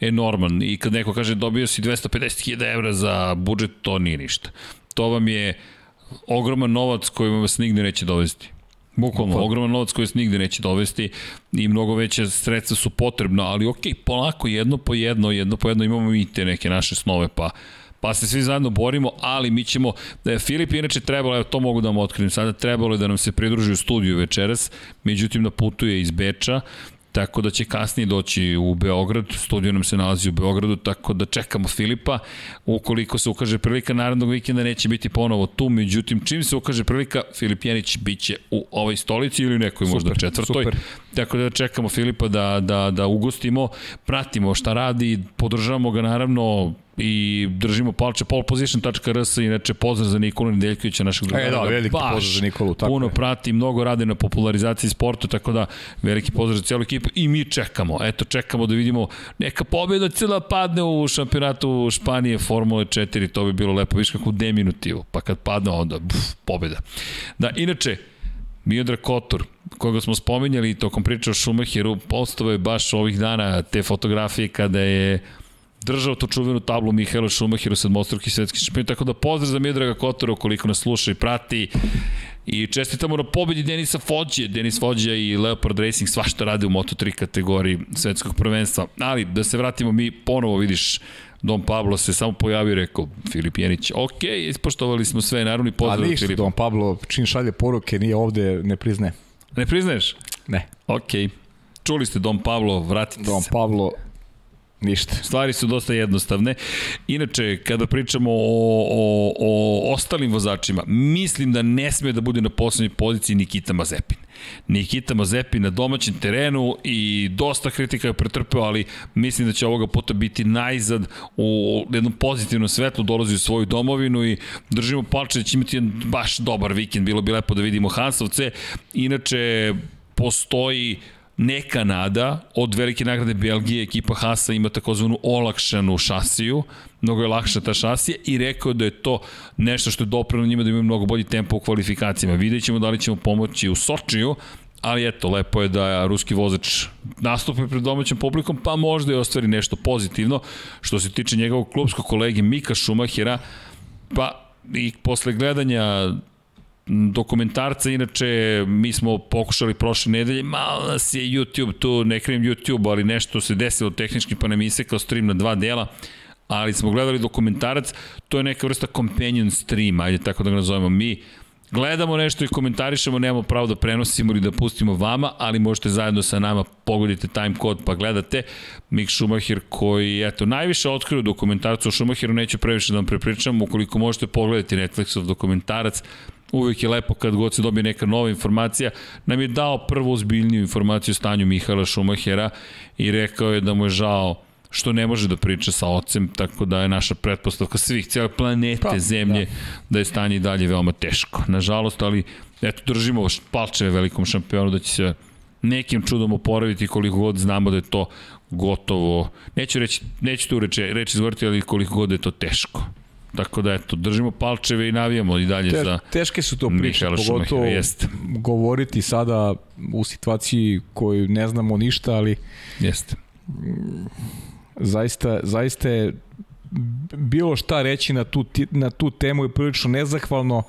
Speaker 1: enorman i kad neko kaže dobio si 250.000 evra za budžet, to nije ništa. To vam je ogroman novac koji vas nigde neće dovesti. Bukvalno, pa. ogroman novac koji se nigde neće dovesti i mnogo veće sredstva su potrebno, ali ok, polako, jedno po jedno, jedno po jedno imamo i te neke naše snove, pa pa se svi zajedno borimo, ali mi ćemo, da je Filip inače trebalo, evo to mogu da vam otkrijem sada, trebalo je da nam se pridruži u studiju večeras, međutim da putuje iz Beča, tako da će kasnije doći u Beograd, studio nam se nalazi u Beogradu, tako da čekamo Filipa, ukoliko se ukaže prilika narednog vikenda neće biti ponovo tu, međutim čim se ukaže prilika, Filip Janić biće u ovoj stolici ili nekoj super, možda četvrtoj, super. tako da čekamo Filipa da, da, da ugostimo, pratimo šta radi, podržavamo ga naravno i držimo palče polposition.rs inače pozdrav za Nikolu Nedeljkovića našeg drugara.
Speaker 2: E da, veliki pozdrav za Nikolu,
Speaker 1: tako puno je. prati, mnogo radi na popularizaciji sporta, tako da veliki pozdrav za cijelu ekipu i mi čekamo, eto čekamo da vidimo neka pobjeda cela padne u šampionatu Španije Formule 4, to bi bilo lepo, viš kako deminutivu, pa kad padne onda buf, pobjeda. Da, inače, Miodrag Kotor, koga smo spominjali tokom priče o Schumacheru, postao je baš ovih dana te fotografije kada je držao tu čuvenu tablu Mihajlo Šumahiru, sedmostruki svetski šampion, tako da pozdrav za Miodraga Kotora koliko nas sluša i prati i čestitamo na pobedi Denisa Fođe, Denis Fođa i Leopard Racing svašta rade u Moto3 kategoriji svetskog prvenstva, ali da se vratimo mi ponovo vidiš Don Pablo se samo pojavio i rekao Filip Jenić, ok, ispoštovali smo sve, naravno i pozdrav
Speaker 2: Ali ništa, Don Pablo čim šalje poruke nije ovde, ne prizne.
Speaker 1: Ne priznaješ?
Speaker 2: Ne.
Speaker 1: Ok. Čuli ste Don Pablo, vratite
Speaker 2: Don se. Don Pablo Ništa.
Speaker 1: Stvari su dosta jednostavne. Inače, kada pričamo o, o, o ostalim vozačima, mislim da ne sme da bude na poslednjoj poziciji Nikita Mazepin. Nikita Mazepin na domaćem terenu i dosta kritika je pretrpeo, ali mislim da će ovoga puta biti najzad u jednom pozitivnom svetlu, dolazi u svoju domovinu i držimo palče da će imati baš dobar vikend. Bilo bi lepo da vidimo Hansovce. Inače, postoji neka nada od velike nagrade Belgije, ekipa Hasa ima takozvanu olakšanu šasiju, mnogo je lakša ta šasija i rekao da je to nešto što je doprano njima da imaju mnogo bolji tempo u kvalifikacijama. Vidjet ćemo da li ćemo pomoći u Sočiju, ali eto, lepo je da ruski vozač nastupi pred domaćom publikom, pa možda i ostvari nešto pozitivno. Što se tiče njegovog klubskog kolege Mika Šumahira, pa i posle gledanja dokumentarca, inače mi smo pokušali prošle nedelje, malo nas je YouTube tu, ne krijem YouTube, ali nešto se desilo tehnički pa nam isekao stream na dva dela, ali smo gledali dokumentarac, to je neka vrsta companion stream, ajde tako da ga nazovemo. Mi gledamo nešto i komentarišemo, nemamo pravo da prenosimo ili da pustimo vama, ali možete zajedno sa nama pogodite time kod pa gledate. Mick Schumacher koji, eto, najviše otkrio u dokumentarcu o Schumacheru, neću previše da vam prepričam, ukoliko možete pogledati Netflixov dokumentarac, uvek je lepo kad god se dobije neka nova informacija, nam je dao prvu ozbiljniju informaciju o stanju Mihala Šumahera i rekao je da mu je žao što ne može da priča sa ocem, tako da je naša pretpostavka svih, cijele planete pa, Zemlje, da. da je stanje i dalje veoma teško. Nažalost, ali eto, držimo palčeve velikom šampionu da će se nekim čudom oporaviti koliko god znamo da je to gotovo, neću reći, neću tu reći, reći izgovoriti, ali koliko god da je to teško. Tako da eto, držimo palčeve i navijamo i dalje Te, za
Speaker 2: Teške su to priče, pogotovo jeste. govoriti sada u situaciji koju ne znamo ništa, ali
Speaker 1: jeste.
Speaker 2: Zaista, zaista je bilo šta reći na tu, na tu temu je prilično nezahvalno.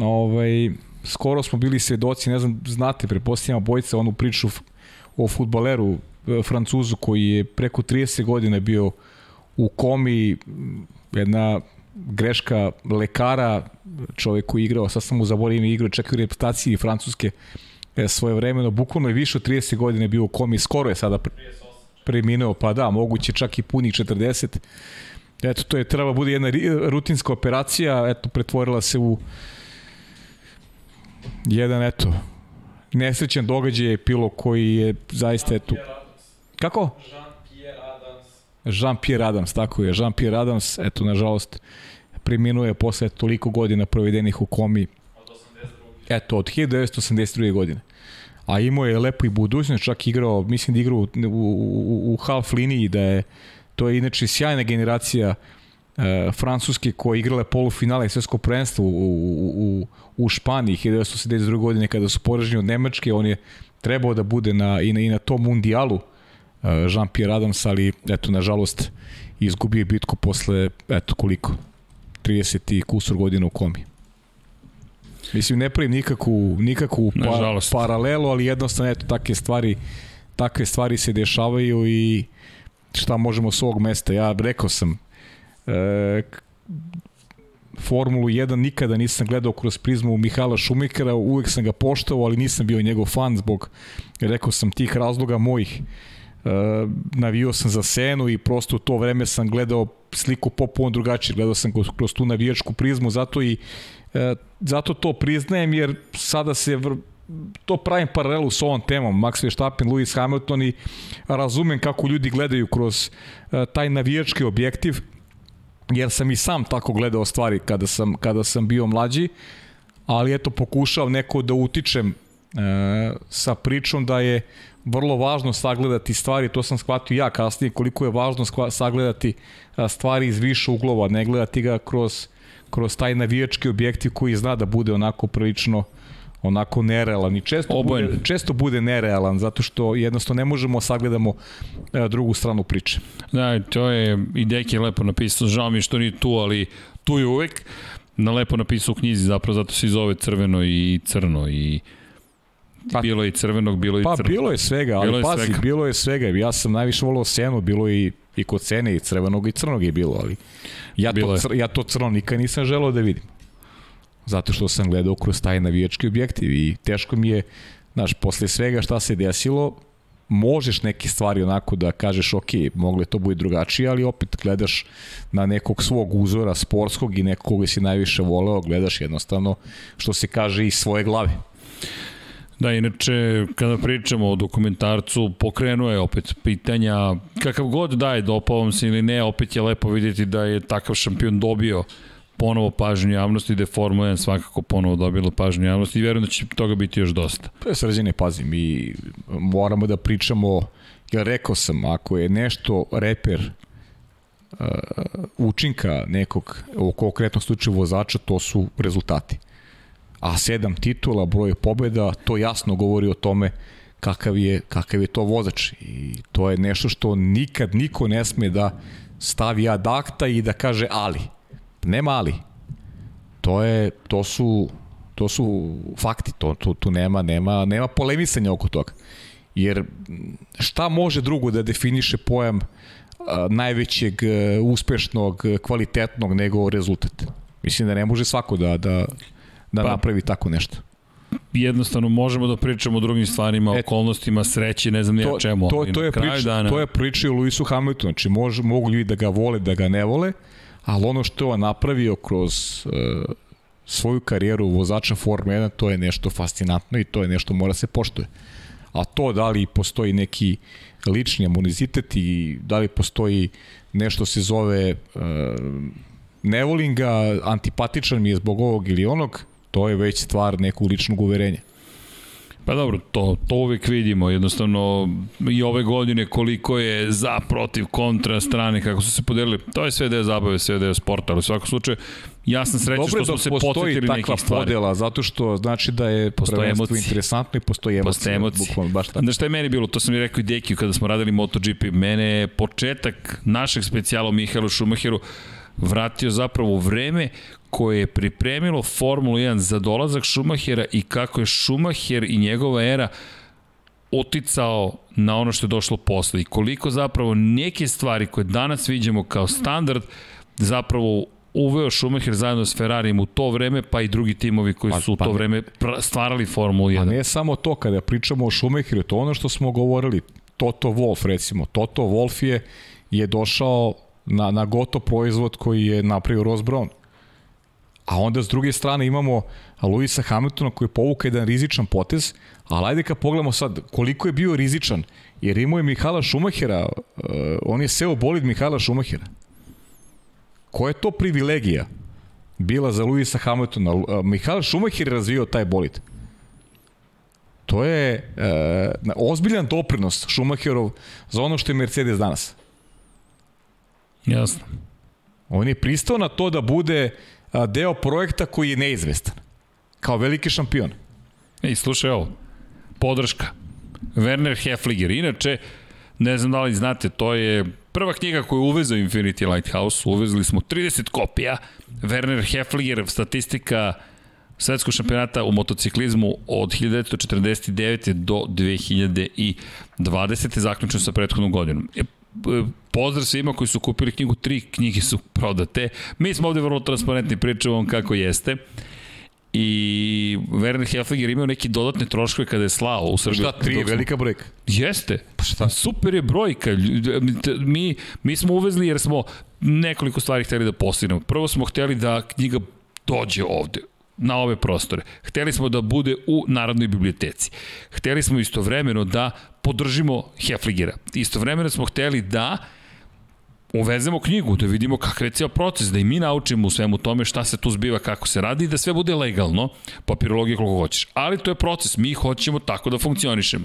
Speaker 2: Ovaj, skoro smo bili svedoci, ne znam, znate, prepostavljamo bojca onu priču o futbaleru e, Francuzu koji je preko 30 godina bio u komi, jedna greška lekara, čovjek koji je igrao, sad sam mu zaboravio ime igrao, čak i u reputaciji Francuske e, svoje vremeno, bukvalno je više od 30 godine bio u komi, skoro je sada preminuo, pa da, moguće čak i punih 40. Eto, to je treba bude jedna rutinska operacija, eto, pretvorila se u jedan, eto, nesrećan događaj je pilo koji je zaista, eto... Kako? Jean-Pierre Adams, tako je, Jean-Pierre Adams, eto, nažalost, preminuje posle toliko godina provedenih u komi. Od 82. Eto, od 1982. godine. A imao je lepo i budućnost, čak igrao, mislim da igrao u, u, u half liniji, da je, to je inače sjajna generacija e, Francuske koja je igrala polufinale svetskog prvenstva u, u, u, u Španiji 1982. godine kada su poraženi od Nemačke, on je trebao da bude na, i, na, i na tom mundijalu Jean-Pierre Adams, ali eto, nažalost, izgubio bitku posle, eto, koliko? 30 i kusur godina u komi. Mislim, ne pravim nikakvu, nikakvu pa, paralelu, ali jednostavno, eto, takve stvari, takve stvari se dešavaju i šta možemo s ovog mesta. Ja rekao sam, e, Formulu 1 nikada nisam gledao kroz prizmu Mihala Šumikera, uvek sam ga poštovao, ali nisam bio njegov fan zbog, rekao sam, tih razloga mojih navio sam za Senu i prosto u to vreme sam gledao sliku popuno drugačije, gledao sam kroz tu navijačku prizmu, zato i uh, zato to priznajem jer sada se vr, to pravim paralelu s ovom temom, Max Verstappen, Lewis Hamilton i razumem kako ljudi gledaju kroz uh, taj navijački objektiv, jer sam i sam tako gledao stvari kada sam, kada sam bio mlađi, ali eto pokušao neko da utičem sa pričom da je vrlo važno sagledati stvari, to sam shvatio ja kasnije, koliko je važno sagledati stvari iz više uglova, ne gledati ga kroz, kroz taj navijački objektiv koji zna da bude onako prilično onako nerealan i često bude, često bude nerealan zato što jednostavno ne možemo sagledamo drugu stranu priče.
Speaker 1: Da, to je i Deki je lepo napisao, žao mi što nije tu, ali tu je uvek na lepo napisao u knjizi, zapravo zato se zove crveno i crno i Pa, bilo je i crvenog, bilo je
Speaker 2: pa,
Speaker 1: i crvenog.
Speaker 2: Pa bilo je svega, ali bilo pazi, svega. bilo je svega. Ja sam najviše volao senu, bilo i, i kod cene i crvenog i crnog je bilo, ali ja, bilo to, cr, ja to crno nikad nisam želeo da vidim. Zato što sam gledao kroz taj navijački objektiv i teško mi je, znaš, posle svega šta se desilo, možeš neke stvari onako da kažeš ok, mogle to bude drugačije, ali opet gledaš na nekog svog uzora sportskog i nekog koga si najviše voleo, gledaš jednostavno što se kaže iz svoje glave.
Speaker 1: Da, inače, kada pričamo o dokumentarcu, pokrenuo je opet pitanja, kakav god da je, dopao vam se ili ne, opet je lepo vidjeti da je takav šampion dobio ponovo pažnju javnosti, da je Formula 1 svakako ponovo dobila pažnju javnosti i verujem da će toga biti još dosta.
Speaker 2: To je srđene, pazi, mi moramo da pričamo, ja rekao sam, ako je nešto reper uh, učinka nekog, u konkretnom slučaju vozača, to su rezultati. A sedam titula, broj pobeda, to jasno govori o tome kakav je, kakav je to vozač. I to je nešto što nikad niko ne sme da stavi ad akta i da kaže ali. Nema ali. To je, to su, to su fakti, to, tu, tu nema, nema, nema polemisanja oko toga. Jer šta može drugo da definiše pojam a, najvećeg, a, uspešnog, kvalitetnog nego rezultat? Mislim da ne može svako da, da, da pa, napravi tako nešto
Speaker 1: jednostavno možemo da pričamo o drugim stvarima, e, okolnostima, sreći, ne znam ja čemu.
Speaker 2: To, to, je prič, dana... to je priča o Luisu Hamiltonu, znači može, mogu ljudi da ga vole, da ga ne vole, ali ono što je on napravio kroz uh, svoju karijeru vozača Forme 1, to je nešto fascinantno i to je nešto mora se poštuje. A to da li postoji neki lični amunizitet i da li postoji nešto se zove uh, ne volim ga, antipatičan mi je zbog ovog ili onog, to je već stvar nekog ličnog uverenja.
Speaker 1: Pa dobro, to, to uvek vidimo, jednostavno i ove godine koliko je za, protiv, kontra strane, kako su se podelili, to je sve deo zabave, sve deo sporta, ali u svakom slučaju ja sam srećan što smo se podsjetili nekih stvari.
Speaker 2: podela, zato što znači da je postoje prvenstvo emocije. interesantno i postoji emocije. Postoje emocije. Bukvalno, baš tako.
Speaker 1: Znaš šta je meni bilo, to sam i rekao i Dekiju kada smo radili MotoGP, mene je početak našeg specijala Mihajlu Šumacheru vratio zapravo vreme koje je pripremilo Formulu 1 za dolazak Šumahera i kako je Šumacher i njegova era oticao na ono što je došlo posle i koliko zapravo neke stvari koje danas vidimo kao standard zapravo uveo Schumacher zajedno s Ferrarijem u to vreme, pa i drugi timovi koji pa, su u pa, to vreme stvarali Formulu 1.
Speaker 2: Pa ne samo to, kada pričamo o Schumacheru, to ono što smo govorili, Toto Wolf recimo, Toto Wolf je, je došao na, na gotov proizvod koji je napravio Ross Brown. A onda s druge strane imamo Luisa Hamiltona koji je povuka jedan rizičan potez, ali ajde kad pogledamo sad koliko je bio rizičan, jer imao je Mihala Šumahera, uh, on je seo bolid Mihala Šumahera. Koja je to privilegija bila za Luisa Hamiltona? Uh, Mihala Šumacher je razvio taj bolid. To je uh, ozbiljan doprinos Šumacherov za ono što je Mercedes danas.
Speaker 1: Jasno.
Speaker 2: On je pristao na to da bude deo projekta koji je neizvestan. Kao veliki šampion.
Speaker 1: Ej, slušaj ovo. Podrška. Werner Hefliger. Inače, ne znam da li znate, to je prva knjiga koju je uvezao Infinity Lighthouse. Uvezli smo 30 kopija. Werner Hefliger, statistika svetskog šampionata u motociklizmu od 1949. do 2020. zaključno sa prethodnom godinom. Pozdrav svima koji su kupili knjigu, tri knjige su prodate. Mi smo ovde vrlo transparentni, pričamo vam kako jeste. I Werner Hefliger imao neki dodatne troškove kada je slao u Srbiju.
Speaker 2: Šta, tri je velika brojka?
Speaker 1: Jeste. Pa šta? Super je brojka. Mi, mi smo uvezli jer smo nekoliko stvari hteli da postignemo. Prvo smo hteli da knjiga dođe ovde na ove prostore. Hteli smo da bude u Narodnoj biblioteci. Hteli smo istovremeno da podržimo Hefligera. Istovremeno smo hteli da uvezemo knjigu, da vidimo kakav je cijel proces, da i mi naučimo u svemu tome šta se tu zbiva, kako se radi i da sve bude legalno, papirologije koliko hoćeš. Ali to je proces, mi hoćemo tako da funkcionišemo.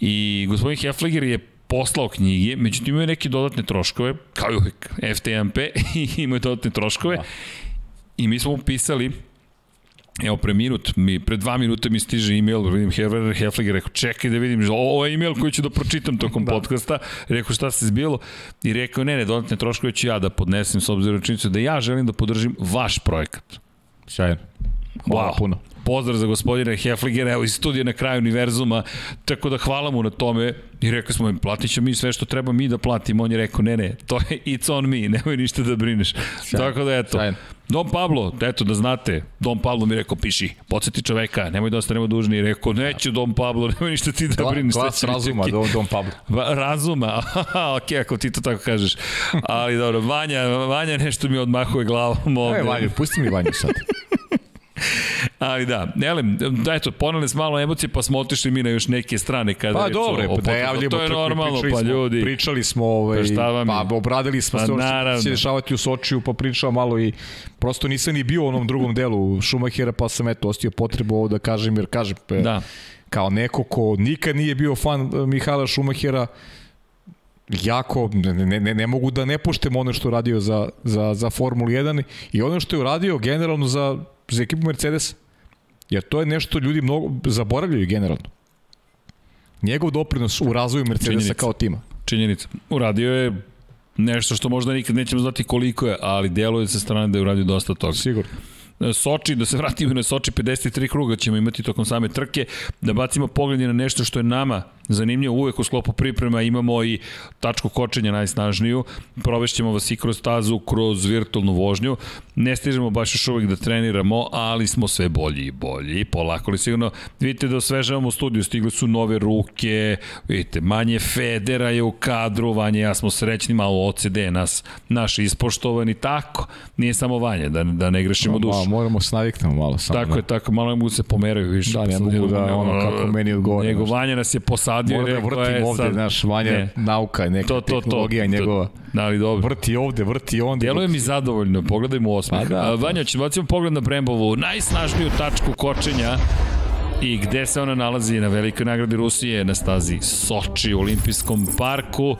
Speaker 1: I gospodin Hefliger je poslao knjige, međutim imaju neke dodatne troškove, kao i uvek FTMP, *laughs* imaju dodatne troškove. Da. I mi smo upisali Evo, pre minut, mi, pre dva minuta mi stiže e-mail, vidim Herbert Hefliger, rekao, čekaj da vidim, ovo je e-mail koji ću da pročitam tokom da. podcasta, rekao šta se zbilo, i rekao, ne, ne, dodatne troškove ću ja da podnesem s obzirom činjenicu da ja želim da podržim vaš projekat.
Speaker 2: Sjajno. Hvala wow. puno.
Speaker 1: Pozdrav za gospodina Hefligera, evo iz studija na kraju univerzuma, tako da hvala mu na tome i rekao smo im, platit ćemo mi sve što treba mi da platimo, on je rekao, ne, ne, to je it's on me, nemoj ništa da brineš. Sjajno. Tako da eto, Sjajno. Don Pablo, eto da znate, Don Pablo mi rekao, piši, podsjeti čoveka, nemoj da ostanemo dužni. I rekao, neću Don Pablo, nemoj ništa ti da brineš.
Speaker 2: Glas razuma, Don, Don Pablo.
Speaker 1: razuma, *laughs* ok, ako ti to tako kažeš. Ali dobro, Vanja, Vanja nešto mi odmahuje glavom ovde.
Speaker 2: Evo, Vanja, pusti mi Vanju sad.
Speaker 1: Ali da, elem, da eto, poneli smo malo emocije, pa smo otišli mi na još neke strane. Kada
Speaker 2: pa dobro, pa da javljamo
Speaker 1: to je normalno, pa ljudi.
Speaker 2: Pričali smo, ovaj, pa, pa obradili smo pa, sve što će dešavati u Sočiju, pa pričao malo i prosto nisam ni bio u onom drugom delu Šumahera, pa sam eto ostio potrebu ovo da kažem, jer kažem, da. kao neko ko nikad nije bio fan eh, Mihala Šumahera, jako, ne, ne, ne mogu da ne puštem ono što je radio za, za, za Formulu 1 i ono što je uradio generalno za, za ekipu Mercedes. Jer to je nešto ljudi mnogo zaboravljaju generalno. Njegov doprinos u razvoju Mercedesa Činjenica. kao tima.
Speaker 1: Činjenica. Uradio je nešto što možda nikad nećemo znati koliko je, ali deluje sa strane da je uradio dosta toga.
Speaker 2: Sigurno.
Speaker 1: Soči, da se vratimo na Soči, 53 kruga ćemo imati tokom same trke, da bacimo pogled na nešto što je nama zanimljivo, uvek u sklopu priprema imamo i tačku kočenja najsnažniju, provešćemo vas i kroz stazu, kroz virtualnu vožnju, ne stižemo baš još uvek da treniramo, ali smo sve bolji i bolji, polako li sigurno, vidite da osvežavamo studiju, stigle su nove ruke, vidite, manje Federa je u kadru, Vanja ja smo srećni, malo OCD nas, naš ispoštovani, tako, nije samo Vanja, da, da ne grešimo dušu.
Speaker 2: Ma, moramo se naviknemo malo.
Speaker 1: Samo, tako da. je, tako, malo ne mogu se pomeraju više.
Speaker 2: Da, ne mogu da, ono, kako meni odgovore.
Speaker 1: Nego Vanja nas je posadio posadio
Speaker 2: Mora da vrtim je ovde, sad... naš Vanja, ne. nauka, neka to, to, tehnologija to, njegova.
Speaker 1: Da, ali dobro.
Speaker 2: Vrti ovde, vrti onda.
Speaker 1: Deluje mi zadovoljno, pogledajmo osmeh. Pa da, Vanja, ćemo pogled na Brembovu, najsnažniju tačku kočenja i gde se ona nalazi? Na velikoj nagradi Rusije na stazi Soči u olimpijskom parku.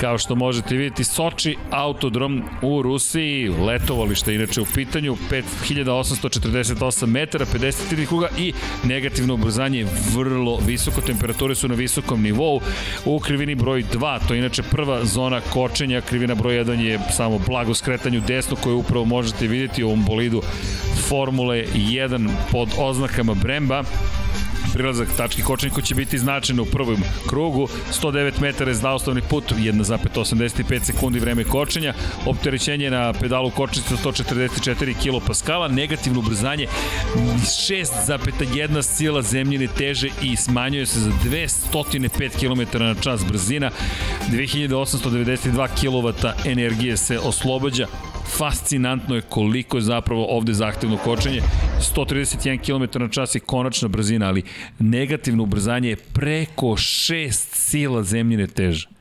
Speaker 1: Kao što možete vidjeti, Soči autodrom u Rusiji, letovalište inače u pitanju, 5848 metara, 53 kruga i negativno ubrzanje. Vrlo visoko, temperature su na visokom nivou. U krivini broj 2, to je inače prva zona kočenja, krivina broj 1 je samo blago skretanju desno koju upravo možete vidjeti u ovom bolidu Formule 1 pod oznakama Bremba prilazak tački koji će biti značajno u prvom krugu. 109 metara je zaustavni put, 1,85 sekundi vreme kočenja. Opterećenje na pedalu kočnice 144 kPa, negativno ubrzanje 6,1 sila zemljine teže i smanjuje se za 205 km na čas brzina. 2892 kW energije se oslobađa fascinantno je koliko je zapravo ovde zahtevno kočenje. 131 km na čas je konačna brzina, ali negativno ubrzanje je preko 6 sila zemljine teže.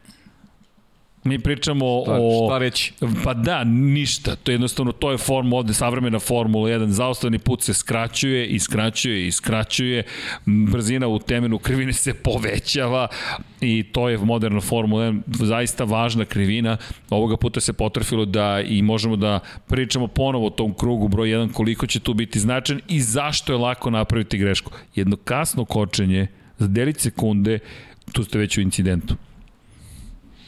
Speaker 1: Mi pričamo
Speaker 2: šta,
Speaker 1: o...
Speaker 2: Šta reći?
Speaker 1: Pa da, ništa. To je jednostavno, to je form ovde, savremena Formula 1. Zaostavni put se skraćuje i skraćuje i skraćuje. Brzina u temenu krivine se povećava i to je moderna Formula 1. Zaista važna krivina. Ovoga puta se potrefilo da i možemo da pričamo ponovo o tom krugu broj 1 koliko će tu biti značan i zašto je lako napraviti grešku. Jedno kasno kočenje za delić sekunde, tu ste već u incidentu.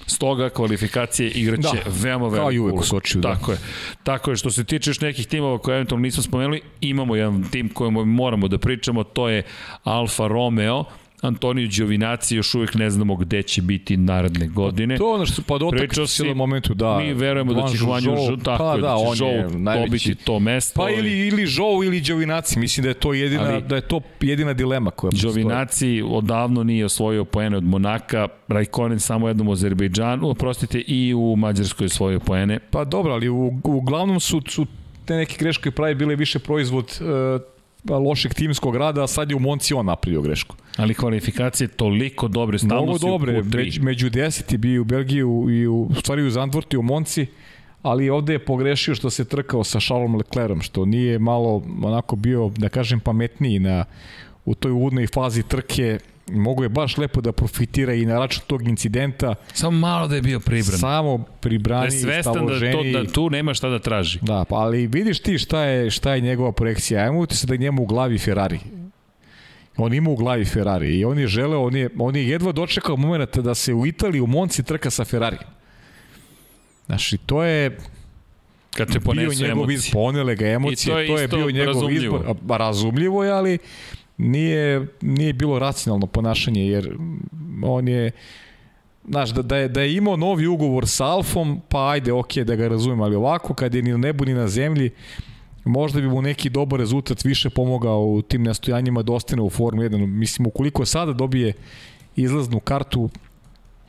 Speaker 1: Stoga kvalifikacije igraće da, veoma, veoma
Speaker 2: kao i uvek u Sočiju.
Speaker 1: Da. Tako je. Tako je. Što se tiče još nekih timova koje eventualno nismo spomenuli, imamo jedan tim kojem moramo da pričamo, to je Alfa Romeo Antonio Giovinazzi još uvijek ne znamo gde će biti naredne godine.
Speaker 2: To ono što pa dotak se momentu, da.
Speaker 1: Mi verujemo da će Juan Joe, tako pa, da, da, će Joe dobiti to mesto.
Speaker 2: Pa ili, ili Joe ili Giovinazzi, mislim da je to jedina, ali, da je to jedina dilema koja
Speaker 1: Giovinazzi odavno nije osvojio poene od Monaka, Raikkonen samo jednom u Azerbejdžanu, oprostite i u Mađarskoj osvojio poene.
Speaker 2: Pa dobro, ali u, uglavnom su, su te neke greške pravi bile više proizvod uh, lošeg timskog rada, a sad je u Monci on napravio grešku.
Speaker 1: Ali kvalifikacije toliko dobre, stalno Mnogo
Speaker 2: dobre, među, među deseti bi u Belgiju i u, stvari u Zandvorti u Monci, ali ovde je pogrešio što se trkao sa Charlesom Leclerom, što nije malo onako bio, da kažem, pametniji na, u toj uvodnoj fazi trke, mogu je baš lepo da profitira i na račun tog incidenta.
Speaker 1: Samo malo da je bio pribran.
Speaker 2: Samo pribrani, da
Speaker 1: je svestan da, to, da tu nema šta da traži.
Speaker 2: Da, pa ali vidiš ti šta je, šta je njegova projekcija. Ajmo ti se da je njemu u glavi Ferrari. On ima u glavi Ferrari i on je želeo, on je, on je jedva dočekao moment da se u Italiji u Monci trka sa Ferrari. Znaš, i to je
Speaker 1: kad te bio njegov
Speaker 2: izbor, ponele ga emocije, to je, to je bio njegov razumljivo. izbor. Razumljivo je, ali nije, nije bilo racionalno ponašanje, jer on je znaš, da, da, je, da je imao novi ugovor sa Alfom, pa ajde, ok, da ga razumem, ali ovako, kad je ni na nebu ni na zemlji, možda bi mu neki dobar rezultat više pomogao u tim nastojanjima da ostane u Formu 1. Mislim, ukoliko sada dobije izlaznu kartu,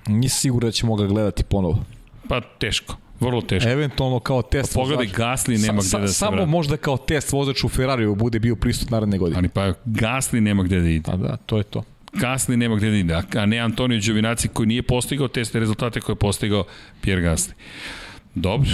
Speaker 2: nisam siguran da ćemo ga gledati ponovo.
Speaker 1: Pa teško. Vrlo teško.
Speaker 2: Eventualno kao test
Speaker 1: pa pogledaj, Gasli nema sa, gde da se
Speaker 2: Samo vrati. možda kao test vozač u Ferrariju bude bio prisut naredne godine.
Speaker 1: Ali pa Gasli nema gde da ide.
Speaker 2: Pa da, to je to.
Speaker 1: Gasli nema gde da ide, a ne Antonio Đovinaci koji nije postigao teste rezultate koje je postigao Pierre Gasli. Dobro,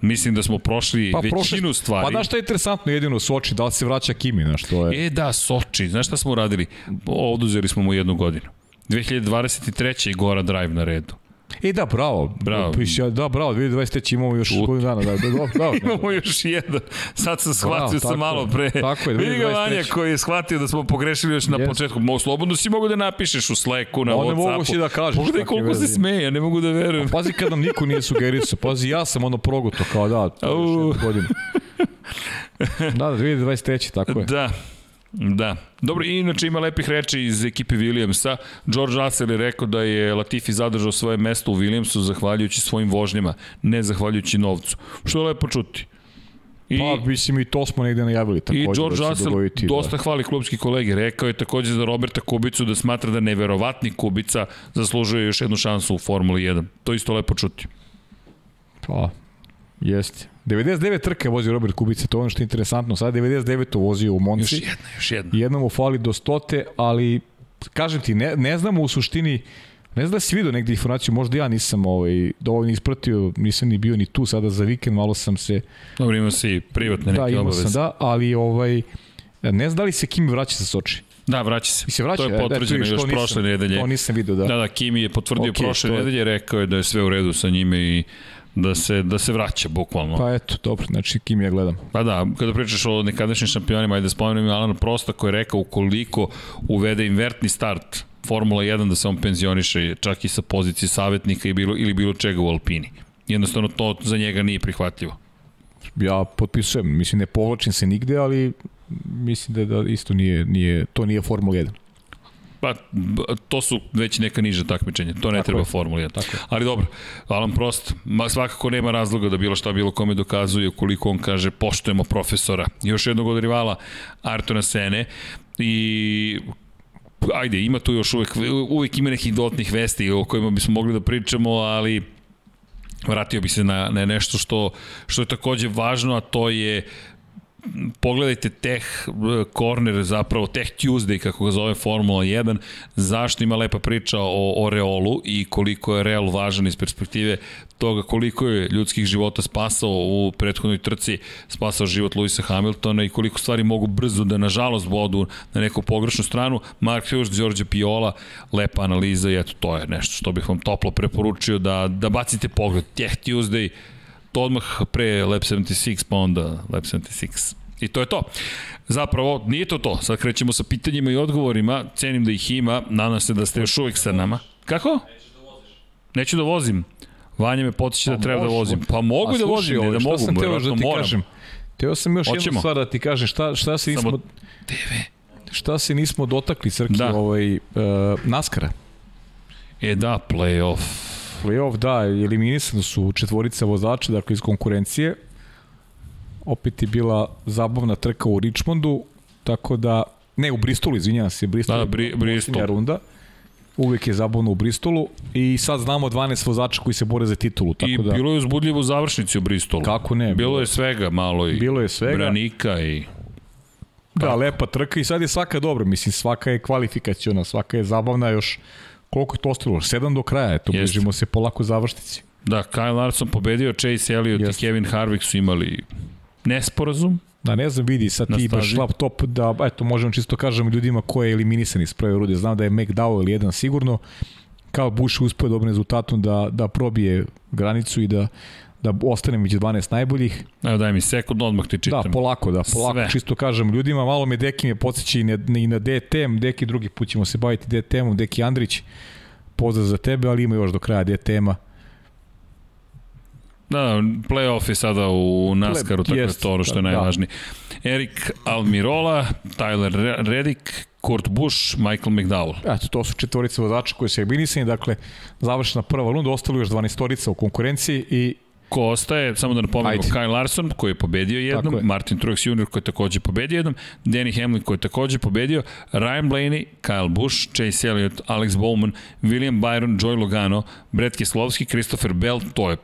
Speaker 1: Mislim da smo prošli pa, većinu prošli, stvari.
Speaker 2: Pa znaš šta je interesantno jedino Soči, da li se vraća Kimi, znaš to je.
Speaker 1: E da, Soči, znaš šta smo uradili? Oduzeli smo mu jednu godinu. 2023. Gora Drive na redu.
Speaker 2: E da, bravo.
Speaker 1: Bravo.
Speaker 2: Piši, da, bravo, 2023 imamo još godinu dana. Da, da, da,
Speaker 1: bravo. *laughs* imamo još jedan. Sad sam shvatio sam malo pre. Tako je, Vidi ga Vanja koji je shvatio da smo pogrešili još na yes. početku. Mo, slobodno si mogu da napišeš u Slacku, na Whatsappu. Ne mogu
Speaker 2: si da kažeš.
Speaker 1: Pogledaj koliko se smeje, ja ne mogu da verujem.
Speaker 2: pazi kad nam niko nije sugerisao. Pazi, ja sam ono proguto kao da, to još godinu. da, da, 2023, tako je.
Speaker 1: Da, Da. Dobro, i inače ima lepih reči iz ekipe Williamsa. George Russell je rekao da je Latifi zadržao svoje mesto u Williamsu zahvaljujući svojim vožnjama, ne zahvaljujući novcu. Što je lepo čuti.
Speaker 2: I, pa, mislim, i to smo negde najavili takođe.
Speaker 1: I George da Russell dogoditi, dosta da. hvali klubski kolege. Rekao je takođe za Roberta Kubicu da smatra da neverovatni Kubica zaslužuje još jednu šansu u Formuli 1. To isto lepo čuti.
Speaker 2: Pa, jeste. 99 trke vozio Robert Kubica, to je ono što je interesantno. Sada 99 vozio u Monci.
Speaker 1: Još jedna, još jedna.
Speaker 2: Jednom mu fali do stote, ali kažem ti, ne, ne znamo u suštini Ne znam da si vidio negde informaciju, možda ja nisam ovaj, dovoljno ispratio, nisam ni bio ni tu sada za vikend, malo sam se...
Speaker 1: Dobro, ima si privatne neke
Speaker 2: da,
Speaker 1: obaveze.
Speaker 2: Da, sam, da, ali ovaj, ne znam da li se Kimi vraća sa Soči.
Speaker 1: Da, vraća se.
Speaker 2: I se vraća?
Speaker 1: To je potvrđeno da, još nisam, prošle nedelje.
Speaker 2: To nisam vidio, da.
Speaker 1: Da, da, Kimi je potvrdio okay, prošle nedelje, rekao je da je sve u redu sa njime i da se, da se vraća, bukvalno.
Speaker 2: Pa eto, dobro, znači kim ja gledam.
Speaker 1: Pa da, kada pričaš o nekadašnjim šampionima, ajde da spomenem Alana Prosta koji je rekao ukoliko uvede invertni start Formula 1 da se on penzioniše čak i sa pozicije savjetnika i bilo, ili bilo čega u Alpini. Jednostavno to za njega nije prihvatljivo.
Speaker 2: Ja potpisujem, mislim ne povlačim se nigde, ali mislim da, da isto nije, nije, to nije Formula 1.
Speaker 1: Pa, to su već neka niža takmičenja, to ne tako treba je. Formula 1. Tako Ali dobro, Alan Prost, ma, svakako nema razloga da bilo šta bilo kome dokazuje koliko on kaže poštujemo profesora. Još jednog od rivala Artona Sene i ajde, ima tu još uvek, uvek ima nekih dodatnih vesti o kojima bismo mogli da pričamo, ali vratio bi se na, na nešto što, što je takođe važno, a to je pogledajte Tech Corner, zapravo Tech Tuesday, kako ga zove Formula 1, zašto ima lepa priča o, o Reolu i koliko je Real važan iz perspektive toga koliko je ljudskih života spasao u prethodnoj trci, spasao život Luisa Hamiltona i koliko stvari mogu brzo da nažalost bodu na neku pogrešnu stranu. Mark Hughes, Đorđe Piola, lepa analiza i eto to je nešto što bih vam toplo preporučio da, da bacite pogled. Tech Tuesday, odmah pre Lab 76, pa onda Lab 76. I to je to. Zapravo, nije to to. Sad krećemo sa pitanjima i odgovorima. Cenim da ih ima. Nadam se da ste još uvek sa nama. Kako? Neću da vozim. Vanja me potiče da pa treba da vozim. Pa mogu da vozim, ne da mogu,
Speaker 2: sam teo da ti moram. Kažem? Teo sam još Hoćemo. jednu stvar da ti kažem. Šta, šta se nismo...
Speaker 1: TV.
Speaker 2: Šta se nismo dotakli, Srki, da. ovaj, uh, Naskara?
Speaker 1: E da, play-off
Speaker 2: Playoff, da, eliminisani su četvorica vozača, dakle iz konkurencije. Opet je bila zabavna trka u Richmondu, tako da, ne u Bristolu, izvinjam se, Bristol,
Speaker 1: da, Bri, Bristol.
Speaker 2: runda. Uvek je zabavno u Bristolu i sad znamo 12 vozača koji se bore za titulu. Tako
Speaker 1: I
Speaker 2: da,
Speaker 1: bilo je uzbudljivo u završnici u Bristolu.
Speaker 2: Kako ne?
Speaker 1: Bilo je svega malo i
Speaker 2: bilo je svega.
Speaker 1: branika i...
Speaker 2: Da, lepa trka i sad je svaka dobra, mislim svaka je kvalifikaciona, svaka je zabavna još koliko je to ostalo? 7 do kraja, eto, Jest. bližimo se polako završnici.
Speaker 1: Da, Kyle Larson pobedio, Chase Elliott Jest. i Kevin Harvick su imali nesporazum.
Speaker 2: Da, ne znam, vidi, sad ti baš laptop, da, eto, možemo čisto kažemo ljudima ko je eliminisan iz prve rude. Znam da je McDowell jedan sigurno, kao Bush uspio dobrim rezultatom da, da probije granicu i da da ostane među 12 najboljih.
Speaker 1: Evo daj mi sekund, odmah ti čitam.
Speaker 2: Da, polako, da, polako, Sve. čisto kažem ljudima, malo me Deki me podsjeća i na, i na DTM, Deki drugi put ćemo se baviti DTM-om, Deki Andrić, pozdrav za tebe, ali ima još do kraja DTM-a.
Speaker 1: Da, da, playoff je sada u NASCAR-u, tako je to ono što je da, najvažnije. Da. Erik Almirola, Tyler Reddick, Kurt Busch, Michael McDowell.
Speaker 2: Eto, to su četvorice vozača koji su egbinisani, dakle, završena prva lunda, ostalo još 12 u konkurenciji i
Speaker 1: Ko ostaje, samo da napomenemo, Kyle Larson koji je pobedio jednom, je. Martin Truex Jr. koji je takođe pobedio jednom, Danny Hamlin koji je takođe pobedio, Ryan Blaney, Kyle Busch, Chase Elliott, Alex Bowman, William Byron, Joy Logano, Brett Keslovski, Christopher Bell, to je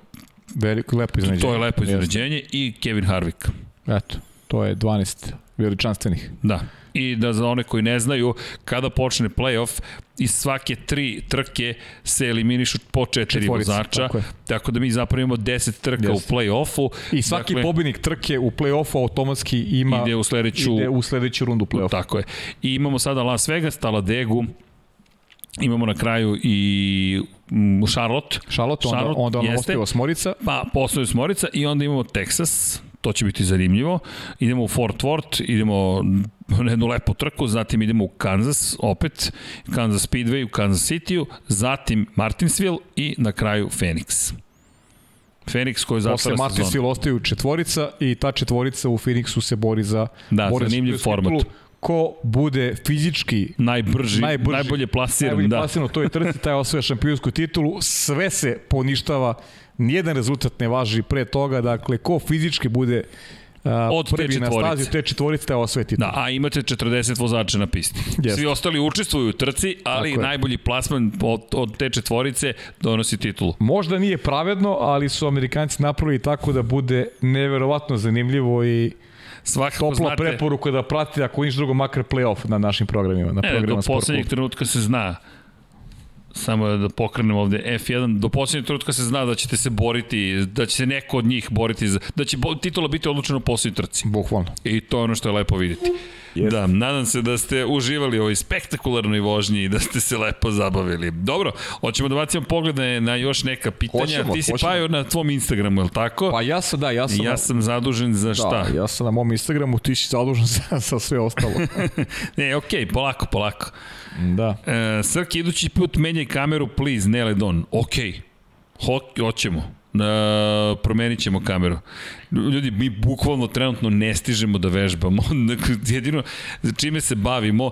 Speaker 2: Veliko, lepo iznenađenje.
Speaker 1: To je lepo iznenađenje i Kevin Harvick.
Speaker 2: Eto, to je 12 veličanstvenih.
Speaker 1: Da. I da za one koji ne znaju, kada počne playoff, iz svake tri trke se eliminišu po četiri Četvorica, vozača, tako, tako da mi zapravo imamo 10 trka yes. u play-offu.
Speaker 2: I svaki dakle, pobednik trke u play-offu automatski ima
Speaker 1: ide u sledeću,
Speaker 2: ide u sledeću rundu play-offa.
Speaker 1: Tako je. I imamo sada Las Vegas, Taladegu, Imamo na kraju i u Charlotte.
Speaker 2: Charlotte, onda, onda jeste, ostaju osmorica.
Speaker 1: Pa, postaju osmorica i onda imamo Texas, to će biti zanimljivo. Idemo u Fort Worth, idemo na jednu lepu trku, zatim idemo u Kansas, opet Kansas Speedway u Kansas City-u, zatim Martinsville i na kraju Phoenix. Phoenix koji zatvara
Speaker 2: sezonu. Posle Martinsville ostaju četvorica i ta četvorica u Phoenixu se bori za
Speaker 1: da, bori zanimljiv format. Titulu
Speaker 2: ko bude fizički
Speaker 1: najbrži, najbrži najbolje plasiran, najbolje da. plasiran
Speaker 2: to je trci, taj osvoja šampionsku titulu, sve se poništava, nijedan rezultat ne važi pre toga, dakle, ko fizički bude a, od prvi na stazi te četvorice te osvoje titul.
Speaker 1: Da, a imate 40 vozača na pisti. Yes. Svi ostali učestvuju u trci, ali Tako najbolji plasman od, od te četvorice donosi titulu.
Speaker 2: Možda nije pravedno, ali su Amerikanci napravili tako da bude neverovatno zanimljivo i
Speaker 1: Svakako
Speaker 2: Topla znate, preporuka da pratite ako niš drugo makar play-off na našim programima. Na
Speaker 1: e,
Speaker 2: programima
Speaker 1: do poslednjeg trenutka se zna samo da pokrenem ovde F1, do poslednjeg trenutka se zna da ćete se boriti, da će se neko od njih boriti, za, da će titula biti odlučena u poslednjoj trci.
Speaker 2: Bukvalno.
Speaker 1: I to je ono što je lepo videti. Yes. Da, nadam se da ste uživali ovoj spektakularnoj vožnji i da ste se lepo zabavili. Dobro, hoćemo da bacimo poglede na još neka pitanja. Hoćemo, Ti si hoćemo. Pajao na tvom Instagramu, je li tako?
Speaker 2: Pa ja sam, da, ja sam.
Speaker 1: Ja sam zadužen za šta?
Speaker 2: Da, ja sam na mom Instagramu, ti si zadužen *laughs* za, za sve ostalo. *laughs*
Speaker 1: ne, okej, okay, polako, polako.
Speaker 2: Da.
Speaker 1: E, Srki, idući put menjaj kameru, please, ne ledon. Okej, okay. Ho, hoćemo. Uh, promenit ćemo kameru. Ljudi, mi bukvalno trenutno ne stižemo da vežbamo. *laughs* Jedino čime se bavimo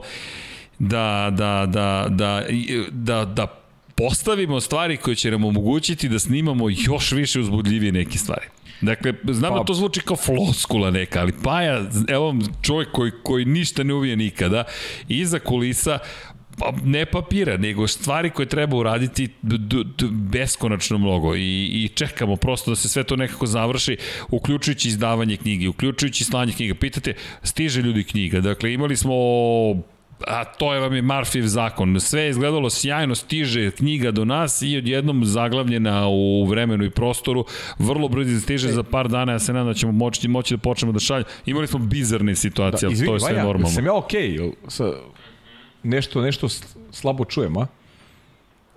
Speaker 1: da, da, da, da, da, da postavimo stvari koje će nam omogućiti da snimamo još više uzbudljivije neke stvari. Dakle, znam da pa, da to zvuči kao floskula neka, ali Paja, evo čovjek koji, koji ništa ne uvije nikada, iza kulisa pa, ne papira, nego stvari koje treba uraditi beskonačno mnogo i, i čekamo prosto da se sve to nekako završi, uključujući izdavanje knjige, uključujući slanje knjiga. Pitate, stiže ljudi knjiga, dakle imali smo a to je vam je Marfiv zakon. Sve je izgledalo sjajno, stiže knjiga do nas i odjednom zaglavljena u vremenu i prostoru. Vrlo brzo stiže e. za par dana, ja se nadam da ćemo moći, moći da počnemo da šaljemo. Imali smo bizarne situacije, da, izvini, to je sve Vanja, normalno.
Speaker 2: Sam ja okej, okay, sa, nešto, nešto slabo čujem, a?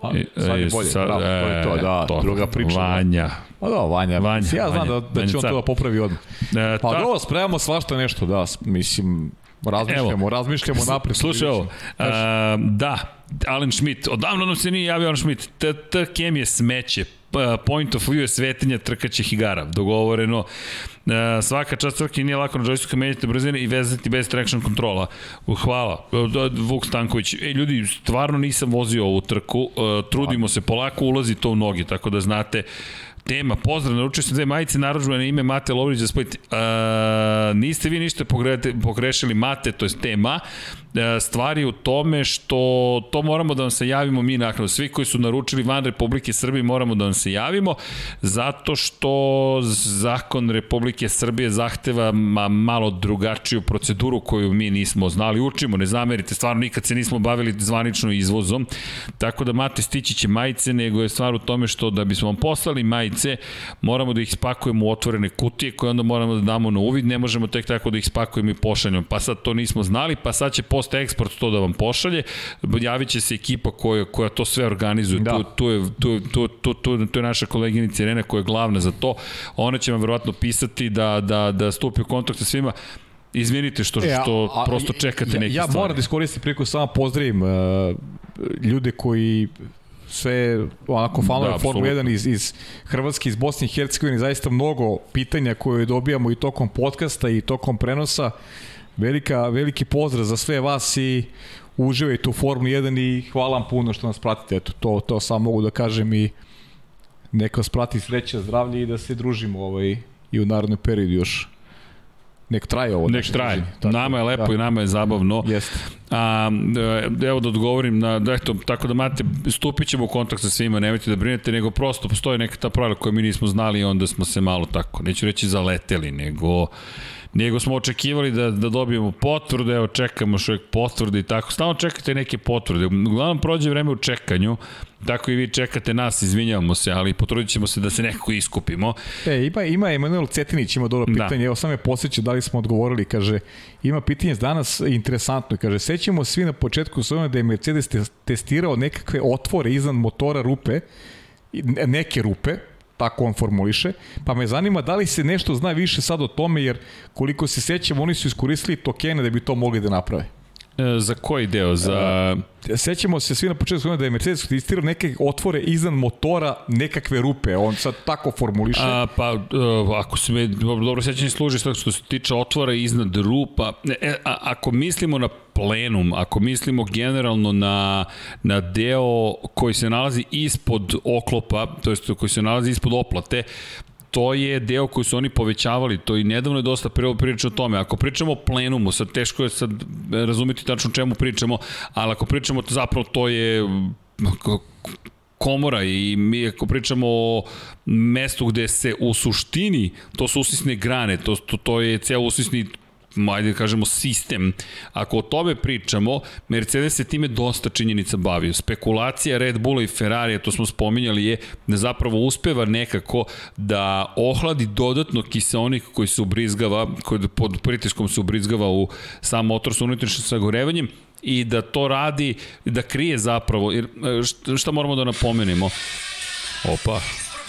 Speaker 2: A, sad je bolje, sad, bravo, to je to, da, to, druga priča.
Speaker 1: Vanja.
Speaker 2: Pa da, Vanja, Vanja ja znam Vanja, da, da će on to da popravi odmah. E, pa ta... dobro, spremamo svašta nešto, da, mislim, razmišljamo, Evo, razmišljamo napred.
Speaker 1: Slušaj ovo, uh, da, Alan Schmidt, odavno nam se nije javio Alan Schmidt, TKM je smeće, point of view je svetinja trkaćih igara, dogovoreno. E, svaka čast trke nije lako na joysticku menjati brzine i vezati bez traction kontrola. Hvala. Vuk Stanković. E, ljudi, stvarno nisam vozio ovu trku. E, trudimo se, polako ulazi to u noge, tako da znate tema, pozdrav, naručio sam dve majice naručbane na ime Mate Lovrić za spojiti. Uh, niste vi ništa pogrešili Mate, to je tema. E, stvari u tome što to moramo da vam se javimo mi nakon. Svi koji su naručili van Republike Srbije moramo da vam se javimo zato što zakon Republike Srbije zahteva ma, malo drugačiju proceduru koju mi nismo znali. Učimo, ne zamerite, stvarno nikad se nismo bavili zvanično izvozom. Tako da mate stići će majice, nego je stvar u tome što da bismo vam poslali majice, moramo da ih spakujemo u otvorene kutije koje onda moramo da damo na uvid, ne možemo tek tako da ih spakujemo i pošaljamo. Pa sad to nismo znali, pa sad će post eksport to da vam pošalje, javit će se ekipa koja, koja to sve organizuje, da. tu, tu, je, tu, tu, tu, tu, tu je naša koleginica Irena koja je glavna za to, ona će vam verovatno pisati da, da, da stupi u kontakt sa svima, Izvinite što, e, što a, prosto čekate
Speaker 2: ja,
Speaker 1: neke
Speaker 2: ja
Speaker 1: stvari.
Speaker 2: Ja moram da iskoristim priliku samo pozdravim uh, ljude koji sve onako fanove da, Formula 1 iz, iz Hrvatske, iz Bosne i Hercegovine, zaista mnogo pitanja koje dobijamo i tokom podcasta i tokom prenosa. Uh, Velika, veliki pozdrav za sve vas i uživajte u Formuli 1 i hvala vam puno što nas pratite. Eto, to, to samo mogu da kažem i neka vas prati sreća, zdravlje i da se družimo ovaj, i u narodnom periodu još nek traje ovo.
Speaker 1: Nek traje. Nama je lepo da. i nama je zabavno.
Speaker 2: Jeste.
Speaker 1: A, e, evo da odgovorim na, da eto, tako da mate, stupit ćemo u kontakt sa svima, nemojte da brinete, nego prosto postoji neka ta pravila koja mi nismo znali i onda smo se malo tako, neću reći zaleteli, nego nego smo očekivali da, da dobijemo potvrde, evo čekamo što je potvrde i tako, stalno čekate neke potvrde, uglavnom prođe vreme u čekanju, tako i vi čekate nas, izvinjavamo se, ali potrudit ćemo se da se nekako iskupimo.
Speaker 2: E, ima, ima Emanuel Cetinić, ima dobro da. pitanje, da. evo sam je posjeća da li smo odgovorili, kaže, ima pitanje danas interesantno, kaže, sećamo svi na početku svojom da je Mercedes testirao nekakve otvore iznad motora rupe, neke rupe, tako on formuliše, pa me zanima da li se nešto zna više sad o tome, jer koliko se sećam, oni su iskoristili tokene da bi to mogli da naprave.
Speaker 1: E, za koji deo? Za...
Speaker 2: E, sećamo se svi na početku da je Mercedes testirao neke otvore iznad motora, nekakve rupe. On sad tako formuliše.
Speaker 1: A, pa, e, ako se me dobro sećanje služi što se tiče otvora iznad rupa, e, a, ako mislimo na plenum, ako mislimo generalno na, na deo koji se nalazi ispod oklopa, to jest koji se nalazi ispod oplate, to je deo koji su oni povećavali, to i nedavno je dosta priča o tome. Ako pričamo o plenumu, sad teško je sad razumeti tačno čemu pričamo, ali ako pričamo, zapravo to je komora i mi ako pričamo o mestu gde se u suštini, to su usisne grane, to, to, to je ceo usisni ajde da kažemo, sistem. Ako o tome pričamo, Mercedes se time dosta činjenica bavio. Spekulacija Red Bulla i Ferrari, to smo spominjali, je da zapravo uspeva nekako da ohladi dodatno kiseonik koji se ubrizgava, koji pod pritiskom se ubrizgava u sam motor sa unutrašnjim sagorevanjem i da to radi, da krije zapravo, jer šta moramo da napomenemo? Opa,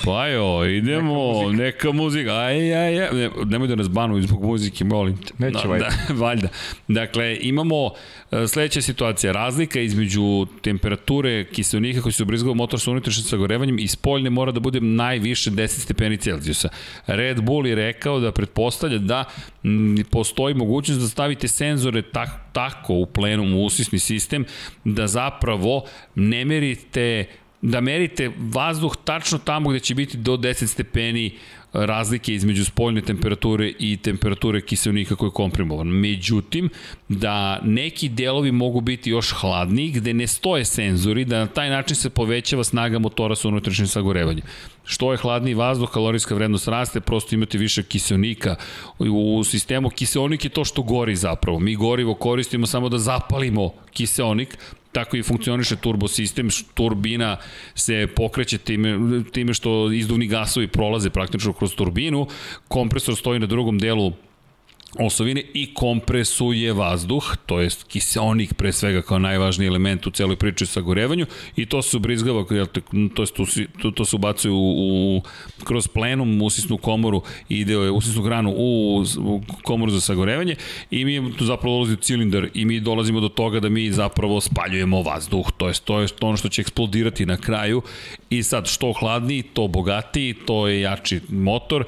Speaker 1: Pa jo, idemo, neka muzika, neka muzika aj, aj, aj, ne, nemoj da nas banuju zbog muzike, molim te.
Speaker 2: Neće
Speaker 1: no,
Speaker 2: da, *laughs*
Speaker 1: valjda. Dakle, imamo e, sledeća situacija, razlika između temperature kiselnika koji se ubrizgava motor sa unutrašnjim sagorevanjem i spoljne mora da bude najviše 10 stepeni Celzijusa. Red Bull je rekao da pretpostavlja da m, postoji mogućnost da stavite senzore tak, tako u plenum, u usisni sistem, da zapravo ne merite da merite vazduh tačno tamo gde će biti do 10 stepeni razlike između spoljne temperature i temperature kiselnika koji je komprimovan. Međutim, da neki delovi mogu biti još hladniji, gde ne stoje senzori, da na taj način se povećava snaga motora sa unutrašnjim sagorevanjem. Što je hladniji vazduh, kalorijska vrednost raste, prosto imate više kiselnika. U sistemu kiselnik je to što gori zapravo. Mi gorivo koristimo samo da zapalimo kiselnik, tako i funkcioniše turbo sistem, turbina se pokreće time, time što izduvni gasovi prolaze praktično kroz turbinu, kompresor stoji na drugom delu osovine i kompresuje vazduh, to jest kiseonik pre svega kao najvažniji element u celoj priči sa gorevanju i to se ubrizgava, to, jest, to, to se ubacuje u, u, kroz plenum, usisnu komoru, ide u usisnu granu u, u komoru za sagorevanje i mi zapravo dolazi u cilindar i mi dolazimo do toga da mi zapravo spaljujemo vazduh, to jest to je ono što će eksplodirati na kraju i sad što hladniji, to bogatiji, to je jači motor,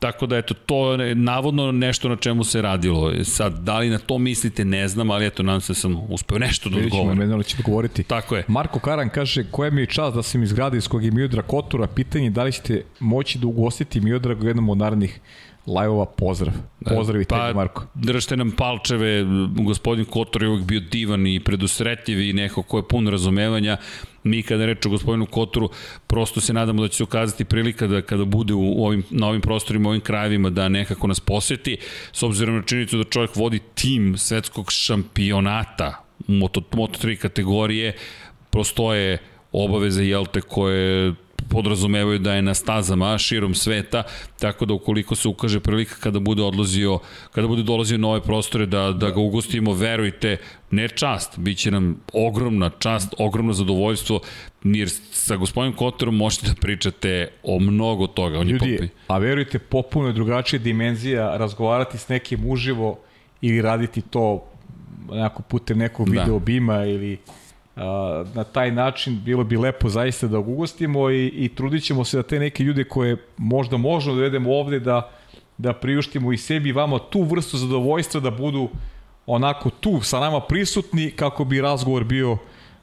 Speaker 1: Tako da, eto, to je navodno nešto na čemu se radilo. Sad, da li na to mislite, ne znam, ali eto, nadam se da sam uspeo nešto da odgovorim.
Speaker 2: Vidjet ćemo, će da govoriti.
Speaker 1: Tako je.
Speaker 2: Marko Karan kaže, koja mi je čast da sam iz grada iz kog je Miodra Kotura, pitanje da li ćete moći da ugostiti Miodra u jednom od narednih Lajova pozdrav. Pozdrav i pa, tebi, Marko.
Speaker 1: Držite nam palčeve, gospodin Kotor je uvijek bio divan i predusretljiv i neko ko je pun razumevanja. Mi kada reč o gospodinu Kotoru, prosto se nadamo da će se ukazati prilika da kada bude u ovim, na ovim prostorima, ovim krajevima, da nekako nas poseti, s obzirom na činjenicu da čovjek vodi tim svetskog šampionata Moto, Moto3 kategorije, prosto je obaveze, jel te, koje podrazumevaju da je na stazama širom sveta, tako da ukoliko se ukaže prilika kada bude odlazio, kada bude dolazio na ove prostore da, da ga ugostimo, verujte, ne čast, bit će nam ogromna čast, ogromno zadovoljstvo, jer sa gospodinom Kotorom možete da pričate o mnogo toga. On
Speaker 2: Ljudi, je a verujte, popuno je drugačija dimenzija razgovarati s nekim uživo ili raditi to nekako putem nekog da. video bima ili na taj način bilo bi lepo zaista da ugostimo i, i trudit ćemo se da te neke ljude koje možda možemo da vedemo ovde da, da priuštimo i sebi i vama tu vrstu zadovoljstva da budu onako tu sa nama prisutni kako bi razgovor bio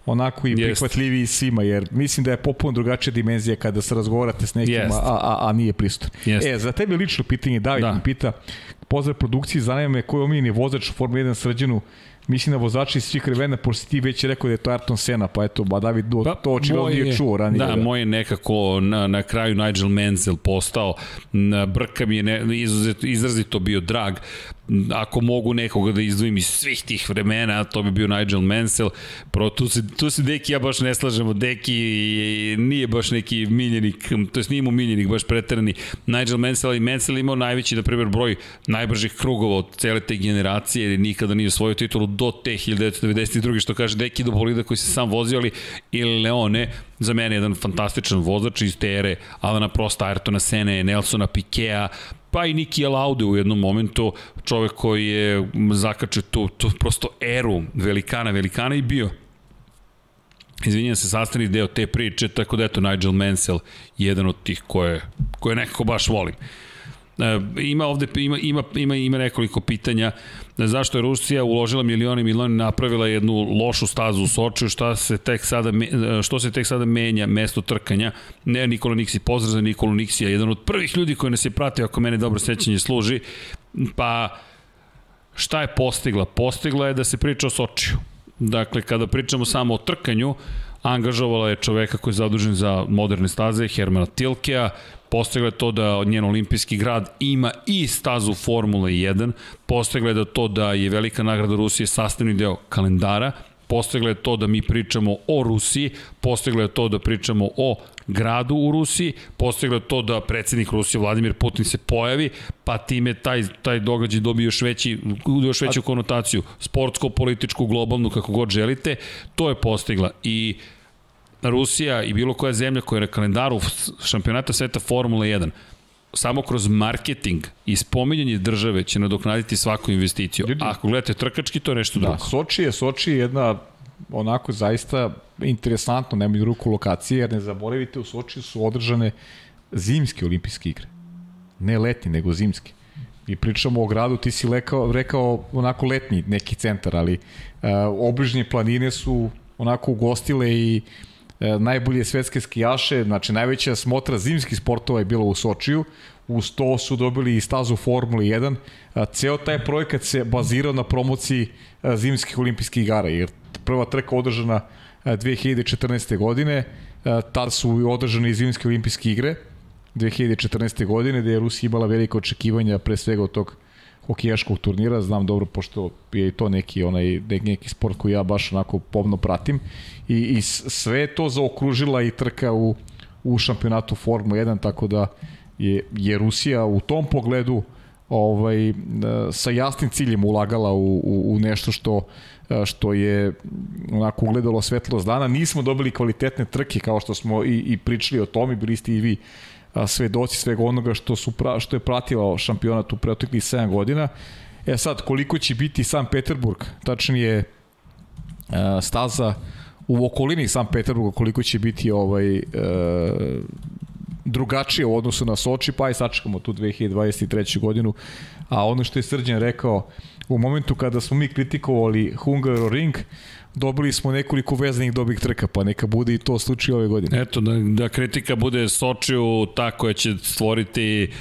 Speaker 2: onako i prihvatljiviji svima, jer mislim da je popuno drugačija dimenzija kada se razgovarate s nekim, a, a, a nije pristojno. E, za tebe lično pitanje, David da. mi pita, pozdrav produkciji, zanima me koji je omiljeni vozač u Formula 1 srđenu mislim da vozači iz svih vremena, pošto ti već rekao da je to Ayrton Senna, pa eto, ba David pa, to očigledno nije čuo ranije.
Speaker 1: Da, da, moj je nekako na, na kraju Nigel Mansell postao, brka mi je ne, izrazito, izrazito bio drag, ako mogu nekoga da izdvojim iz svih tih vremena, to bi bio Nigel Mansell. Pro, tu, se, tu se Deki ja baš ne slažemo. Deki nije baš neki miljenik, to je nije mu miljenik, baš pretrani. Nigel Mansell i Mansell imao najveći, na primjer, broj najbržih krugova od cele te generacije, jer nikada nije osvojio titulu do te 1992. što kaže Deki do bolida koji se sam vozio, ali ili Leone, za mene jedan fantastičan vozač iz te ere Alana Prosta, Ayrtona Sene, Nelsona Pikea, pa i Niki Laude u jednom momentu, čovek koji je zakačio tu, tu prosto eru velikana, velikana i bio izvinjam se, sastavni deo te priče, tako da eto, Nigel Mansell, jedan od tih koje, koje nekako baš volim. E, ima ovde ima, ima, ima, ima nekoliko pitanja. Zašto je Rusija uložila milione i milione napravila jednu lošu stazu u Sočiju? Šta se tek sada što se tek sada menja mesto trkanja? Ne Nikola Niksi pozdrav za Nikolu Niksija jedan od prvih ljudi koji nas je pratio ako mene dobro sećanje služi. Pa šta je postigla? Postigla je da se priča o Sočiju. Dakle kada pričamo samo o trkanju angažovala je čoveka koji je zadužen za moderne staze, Hermana Tilkea, postigla je to da njen olimpijski grad ima i stazu Formule 1, postigla je da to da je velika nagrada Rusije sastavni deo kalendara, postigla je to da mi pričamo o Rusiji, postigla je to da pričamo o gradu u Rusiji, postigla je to da predsednik Rusije Vladimir Putin se pojavi, pa time taj, taj događaj dobije još, veći, još veću konotaciju, sportsko, političku, globalnu, kako god želite, to je postigla i Rusija i bilo koja zemlja koja je na kalendaru šampionata sveta Formula 1 samo kroz marketing i spominjanje države će nadoknaditi svaku investiciju. Ljudi, Ako gledate trkački, to je nešto da, drugo.
Speaker 2: Soči je, Soči je jedna onako zaista interesantno, nemaju ruku lokacije, jer ne zaboravite, u Soči su održane zimske olimpijske igre. Ne letni, nego zimske. I pričamo o gradu, ti si rekao, rekao onako letni neki centar, ali uh, obližnje planine su onako ugostile i e, najbolje svetske skijaše, znači najveća smotra zimskih sportova je bila u Sočiju, uz to su dobili i stazu Formule 1. A, ceo taj projekat se bazirao na promociji a, zimskih olimpijskih igara, jer prva trka održana a, 2014. godine, a, tad su održane i zimske olimpijske igre, 2014. godine, gde je Rusija imala velike očekivanja pre svega od tog hokejaškog turnira, znam dobro pošto je i to neki onaj neki sport koji ja baš onako pomno pratim i, i sve to zaokružila i trka u, u šampionatu Formu 1, tako da je, je Rusija u tom pogledu ovaj, sa jasnim ciljem ulagala u, u, u nešto što što je onako ugledalo svetlost dana. Nismo dobili kvalitetne trke kao što smo i, i pričali o tome, bili ste i vi svedoci svega onoga što, su pra, što je pratilo šampionat u preoteklih 7 godina. E sad, koliko će biti San Peterburg, tačnije staza u okolini San Peterburga, koliko će biti ovaj e, drugačije u odnosu na Soči, pa i sačekamo tu 2023. godinu. A ono što je Srđan rekao, u momentu kada smo mi kritikovali Hungaroring, dobili smo nekoliko vezanih dobih trka, pa neka bude i to slučaj ove godine.
Speaker 1: Eto, da, da kritika bude Sočiju ta koja će stvoriti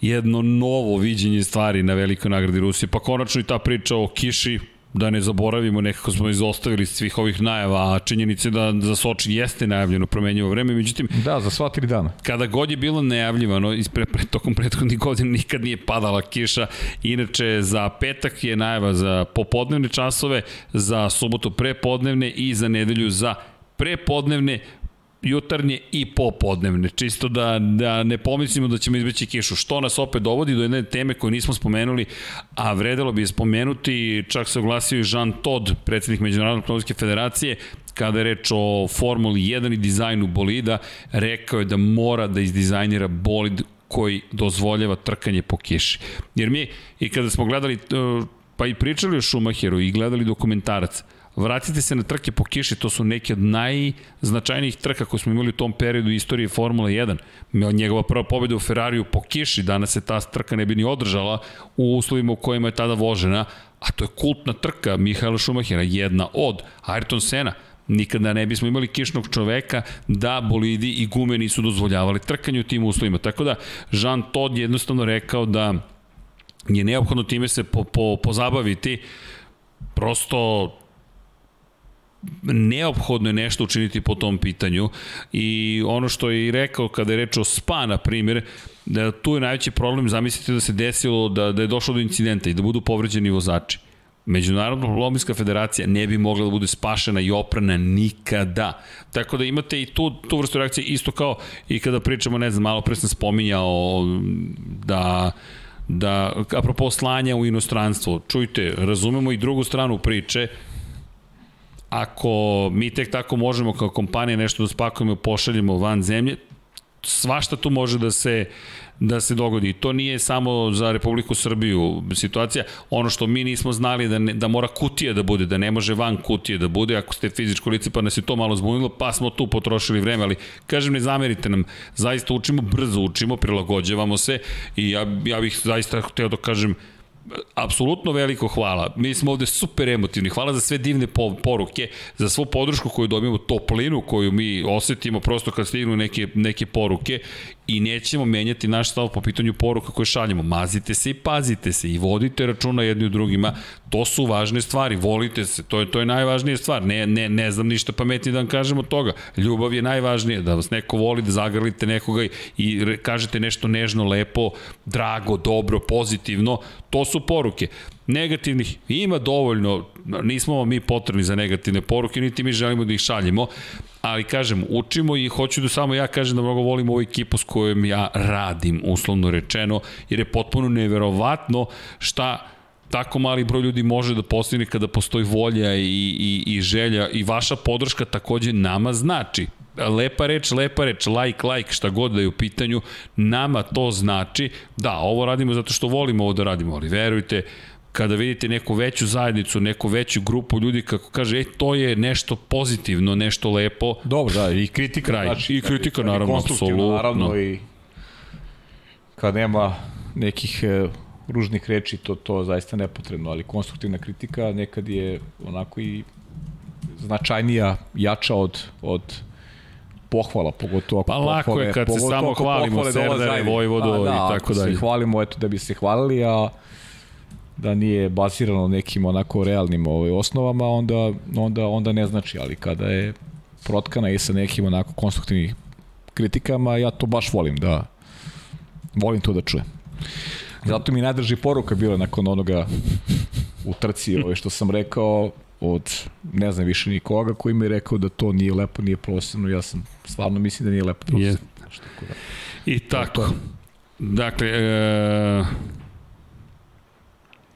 Speaker 1: jedno novo viđenje stvari na velikoj nagradi Rusije. Pa konačno i ta priča o kiši, da ne zaboravimo, nekako smo izostavili svih ovih najava, a činjenice da za Soči jeste najavljeno promenjivo vreme, međutim...
Speaker 2: Da, za sva tri dana.
Speaker 1: Kada god je bilo najavljivano, ispre, pre, tokom prethodnih godina *laughs* nikad nije padala kiša, inače za petak je najava za popodnevne časove, za subotu prepodnevne i za nedelju za prepodnevne, jutarnje i popodnevne, čisto da, da ne pomislimo da ćemo izbeći kišu, što nas opet dovodi do jedne teme koju nismo spomenuli, a vredelo bi spomenuti, čak se oglasio i Jean Todd, predsednik Međunarodne automobilske federacije, kada je reč o Formuli 1 i dizajnu bolida, rekao je da mora da izdizajnira bolid koji dozvoljava trkanje po kiši. Jer mi, i kada smo gledali, pa i pričali o Schumacheru i gledali dokumentarac, Vratite se na trke po kiši, to su neke od najznačajnijih trka koje smo imali u tom periodu istorije Formule 1. Njegova prva pobjeda u Ferrariju po kiši, danas se ta trka ne bi ni održala u uslovima u kojima je tada vožena, a to je kultna trka Mihaela Šumahira, jedna od Ayrton Sena, nikada ne bismo imali kišnog čoveka da bolidi i gume nisu dozvoljavali trkanje u tim uslovima. Tako da Jean Todt je jednostavno rekao da je neophodno time se po, po, pozabaviti prosto neophodno je nešto učiniti po tom pitanju i ono što je i rekao kada je reč o SPA, na primjer, da tu je najveći problem, zamislite da se desilo da, da je došlo do incidenta i da budu povređeni vozači. Međunarodna lominska federacija ne bi mogla da bude spašena i oprana nikada. Tako da imate i tu, tu vrstu reakcije isto kao i kada pričamo, ne znam, malo pre sam spominjao da da, apropo slanja u inostranstvo, čujte, razumemo i drugu stranu priče, ako mi tek tako možemo kao kompanija nešto da spakujemo i pošaljemo van zemlje, svašta tu može da se da se dogodi. To nije samo za Republiku Srbiju situacija. Ono što mi nismo znali da, ne, da mora kutija da bude, da ne može van kutije da bude, ako ste fizičko lice pa nas je to malo zbunilo, pa smo tu potrošili vreme, ali kažem ne zamerite nam, zaista učimo, brzo učimo, prilagođavamo se i ja, ja bih zaista hteo da kažem apsolutno veliko hvala. Mi smo ovde super emotivni. Hvala za sve divne poruke, za svu podršku koju dobijemo, toplinu koju mi osetimo prosto kad stignu neke, neke poruke i nećemo menjati naš stav po pitanju poruka koje šaljemo. Mazite se i pazite se i vodite računa jedni u drugima. To su važne stvari. Volite se. To je, to je najvažnija stvar. Ne, ne, ne znam ništa pametnije da vam kažem od toga. Ljubav je najvažnija. Da vas neko voli, da zagrlite nekoga i kažete nešto nežno, lepo, drago, dobro, pozitivno. To su poruke. Negativnih ima dovoljno, nismo mi potrebni za negativne poruke, niti mi želimo da ih šaljemo, ali kažem, učimo i hoću da samo ja kažem da mnogo volim ovu ekipu s kojom ja radim, uslovno rečeno, jer je potpuno neverovatno šta tako mali broj ljudi može da postigne kada postoji volja i, i, i želja i vaša podrška takođe nama znači. Lepa reč, lepa reč, like, like, šta god da je u pitanju, nama to znači, da, ovo radimo zato što volimo ovo da radimo, ali verujte, kada vidite neku veću zajednicu, neku veću grupu ljudi kako kaže, e, to je nešto pozitivno, nešto lepo.
Speaker 2: Dobro, da, i kritika.
Speaker 1: Kraj. Znači, I kritika, naravno, apsolutno. Naravno, i
Speaker 2: kad nema nekih e, ružnih reči, to, to zaista nepotrebno, ali konstruktivna kritika nekad je onako i značajnija, jača od, od pohvala, pogotovo
Speaker 1: ako Pa lako pohvale, je kad se samo hvalimo Serdare, Vojvodu pa, da, i tako dalje.
Speaker 2: Da, se hvalimo eto da bi se hvalili, a da nije bazirano nekim onako realnim ovaj, osnovama, onda, onda, onda ne znači, ali kada je protkana i sa nekim onako konstruktivnim kritikama, ja to baš volim, da volim to da čujem. Zato mi najdrži poruka bila nakon onoga u trci, ovaj, što sam rekao, od ne znam više nikoga koji mi je rekao da to nije lepo, nije profesionalno, ja sam stvarno mislim da nije lepo profesionalno.
Speaker 1: Da. I tako. Dakle, e,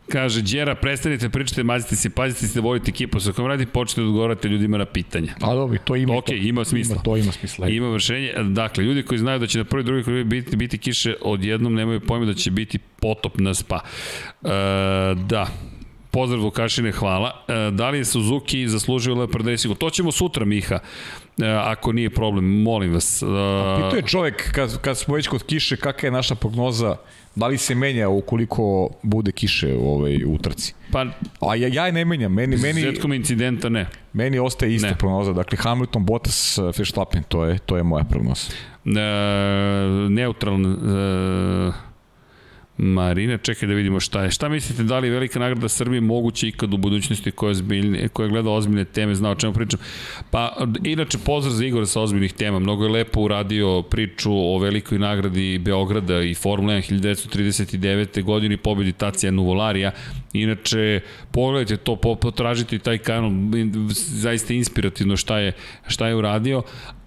Speaker 1: Kaže, Đera, prestanite, pričate, mazite se, pazite se da volite ekipu. Sa kojom radi, počnete da odgovarate ljudima na pitanja.
Speaker 2: A dobro, to ima.
Speaker 1: Ok, to, ima smisla.
Speaker 2: Ima, to ima smisla.
Speaker 1: Ima vršenje. Dakle, ljudi koji znaju da će na prvi drugi koji biti, biti kiše, odjednom nemaju pojma da će biti potop na spa. E, da, pozdrav Vukašine, hvala. E, da li je Suzuki zaslužio Leopard Racing? To ćemo sutra, Miha. E, ako nije problem, molim vas. E,
Speaker 2: Pito je čovek, kad, kad smo već kod kiše, kakva je naša prognoza Da li se menja ukoliko bude kiše u, ovaj, u trci?
Speaker 1: Pa,
Speaker 2: A ja, ja je ne menjam. Meni, meni,
Speaker 1: zetkom incidenta ne.
Speaker 2: Meni ostaje ista ne. prognoza. Dakle, Hamilton, Bottas, Verstappen, to je, to je moja prognoza.
Speaker 1: E, neutralna... E, Marina, čekaj da vidimo šta je. Šta mislite, da li velika nagrada Srbije moguće ikad u budućnosti koja, zbiljne, koja gleda ozbiljne teme, zna o čemu pričam? Pa, inače, pozdrav za Igora sa ozbiljnih tema. Mnogo je lepo uradio priču o velikoj nagradi Beograda i Formula 1 1939. godini pobedi Tacija Nuvolarija. Inače, pogledajte to, potražite taj kanal, zaista inspirativno šta je, šta je uradio,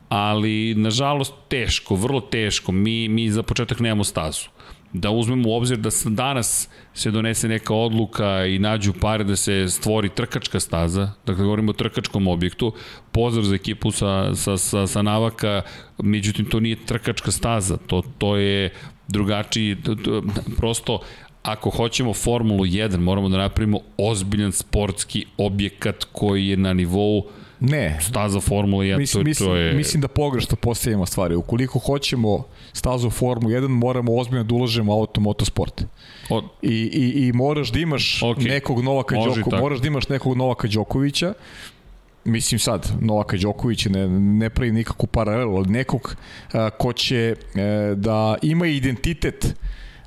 Speaker 1: ali nažalost teško, vrlo teško. Mi, mi za početak nemamo stazu da uzmemo u obzir da danas se donese neka odluka i nađu pare da se stvori trkačka staza, dakle govorimo o trkačkom objektu, pozdrav za ekipu sa, sa, sa, sa Navaka, međutim to nije trkačka staza, to, to je drugačiji, to, to, prosto ako hoćemo Formulu 1 moramo da napravimo ozbiljan sportski objekat koji je na nivou
Speaker 2: Ne.
Speaker 1: Staza Formula 1,
Speaker 2: mislim,
Speaker 1: to,
Speaker 2: mislim,
Speaker 1: to je...
Speaker 2: Mislim da pogrešno postavljamo stvari. Ukoliko hoćemo stazu Formula 1, moramo ozbiljno da ulažemo u auto motosport. Od... I, i, I moraš da imaš okay. nekog Novaka Đokovića, moraš da imaš nekog Novaka Đokovića, mislim sad, Novaka Đoković ne, ne pravi nikakvu paralelu, ali nekog a, ko će a, e, da ima identitet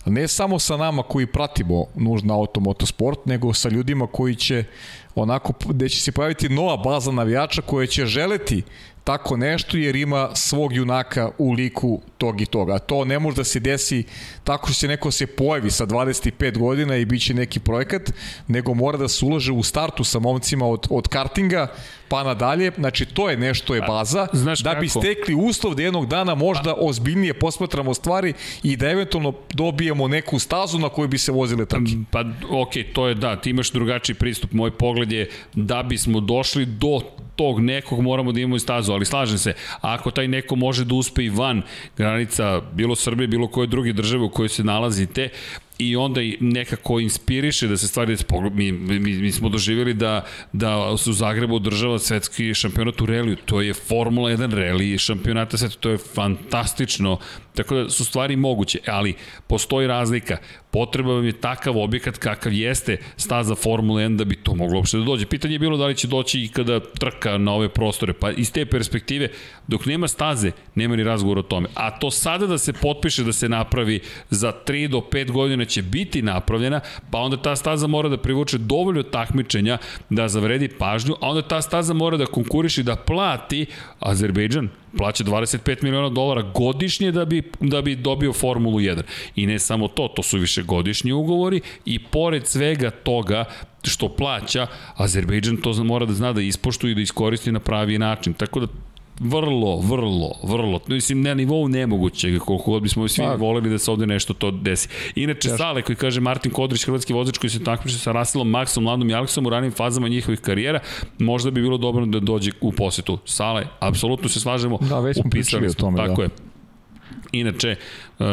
Speaker 2: ne samo sa nama koji pratimo nužno auto motosport, nego sa ljudima koji će onako, gde će se pojaviti nova baza navijača koja će želeti tako nešto jer ima svog junaka u liku tog i toga. A to ne može da se desi tako što se neko se pojavi sa 25 godina i biće neki projekat, nego mora da se ulože u startu sa momcima od, od kartinga pa nadalje. Znači, to je nešto je baza.
Speaker 1: Znaš
Speaker 2: da bi stekli uslov da jednog dana možda ozbiljnije posmatramo stvari i da eventualno dobijemo neku stazu na kojoj bi se vozile trke.
Speaker 1: Pa, ok, to je da, ti imaš drugačiji pristup. Moj pogled je da bismo došli do tog nekog moramo da imamo i stazu, ali slažem se, ako taj neko može da uspe i van granica bilo Srbije, bilo koje druge države u kojoj se nalazite, i onda nekako inspiriše da se stvari mi, mi, mi smo doživjeli da, da se u Zagrebu održava svetski šampionat u reliju, to je Formula 1 reli šampionata sveta, to je fantastično Tako da su stvari moguće, ali postoji razlika. Potreba vam je takav objekat kakav jeste staza Formula 1 da bi to moglo uopšte da dođe. Pitanje je bilo da li će doći i kada trka na ove prostore. Pa iz te perspektive, dok nema staze, nema ni razgovor o tome. A to sada da se potpiše da se napravi za 3 do 5 godina će biti napravljena, pa onda ta staza mora da privuče dovoljno takmičenja da zavredi pažnju, a onda ta staza mora da konkuriše da plati Azerbejdžan, plaća 25 miliona dolara godišnje da bi, da bi dobio Formulu 1. I ne samo to, to su više godišnji ugovori i pored svega toga što plaća, Azerbejdžan to mora da zna da ispoštuje i da iskoristi na pravi način. Tako da vrlo, vrlo, vrlo, mislim, na nivou nemoguće, koliko god bismo svi pa. voleli da se ovde nešto to desi. Inače, Jaš. Sale koji kaže Martin Kodrić, hrvatski vozač koji se takmiče sa Rasilom, Maxom, Ladom i Aleksom u ranim fazama njihovih karijera, možda bi bilo dobro da dođe u posetu. Sale, apsolutno se slažemo,
Speaker 2: da, već smo upisali o tome,
Speaker 1: tako
Speaker 2: da.
Speaker 1: je. Inače, uh,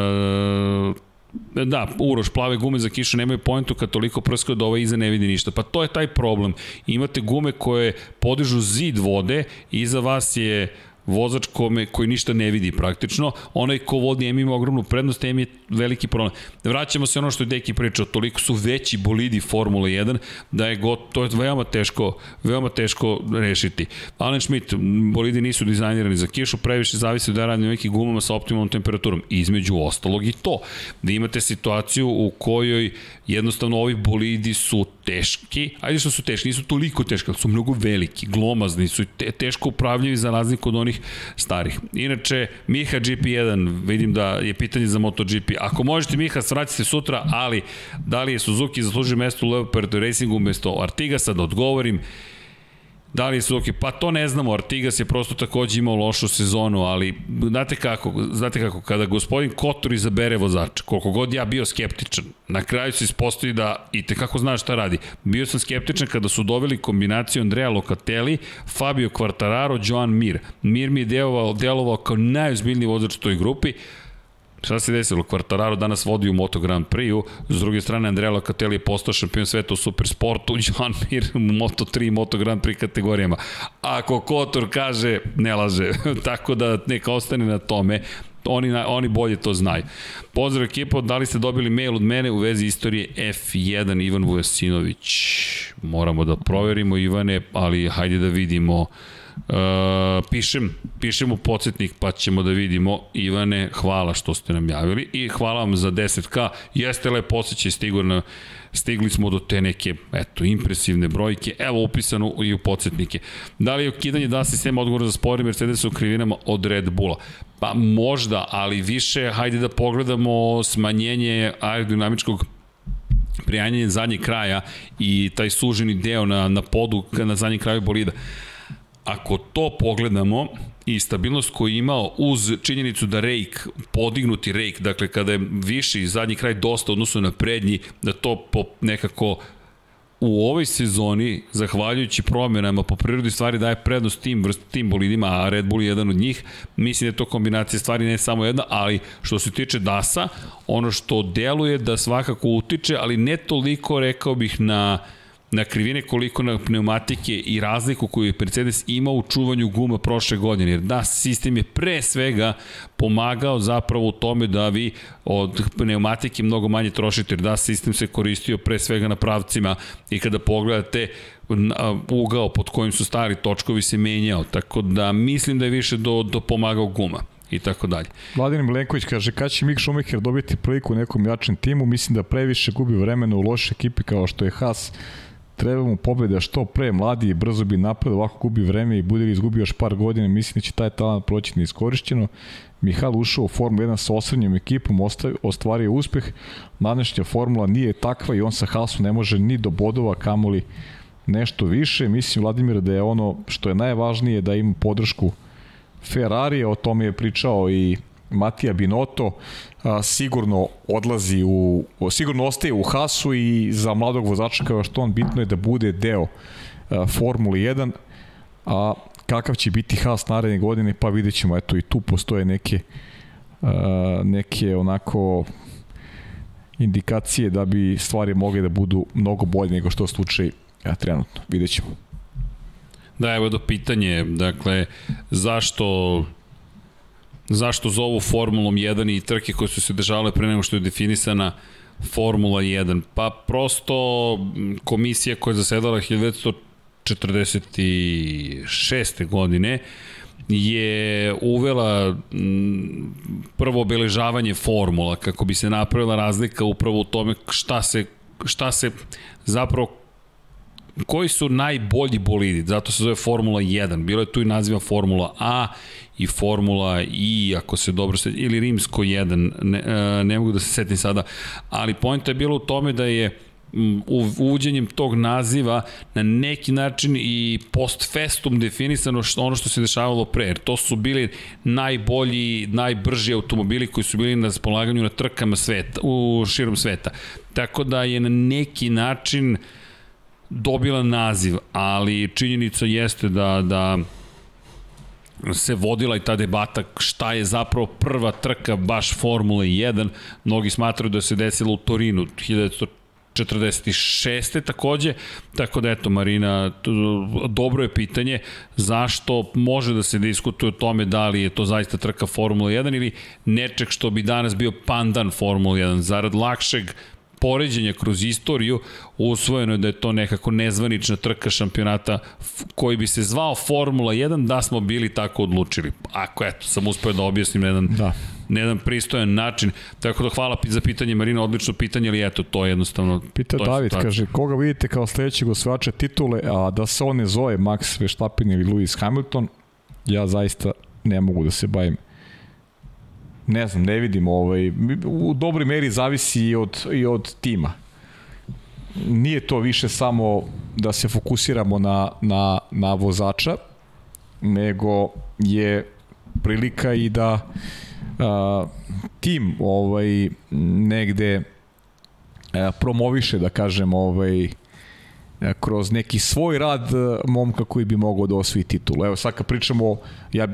Speaker 1: Da, Uroš, plave gume za kišu nemaju pojentu kad toliko prskaju da ova iza ne vidi ništa. Pa to je taj problem. Imate gume koje podižu zid vode, iza vas je vozač kome, koji ništa ne vidi praktično, onaj ko vodi M ima ogromnu prednost, M je veliki problem. Vraćamo se ono što je Deki pričao, toliko su veći bolidi Formula 1, da je got, to je veoma teško, veoma teško rešiti. Alan Schmidt, bolidi nisu dizajnirani za kišu, previše zavisi da radi na gumama sa optimalnom temperaturom. Između ostalog i to, da imate situaciju u kojoj jednostavno ovi bolidi su teški, ajde što su teški, nisu toliko teški, ali su mnogo veliki, glomazni, su te, teško upravljivi za razliku od onih starih. Inače, Miha GP1, vidim da je pitanje za MotoGP. Ako možete, Miha, svratite sutra, ali da li je Suzuki zaslužio mesto u Leopard Racingu umesto Artigasa, da odgovorim. Da li je Suzuki? Pa to ne znamo, Artigas je prosto takođe imao lošu sezonu, ali znate kako, znate kako, kada gospodin Kotor izabere vozača, koliko god ja bio skeptičan, na kraju se ispostavi da i te kako zna šta radi. Bio sam skeptičan kada su doveli kombinaciju Andrea Locatelli, Fabio Quartararo, Joan Mir. Mir mi je delovao, delovao kao najozbiljniji vozač u toj grupi, Šta se desilo? Quartararo danas vodi u Moto Grand Prix-u, s druge strane Andrea Locatelli je postao šampion sveta u supersportu, *laughs* Joan Mir u Moto 3 Moto Grand Prix kategorijama. Ako Kotor kaže, ne laže. *laughs* Tako da neka ostane na tome oni, oni bolje to znaju. Pozdrav ekipo, da li ste dobili mail od mene u vezi istorije F1 Ivan Vujasinović? Moramo da proverimo Ivane, ali hajde da vidimo pišem, pišem u podsjetnik pa ćemo da vidimo. Ivane, hvala što ste nam javili i hvala vam za 10k. Jeste lepo osjećaj stigo na stigli smo do te neke, eto, impresivne brojke, evo upisano i u podsjetnike. Da li je ukidanje da sistema odgovor za spori Mercedes u krivinama od Red Bulla? Pa možda, ali više, hajde da pogledamo smanjenje aerodinamičkog prijanjanja zadnjeg kraja i taj suženi deo na, na podu na zadnjem kraju bolida. Ako to pogledamo i stabilnost koju je imao uz činjenicu da rejk, podignuti rejk, dakle kada je viši zadnji kraj dosta odnosno na prednji, da to po nekako u ovoj sezoni, zahvaljujući promjenama po prirodi stvari daje prednost tim, vrst, tim bolidima, a Red Bull je jedan od njih. Mislim da je to kombinacija stvari ne samo jedna, ali što se tiče DAS-a, ono što deluje da svakako utiče, ali ne toliko rekao bih na na krivine koliko na pneumatike i razliku koju je Mercedes imao u čuvanju guma prošle godine. Jer da, sistem je pre svega pomagao zapravo u tome da vi od pneumatike mnogo manje trošite, jer da, sistem se koristio pre svega na pravcima i kada pogledate ugao pod kojim su stari točkovi se menjao, tako da mislim da je više do, do pomagao guma i tako dalje.
Speaker 2: Vladimir Milenković kaže kada će Mik Schumacher dobiti priliku u nekom jačem timu, mislim da previše gubi vremena u loše ekipi kao što je Haas treba mu pobeda što pre, mladi i brzo bi napred, ovako gubi vreme i bude li izgubio još par godina, mislim da će taj talent proći neiskorišćeno. Mihal ušao u Formu 1 sa osrednjom ekipom, ostvario uspeh, današnja formula nije takva i on sa Haasom ne može ni do bodova, kamoli nešto više. Mislim, Vladimir, da je ono što je najvažnije da ima podršku Ferrari, o tome je pričao i Matija Binotto, a, sigurno odlazi u, sigurno ostaje u Hasu i za mladog vozača kao što on bitno je da bude deo a, Formule 1, a kakav će biti Has naredne godine, pa vidjet ćemo, eto i tu postoje neke a, neke onako indikacije da bi stvari mogle da budu mnogo bolje nego što je slučaj ja, trenutno. Vidjet ćemo.
Speaker 1: Da, evo do pitanje, dakle, zašto zašto zovu Formulom 1 i trke koje su se državale pre nego što je definisana Formula 1? Pa prosto komisija koja je zasedala 1946. godine je uvela prvo obeležavanje formula kako bi se napravila razlika upravo u tome šta se šta se zapravo koji su najbolji bolidi, zato se zove Formula 1, bilo je tu i naziva Formula A i Formula I, ako se dobro se, ili Rimsko 1, ne, e, ne mogu da se setim sada, ali pojenta je bilo u tome da je uvođenjem tog naziva na neki način i post festum definisano što, ono što se dešavalo pre, to su bili najbolji, najbrži automobili koji su bili na raspolaganju na trkama sveta, u širom sveta. Tako da je na neki način uh, dobila naziv, ali činjenica jeste da, da se vodila i ta debata šta je zapravo prva trka baš Formule 1. Mnogi smatraju da se desilo u Torinu 1946. takođe, tako da eto Marina, dobro je pitanje zašto može da se diskutuje o tome da li je to zaista trka Formula 1 ili nečeg što bi danas bio pandan Formula 1, zarad lakšeg poređenja kroz istoriju usvojeno je da je to nekako nezvanična trka šampionata koji bi se zvao Formula 1 da smo bili tako odlučili. Ako eto, sam uspeo da objasnim na jedan, da. na jedan pristojan način. Tako da hvala za pitanje Marina, odlično pitanje, ali eto, to je jednostavno...
Speaker 2: Pita David, kaže, koga vidite kao sledećeg osvača titule, a da se on ne zove Max Verstappen ili Lewis Hamilton, ja zaista ne mogu da se bavim ne znam, ne vidim, ovaj, u dobroj meri zavisi i od, i od tima. Nije to više samo da se fokusiramo na, na, na vozača, nego je prilika i da a, tim ovaj negde a, promoviše da kažem ovaj kroz neki svoj rad e, momka koji bi mogao da osvoji titulu. Evo sad kad pričamo, ja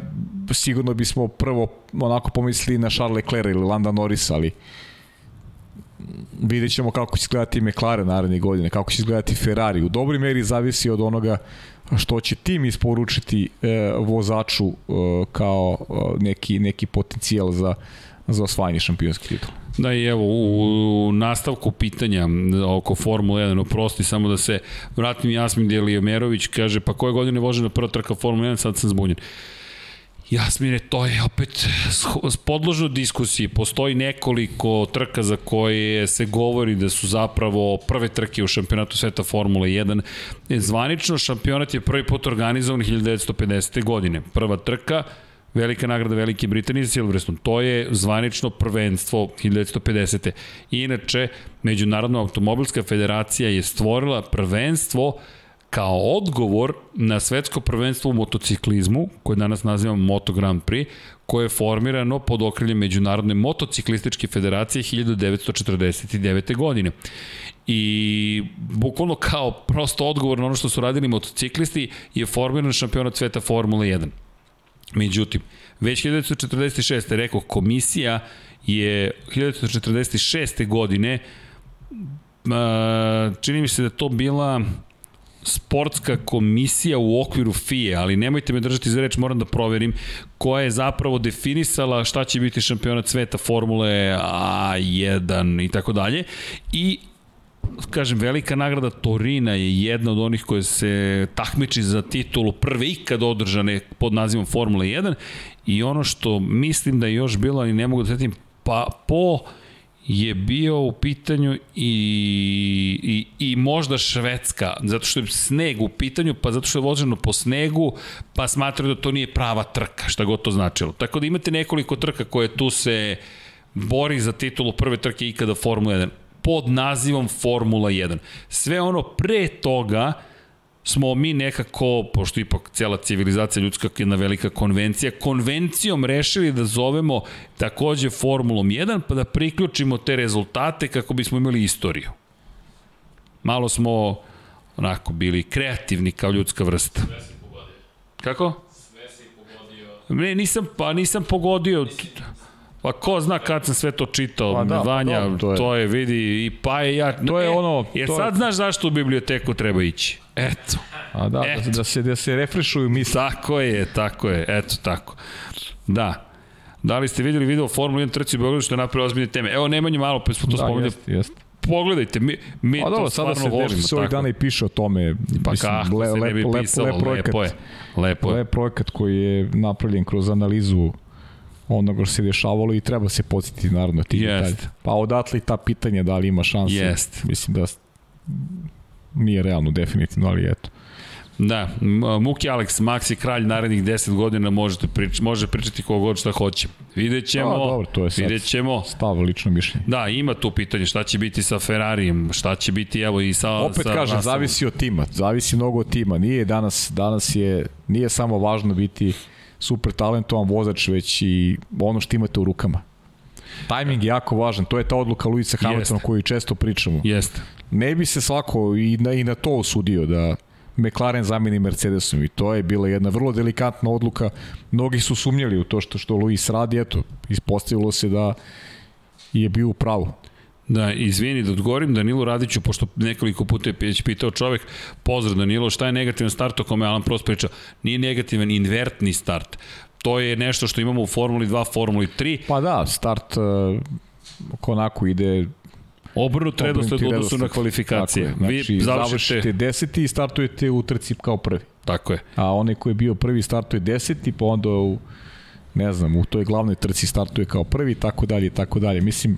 Speaker 2: sigurno bismo prvo onako pomislili na Charles Leclerc ili Landa Norris, ali vidjet ćemo kako će izgledati McLaren naredne godine, kako će izgledati Ferrari. U dobroj meri zavisi od onoga što će tim isporučiti e, vozaču e, kao e, neki, neki potencijal za, za osvajanje šampionskih titula.
Speaker 1: Da i evo, u, u nastavku pitanja oko Formula 1, oprosti samo da se vratim Jasmin Delijemerović, kaže pa koje godine vože na prva trka Formula 1, sad sam zbunjen. Jasmine, to je opet podložno diskusiji. Postoji nekoliko trka za koje se govori da su zapravo prve trke u šampionatu sveta Formula 1. Zvanično šampionat je prvi put organizovan 1950. godine. Prva trka Velika nagrada Velike Britanije Silverstone. To je zvanično prvenstvo 1950. Inače, Međunarodna automobilska federacija je stvorila prvenstvo kao odgovor na svetsko prvenstvo u motociklizmu, koje danas nazivamo Moto Grand Prix, koje je formirano pod okriljem Međunarodne motociklističke federacije 1949. godine. I bukvalno kao prosto odgovor na ono što su radili motociklisti je formiran šampionat sveta Formule 1. Međutim, već 1946. rekao, komisija je 1946. godine čini mi se da to bila sportska komisija u okviru FIE, ali nemojte me držati za reč, moram da proverim, koja je zapravo definisala šta će biti šampionat sveta Formule A1 i tako dalje. I kažem, velika nagrada Torina je jedna od onih koje se takmiči za titulu prve ikad održane pod nazivom Formula 1 i ono što mislim da je još bilo, ali ne mogu da setim, pa po je bio u pitanju i, i, i možda Švedska, zato što je sneg u pitanju, pa zato što je voženo po snegu, pa smatraju da to nije prava trka, šta god to značilo. Tako da imate nekoliko trka koje tu se bori za titulu prve trke ikada Formula 1 pod nazivom Formula 1. Sve ono pre toga smo mi nekako, pošto ipak cijela civilizacija ljudska je jedna velika konvencija, konvencijom rešili da zovemo takođe Formulom 1 pa da priključimo te rezultate kako bismo imali istoriju. Malo smo onako bili kreativni kao ljudska vrsta. Sve si pogodio. Kako? Sve si pogodio. Ne, nisam, pa nisam pogodio. Pa ko zna kad sam sve to čitao, pa da, pa Vanja, pa dobro, to, je. to je, vidi, i pa je ja...
Speaker 2: To je ono...
Speaker 1: Jer to sad je... znaš zašto u biblioteku treba ići. Eto.
Speaker 2: A da, eto. da se, da se refrešuju misli.
Speaker 1: Tako je, tako je, eto tako. Da. Da li ste videli video Formula 1 trci u Beogradu što je napravio ozbiljne teme? Evo Nemanja malo, pa smo to da, spomenuli. Jest, jest. Pogledajte, mi, mi A, dobro, to stvarno se volimo.
Speaker 2: Sada se ovih dana i piše o tome.
Speaker 1: Pa mislim, kako le, se ne bi pisalo, lep, lep projekat, lepo je. Lepo je.
Speaker 2: Lep projekat koji je napravljen kroz analizu onoga što se dešavalo i treba se podsjetiti naravno tih detalja. Pa odatle i ta pitanja da li ima šanse.
Speaker 1: Jest.
Speaker 2: Mislim da nije realno definitivno, ali eto.
Speaker 1: Da, Muki Alex, Maxi kralj narednih 10 godina možete prič, može pričati kogo god šta hoće. Vidjet ćemo, A, dobro, to je vidjet ćemo.
Speaker 2: Stav lično mišljenje.
Speaker 1: Da, ima tu pitanje šta će biti sa Ferrarijem, šta će biti evo i sa
Speaker 2: Opet
Speaker 1: sa
Speaker 2: kažem, zavisi od tima, zavisi mnogo od tima. Nije danas, danas je, nije samo važno biti super talentovan vozač, već i ono što imate u rukama. Tajming je jako važan, to je ta odluka Luisa Hamiltona koju često pričamo.
Speaker 1: Jeste.
Speaker 2: Ne bi se svako i na, i na to osudio da McLaren zameni Mercedesom i to je bila jedna vrlo delikatna odluka. Mnogi su sumnjali u to što što Luis radi, eto, ispostavilo se da je bio u pravu.
Speaker 1: Da, izvini da odgovorim Danilu Radiću, pošto nekoliko puta je pitao čovek, pozdrav Danilo, šta je negativan start o kome Alan Prost priča? Nije negativan, invertni start. To je nešto što imamo u Formuli 2, Formuli 3.
Speaker 2: Pa da, start uh, onako ide
Speaker 1: Obrnut redosled u odnosu na kvalifikacije.
Speaker 2: Tako je, znači, Vi završite deseti i startujete u trci kao prvi.
Speaker 1: Tako je.
Speaker 2: A onaj koji je bio prvi startuje deseti, pa onda u, ne znam, u toj glavnoj trci startuje kao prvi, tako dalje, tako dalje. Mislim,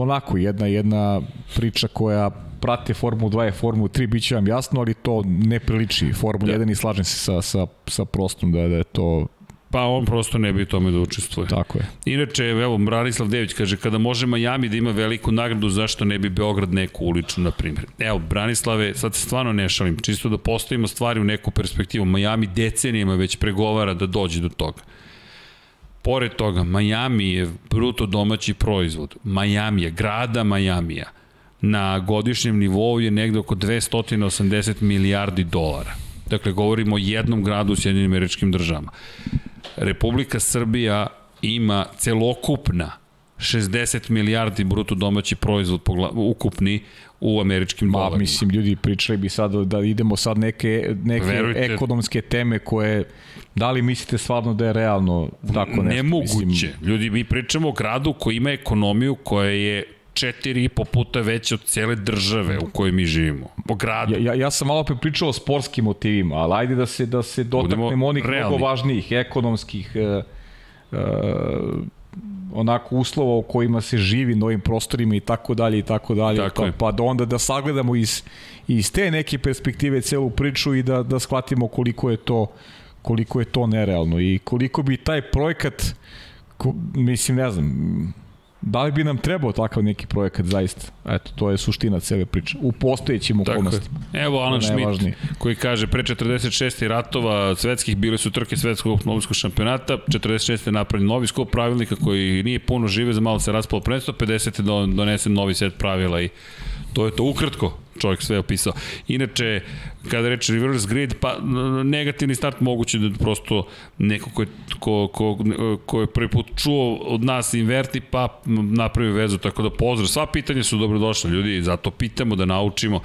Speaker 2: onako jedna jedna priča koja prate Formulu 2 i Formulu 3 biće vam jasno, ali to ne priliči Formula da. 1 i slažem se sa, sa, sa prostom da, da je to
Speaker 1: Pa on prosto ne bi tome da učestvuje.
Speaker 2: Tako je.
Speaker 1: Inače, evo, Branislav Dević kaže, kada može Miami da ima veliku nagradu, zašto ne bi Beograd neku uličnu, na primjer. Evo, Branislave, sad se stvarno ne šalim, čisto da postavimo stvari u neku perspektivu. Miami decenijama već pregovara da dođe do toga. Pored toga, Miami je bruto domaći proizvod. Miami je, grada Majamija, na godišnjem nivou je negde oko 280 milijardi dolara. Dakle, govorimo o jednom gradu u Sjedinim američkim državama. Republika Srbija ima celokupna 60 milijardi bruto domaći proizvod ukupni u američkim dolarima. Ma,
Speaker 2: mislim, ljudi pričali bi sad da idemo sad neke, neke Verujte, ekonomske teme koje, da li mislite stvarno da je realno tako nešto?
Speaker 1: Nemoguće. Mislim... Ljudi, mi pričamo o gradu koji ima ekonomiju koja je četiri i po puta veće od cele države u kojoj mi živimo. Po gradu.
Speaker 2: Ja, ja, ja sam malo pričao o sportskim motivima, ali ajde da se, da se dotaknemo onih realni. mnogo važnijih, ekonomskih, uh, uh, onako uslova u kojima se živi na ovim prostorima i tako dalje i tako dalje. Tako pa, pa da onda da sagledamo iz, iz te neke perspektive celu priču i da, da shvatimo koliko je to koliko je to nerealno i koliko bi taj projekat ko, mislim ne znam Da li bi nam trebao takav neki projekat zaista? Eto, to je suština cele priče. U postojećim okolnostima.
Speaker 1: Evo Alan Schmidt koji kaže pre 46. ratova svetskih bile su trke svetskog automobilskog šampionata, 46. je napravljen novi skop pravilnika koji nije puno žive, za malo se raspalo predstvo, 50. je donesen novi set pravila i to je to ukratko. Čovjek sve opisao. Inače, kada reče reverse grid, pa negativni start moguće da prosto neko ko je, ko, ko, ko je prvi put čuo od nas inverti, pa napravi vezu, tako da pozdrav. Sva pitanja su dobrodošla, ljudi, zato pitamo da naučimo.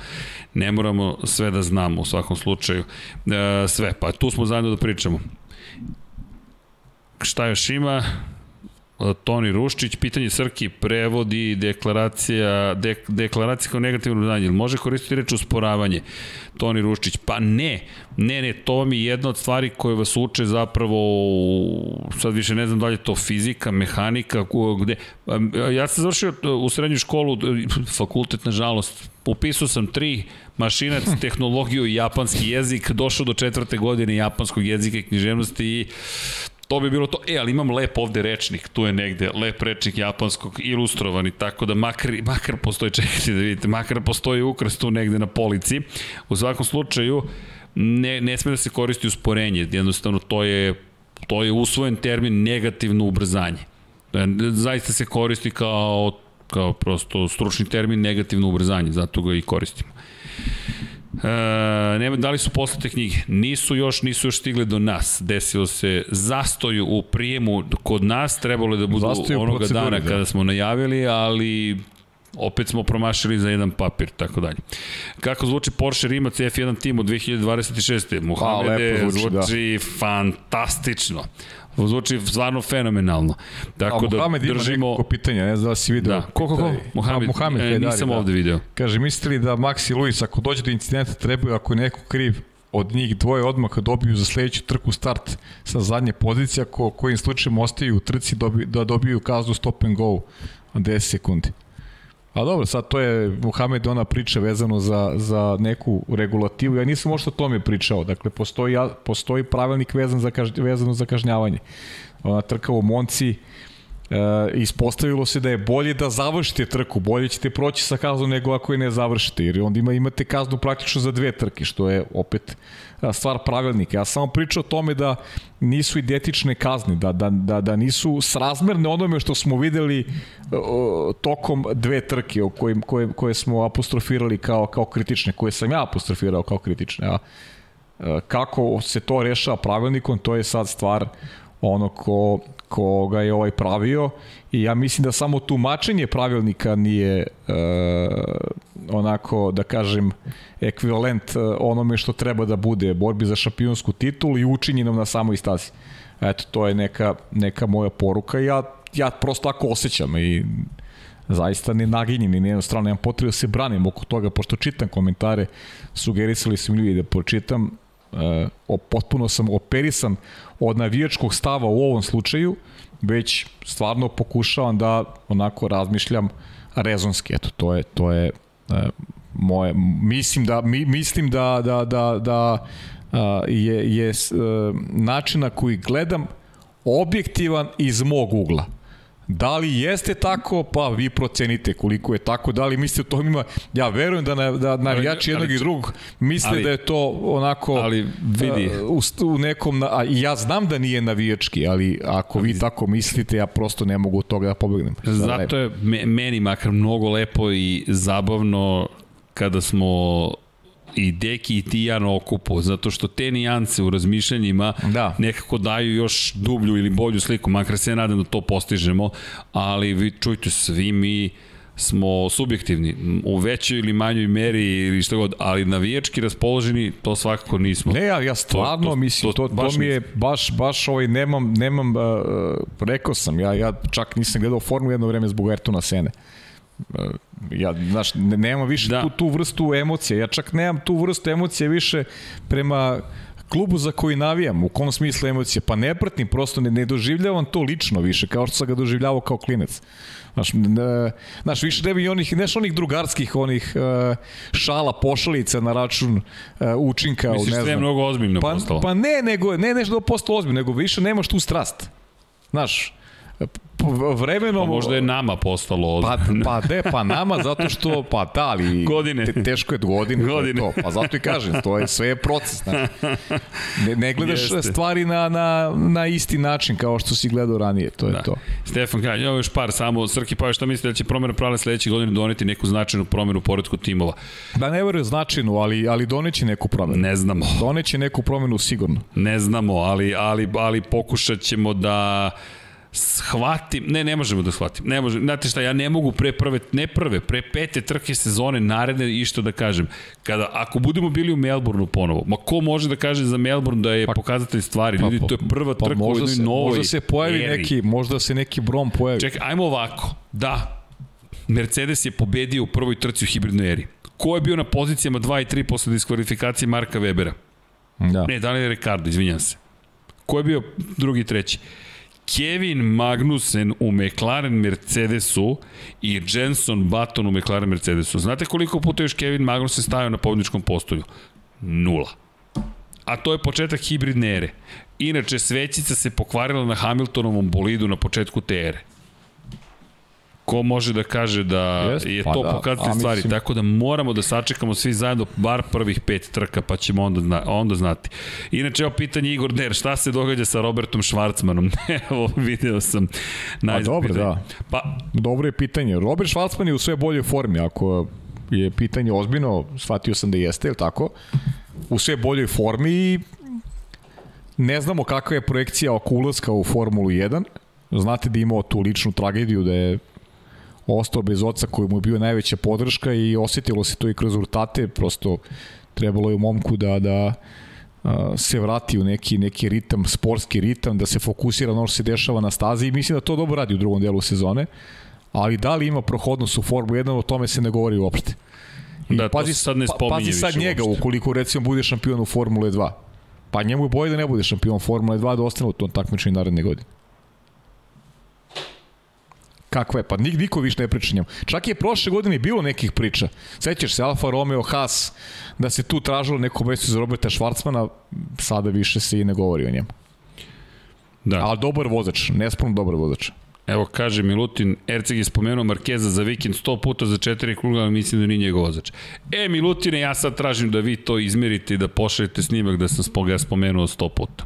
Speaker 1: Ne moramo sve da znamo u svakom slučaju. E, sve, pa tu smo zajedno da pričamo. Šta još ima? Toni Ruščić, pitanje Srki, prevodi, deklaracija, de, deklaracija kao negativno znanje. Može koristiti reč usporavanje? Toni Ruščić, pa ne, ne, ne, to mi je jedna od stvari koje vas uče zapravo, sad više ne znam da li je to fizika, mehanika, gde, ja sam završio u srednju školu, fakultet, nažalost, upisao sam tri, mašinac, *laughs* tehnologiju i japanski jezik, došao do četvrte godine japanskog jezika i književnosti i To bi bilo to. E, ali imam lep ovde rečnik, tu je negde, lep rečnik japanskog, ilustrovani, tako da makar, makar postoji, čekajte da vidite, makar postoji ukras tu negde na polici. U svakom slučaju, ne, ne sme da se koristi usporenje, jednostavno to je, to je usvojen termin negativno ubrzanje. E, zaista se koristi kao, kao prosto stručni termin negativno ubrzanje, zato ga i koristimo. E, nema, da li su poslate knjige? Nisu još, nisu još stigle do nas. Desilo se zastoju u prijemu kod nas, trebalo je da budu Zastoju onoga dana da. kada smo najavili, ali opet smo promašili za jedan papir, tako dalje. Kako zvuči Porsche Rimac F1 Team u 2026. Muhamede, zvuči, zvuči da. fantastično. Zvuči stvarno fenomenalno.
Speaker 2: Tako A, da Mohamed držimo... ima pitanja, ne znam da si video.
Speaker 1: Da, ko, ko, ko? Mohamed,
Speaker 2: Mohamed
Speaker 1: e, nisam da. ovde video.
Speaker 2: Kaže, mislite li da Max i Luis, ako dođe do incidenta, trebaju, ako je neko kriv, od njih dvoje odmah dobiju za sledeću trku start sa zadnje pozicije, ako kojim slučajem ostaju u trci dobi, da dobiju kaznu stop and go od 10 sekundi. A dobro, sad to je Muhamed ona priča vezano za, za neku regulativu. Ja nisam možda o tome pričao. Dakle, postoji, postoji pravilnik vezan za kaž, vezano za kažnjavanje. Ona trka u Monci, e, ispostavilo se da je bolje da završite trku, bolje ćete proći sa kaznom nego ako je ne završite, jer onda ima, imate kaznu praktično za dve trke, što je opet stvar pravilnika. Ja samo pričam o tome da nisu identične kazne, da, da, da, da nisu srazmerne onome što smo videli o, tokom dve trke o kojim, koje, koje smo apostrofirali kao, kao kritične, koje sam ja apostrofirao kao kritične. A, kako se to rešava pravilnikom, to je sad stvar ono ko, ko ga je ovaj pravio i ja mislim da samo tumačenje pravilnika nije e, onako da kažem ekvivalent e, onome što treba da bude borbi za šampionsku titulu i učinjenom na samoj stazi. Eto, to je neka, neka moja poruka. I ja, ja prosto tako osjećam i zaista ne naginjem ni nijednu stranu, nemam potrebu da se branim oko toga, pošto čitam komentare, sugerisali su mi ljudi da pročitam, e, potpuno sam operisan od navijačkog stava u ovom slučaju, već stvarno pokušavam da onako razmišljam rezonski. Eto, to je, to je e, moje, mislim da, mi, mislim da, da, da, da a, je, je način na koji gledam objektivan iz mog ugla. Da li jeste tako, pa vi procenite koliko je tako, da li mislite to ima, ja verujem da, na, da navijači jednog ali, i drugog misle ali, da je to onako
Speaker 1: ali vidi.
Speaker 2: Uh, u, u nekom, a ja znam da nije navijački, ali ako vi tako mislite, ja prosto ne mogu od toga da pobegnem.
Speaker 1: Zato je meni makar mnogo lepo i zabavno kada smo i Deki i ti ja na okupu, zato što te nijance u razmišljanjima da. nekako daju još dublju ili bolju sliku, makar se nadam da to postižemo, ali vi čujte, svi mi smo subjektivni, u većoj ili manjoj meri ili što god, ali navijački raspoloženi, to svakako nismo.
Speaker 2: Ne, ja, ja stvarno to, to, mislim, to, to, to mi je baš, baš ovaj, nemam, nemam, uh, rekao sam, ja, ja čak nisam gledao formu jedno vreme zbog Ertona Sene. Uh, ja, znaš, nemam više da. tu, tu vrstu emocije. Ja čak nemam tu vrstu emocije više prema klubu za koji navijam, u kom smislu emocije, pa ne pratim, prosto ne, ne doživljavam to lično više, kao što sam ga doživljavao kao klinec. Znaš, ne, znaš više ne bi onih, neš onih drugarskih, onih uh, šala, pošalica na račun uh, učinka.
Speaker 1: Misliš ne da je mnogo ozbiljno
Speaker 2: pa,
Speaker 1: postalo?
Speaker 2: Pa ne, nego, ne nešto da postalo ozbiljno, nego više nemaš tu strast. Znaš, vremenom...
Speaker 1: Pa možda je nama postalo
Speaker 2: Pa, pa de, pa nama, zato što, pa da, ali...
Speaker 1: Godine.
Speaker 2: Te, teško je godine. godine. To, pa zato i kažem, to je sve je proces. Znači. Ne, ne gledaš Jeste. stvari na, na, na isti način kao što si gledao ranije, to je da. to.
Speaker 1: Stefan Kralj, ovo još par samo, Srki pa šta mislite da će promjena pravila sledeće godine doneti neku značajnu promjenu u poredku timova?
Speaker 2: Da ne verujem značajnu, ali, ali doneće neku promjenu.
Speaker 1: Ne znamo.
Speaker 2: Doneće neku promjenu sigurno.
Speaker 1: Ne znamo, ali, ali, ali pokušat ćemo da shvatim, ne, ne možemo da shvatim, ne možemo, znate šta, ja ne mogu pre prve, ne prve, pre pete trke sezone naredne i što da kažem, kada, ako budemo bili u Melbourneu ponovo, ma ko može da kaže za Melbourne da je pa, pokazatelj stvari, pa, ljudi, to je prva pa, trka pa, u jednoj se, novoj
Speaker 2: Možda se pojavi eri. neki, možda se neki brom pojavi.
Speaker 1: Čekaj, ajmo ovako, da, Mercedes je pobedio u prvoj trci u hibridnoj eri. Ko je bio na pozicijama 2 i 3 posle diskvalifikacije Marka Webera? Da. Ne, Daniel Ricardo, izvinjam se. Ko je bio drugi i treći? Kevin Magnussen u McLaren Mercedesu i Jenson Button u McLaren Mercedesu. Znate koliko puta još Kevin Magnussen stajao na pobjedičkom postolju? Nula. A to je početak hibridne ere. Inače, svećica se pokvarila na Hamiltonovom bolidu na početku te ere ko može da kaže da Jest, je pa to da, pokazatelj stvari, mislim... tako da moramo da sačekamo svi zajedno bar prvih pet trka, pa ćemo onda, zna, onda znati. Inače, evo pitanje Igor Der, šta se događa sa Robertom Švarcmanom? *laughs* evo, video sam.
Speaker 2: Pa dobro, da. Pa, dobro je pitanje. Robert Švarcman je u sve boljoj formi, ako je pitanje ozbiljno, shvatio sam da jeste, ili tako? U sve boljoj formi i ne znamo kakva je projekcija oko ulaska u Formulu 1. Znate da je imao tu ličnu tragediju da je ostao bez oca koji mu je bio najveća podrška i osetilo se to i kroz rezultate, prosto trebalo je momku da, da se vrati u neki, neki ritam, sportski ritam, da se fokusira na ono što se dešava na stazi i mislim da to dobro radi u drugom delu sezone, ali da li ima prohodnost u Formu 1, o tome se ne govori uopšte.
Speaker 1: I da, pazi, sad ne pa,
Speaker 2: pazi sad njega, uopšte. ukoliko recimo bude šampion u Formule 2. Pa njemu je boje da ne bude šampion Formule 2, da ostane u tom takmičenju naredne godine. Kakva je? Pa nik, niko više ne priča njemu. Čak je prošle godine bilo nekih priča. Sećaš se, Alfa Romeo, Haas, da se tu tražilo neko mesto za Roberta Švarcmana, sada više se i ne govori o njemu. Da. Ali dobar vozač, nesporno dobar vozač.
Speaker 1: Evo kaže Milutin, Erceg je spomenuo Markeza za vikend 100 puta za četiri kruga, ali mislim da nije njegov vozač. E, Milutine, ja sad tražim da vi to izmerite i da pošaljete snimak da sam spomenuo 100 puta.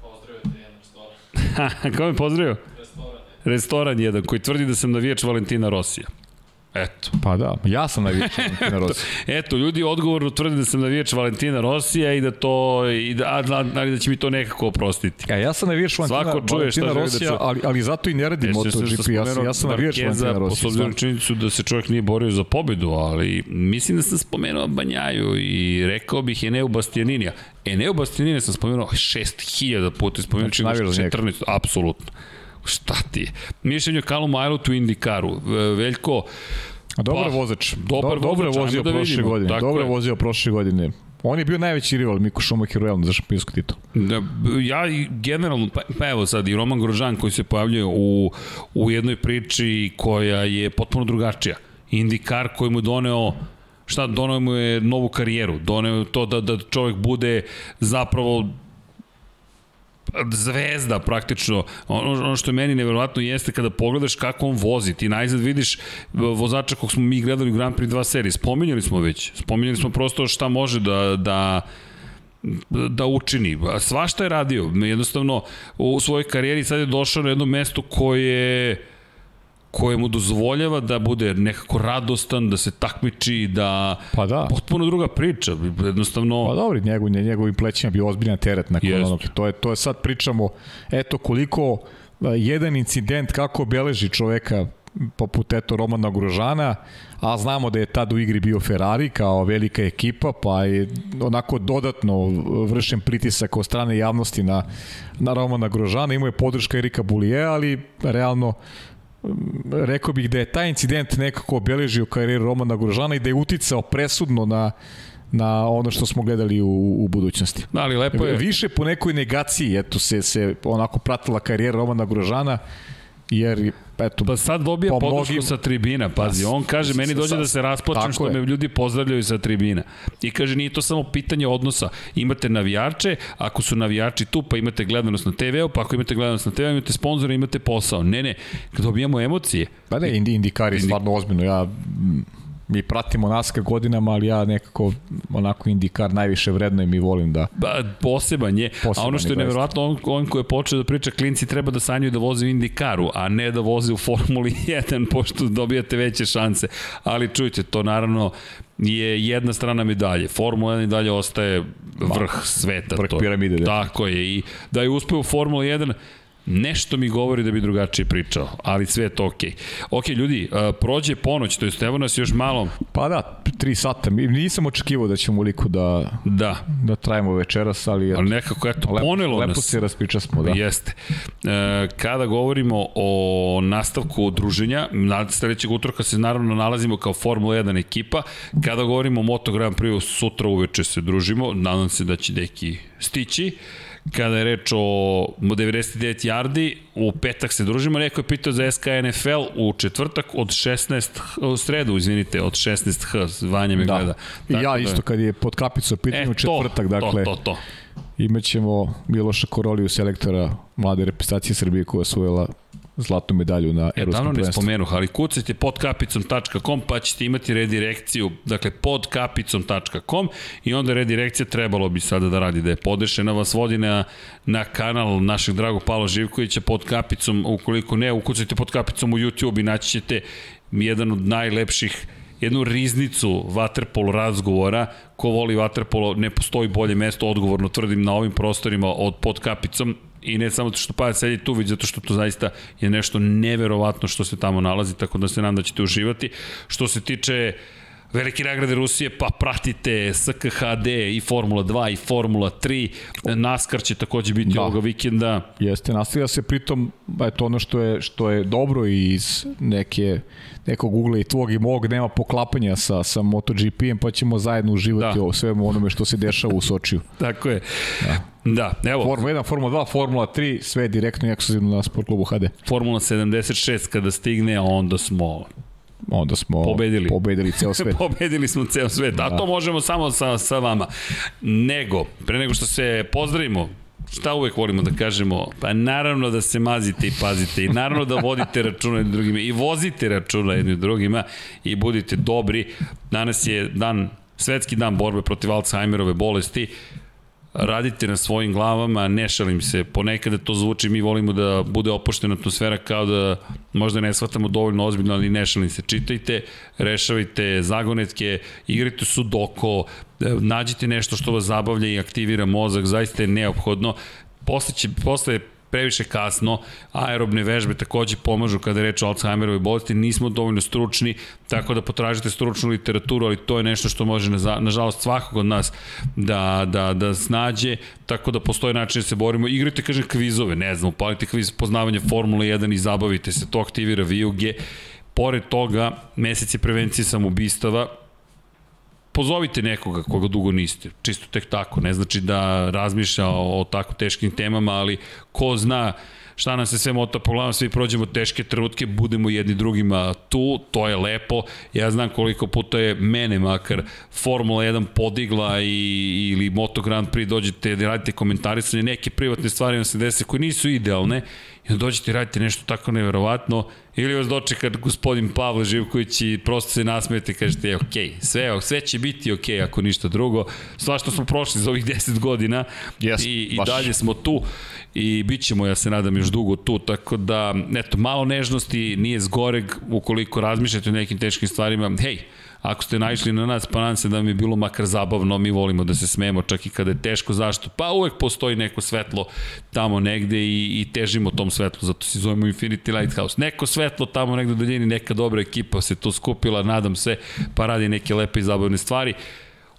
Speaker 1: Pozdravite jedan restoran. Kako *laughs* me pozdravio? Restoran jedan koji tvrdi da sam navijač Valentina Rosija. Eto.
Speaker 2: Pa da, ja sam navijač *laughs* Valentina Rosija.
Speaker 1: Eto, ljudi odgovorno tvrde da sam navijač Valentina Rosija i da to, i da, ali da će mi to nekako oprostiti.
Speaker 2: Ja, ja sam navijač Valentina, Svako čuje Valentina da Rosija, da ali, ali zato i ne radim MotoGP, ja, sam, ja sam navijač Valentina Rosija.
Speaker 1: Po činjenicu da se čovjek nije borio za pobedu, ali mislim da sam spomenuo Banjaju i rekao bih Eneu Bastianinija. Eneu Bastianinija sam spomenuo 6000 puta, spomenuo znači, 14, apsolutno. Šta ti je? Mišljenje Kalu Ajlotu u Indikaru. Veljko,
Speaker 2: A dobar pa, vozač. Dobar Do, dobro vozio da prošle vidimo. godine. Tako dobro je. vozio prošle godine. On je bio najveći rival Miko Schumacher realno za šampionsku titul.
Speaker 1: Da, ja generalno, pa, pa evo sad i Roman Grožan koji se pojavljuje u, u jednoj priči koja je potpuno drugačija. Indikar koji mu doneo šta doneo mu je novu karijeru, doneo to da, da čovjek bude zapravo zvezda praktično. Ono, ono što je meni neverovatno jeste kada pogledaš kako on vozi. Ti najzad vidiš vozača kog smo mi gledali u Grand Prix 2 serije. Spominjali smo već. Spominjali smo prosto šta može da, da da učini. Svašta je radio. Jednostavno, u svojoj karijeri sad je došao na jedno mesto koje koje mu dozvoljava da bude nekako radostan, da se takmiči, da...
Speaker 2: Pa da.
Speaker 1: Potpuno druga priča, jednostavno...
Speaker 2: Pa dobro, njegov, njegovim plećima bi ozbiljan teret nakon Jest. onog. To je, to je sad pričamo, eto koliko jedan incident kako obeleži čoveka poput eto Romana Grožana, a znamo da je tad u igri bio Ferrari kao velika ekipa, pa je onako dodatno vršen pritisak od strane javnosti na, na Romana Grožana, imao je podrška Erika Bulije, ali realno rekao bih da je taj incident nekako obeležio karijeru Romana Grožana i da je uticao presudno na na ono što smo gledali u, u budućnosti.
Speaker 1: Da, ali lepo je.
Speaker 2: Više po nekoj negaciji, eto, se, se onako pratila karijera Romana Grožana jer eto,
Speaker 1: pa sad dobija po podršku mnogim... sa tribina, pazi, on kaže, meni dođe da se rasplačem što je. me ljudi pozdravljaju sa tribina. I kaže, nije to samo pitanje odnosa, imate navijače, ako su navijači tu, pa imate gledanost na TV-u, pa ako imate gledanost na TV-u, imate sponzora, imate posao. Ne, ne, dobijamo emocije.
Speaker 2: Pa ne, Indikar je stvarno ozbiljno, ja mi pratimo NASCAR godinama, ali ja nekako onako indikar najviše vredno i mi volim da...
Speaker 1: Ba, poseban je, poseban a ono što je nevjerojatno, on, on koji je počeo da priča, klinci treba da sanjuju da voze u indikaru, a ne da voze u Formuli *laughs* 1, pošto dobijate veće šanse. Ali čujte, to naravno je jedna strana medalje. Formula 1 i dalje ostaje vrh sveta.
Speaker 2: Vrh piramide. Da.
Speaker 1: Tako je. I da je uspeo u Formula 1, Nešto mi govori da bi drugačije pričao, ali sve je to okej. Okay. Ok, ljudi, uh, prođe ponoć, to je evo nas još malo...
Speaker 2: Pa da, tri sata. Nisam očekivao da ćemo uliko da,
Speaker 1: da.
Speaker 2: da trajimo večeras, ali...
Speaker 1: Ali nekako, eto, lepo, ponelo
Speaker 2: lepo
Speaker 1: nas.
Speaker 2: Lepo se raspriča smo, da.
Speaker 1: Jeste. E, kada govorimo o nastavku druženja, sledećeg utorka se naravno nalazimo kao Formula 1 ekipa. Kada govorimo o Moto Grand Prix, sutra uveče se družimo. Nadam se da će deki stići kada je reč o 99 yardi, u petak se družimo, neko je pitao za SK NFL u četvrtak od 16, u sredu, izvinite, od 16H, zvanje me da. gleda.
Speaker 2: I ja da isto kad je pod kapicu pitanje e, četvrtak, to, dakle, to, to, to. imaćemo Miloša Koroliju, selektora mlade reprezentacije Srbije koja je osvojila zlatnu medalju na
Speaker 1: e, Evropskom prvenstvu. ne spomenuh, ali kucajte podkapicom.com pa ćete imati redirekciju, dakle podkapicom.com i onda redirekcija trebalo bi sada da radi, da je podešena vas vodi na, na kanal našeg dragog Pavla Živkovića pod kapicom, ukoliko ne, ukucajte pod kapicom u YouTube i naći ćete jedan od najlepših jednu riznicu vaterpolo razgovora, ko voli vaterpolo, ne postoji bolje mesto, odgovorno tvrdim na ovim prostorima od pod kapicom i ne samo što pa sedi tu, već zato što to zaista je nešto neverovatno što se tamo nalazi, tako da se nadam da ćete uživati. Što se tiče Velike nagrade Rusije, pa pratite SKHD i Formula 2 i Formula 3. NASCAR će takođe biti da. ovoga vikenda.
Speaker 2: Jeste, nastavlja se pritom, eto ono što je, što je dobro iz neke, nekog ugla i tvog i mog, nema poklapanja sa, sa MotoGP-em, pa ćemo zajedno uživati da. o svemu onome što se dešava u Sočiju. *laughs*
Speaker 1: Tako je. Da. Da, evo.
Speaker 2: Formula 1, Formula 2, Formula 3, sve direktno i ekskluzivno na Sport klubu HD.
Speaker 1: Formula 76 kada stigne, onda smo
Speaker 2: onda smo pobedili, pobedili ceo *laughs* svet.
Speaker 1: pobedili smo ceo svet, a da. to možemo samo sa, sa vama. Nego, pre nego što se pozdravimo, šta uvek volimo da kažemo? Pa naravno da se mazite i pazite i naravno da vodite *laughs* računa jednim drugima i vozite računa jednim drugima i budite dobri. Danas je dan, svetski dan borbe protiv Alzheimerove bolesti radite na svojim glavama, ne šalim se, ponekada to zvuči, mi volimo da bude opuštena atmosfera kao da možda ne shvatamo dovoljno ozbiljno, ali ne šalim se, čitajte, rešavajte zagonetke, igrajte sudoko, nađite nešto što vas zabavlja i aktivira mozak, zaista je neophodno. Posle, će, posle previše kasno, aerobne vežbe takođe pomažu kada je reč o Alzheimerovoj bolesti, nismo dovoljno stručni, tako da potražite stručnu literaturu, ali to je nešto što može, na, nažalost, svakog od nas da, da, da snađe, tako da postoje način da se borimo. Igrajte, kažem, kvizove, ne znam, upalite kviz poznavanja Formule 1 i zabavite se, to aktivira vijuge. Pored toga, meseci prevencije samobistava, pozovite nekoga koga dugo niste, čisto tek tako, ne znači da razmišlja o, o tako teškim temama, ali ko zna šta nam se sve mota po glavom, svi prođemo teške trenutke, budemo jedni drugima tu, to je lepo. Ja znam koliko puta je mene makar Formula 1 podigla i, ili Moto Grand Prix dođete da radite komentarisanje, neke privatne stvari nam se dese koje nisu idealne i onda dođete i radite nešto tako neverovatno ili vas dočeka gospodin Pavle Živković i prosto se nasmijete i kažete je, ok, sve, sve će biti ok ako ništa drugo. Sva što smo prošli za ovih 10 godina yes, i, i dalje smo tu i bit ćemo, ja se nadam, još dugo tu, tako da, eto, malo nežnosti nije zgoreg ukoliko razmišljate o nekim teškim stvarima, hej, Ako ste naišli na nas, pa nam se da mi je bilo makar zabavno, mi volimo da se smemo čak i kada je teško, zašto? Pa uvek postoji neko svetlo tamo negde i, i težimo tom svetlu, zato se zovemo Infinity Lighthouse. Neko svetlo tamo negde u daljini, neka dobra ekipa se tu skupila, nadam se, pa radi neke lepe i zabavne stvari.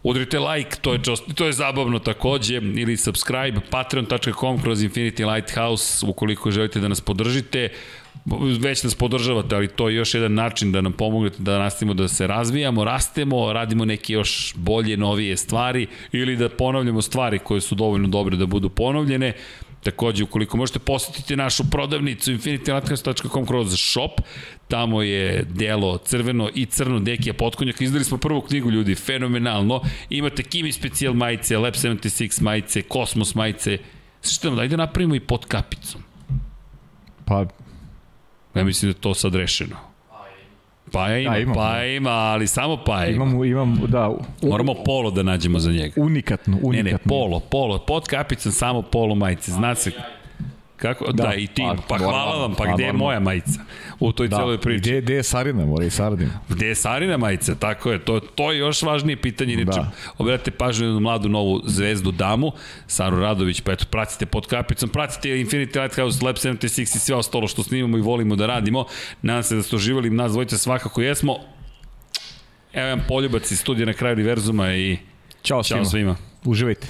Speaker 1: Udrite like, to je, čost, to je zabavno takođe, ili subscribe, patreon.com kroz Infinity Lighthouse, ukoliko želite da nas podržite već nas podržavate, ali to je još jedan način da nam pomognete da nastavimo da se razvijamo, rastemo, radimo neke još bolje, novije stvari ili da ponavljamo stvari koje su dovoljno dobre da budu ponovljene. Takođe, ukoliko možete posetiti našu prodavnicu infinitylatcast.com kroz shop, tamo je delo crveno i crno Dekija Potkonjaka. Izdali smo prvu knjigu, ljudi, fenomenalno. Imate Kimi Special majice, Lab 76 majice, Kosmos majice. Sve što dajde napravimo i pod kapicom.
Speaker 2: Pa...
Speaker 1: Ja mislim da je to sad rešeno. Pa ima, ja, imam, pa ima, ali samo pa ima.
Speaker 2: Imam, imam, da.
Speaker 1: U, Moramo polo da nađemo za njega.
Speaker 2: Unikatno, unikatno. Ne, ne,
Speaker 1: polo, polo. Pod kapicom samo polo majice. Zna se, Kako? Da, da i ti. Pa, pa hvala vam, pa, pa gde je moja majica? U toj da. celoj priči.
Speaker 2: Gde, gde je Sarina, mora i Sardin.
Speaker 1: Gde je Sarina majica? Tako je. To, to je još važnije pitanje. Inače, da. obratite pažnju na mladu novu zvezdu damu, Saru Radović, pa eto, pratite pod kapicom, pratite Infinity Lighthouse, Lab 76 i sve ostalo što snimamo i volimo da radimo. Nadam se da ste oživali, nas dvojice svakako jesmo. Evo jedan poljubac iz studija na kraju univerzuma i
Speaker 2: Ćao,
Speaker 1: Ćao svima.
Speaker 2: Uživajte.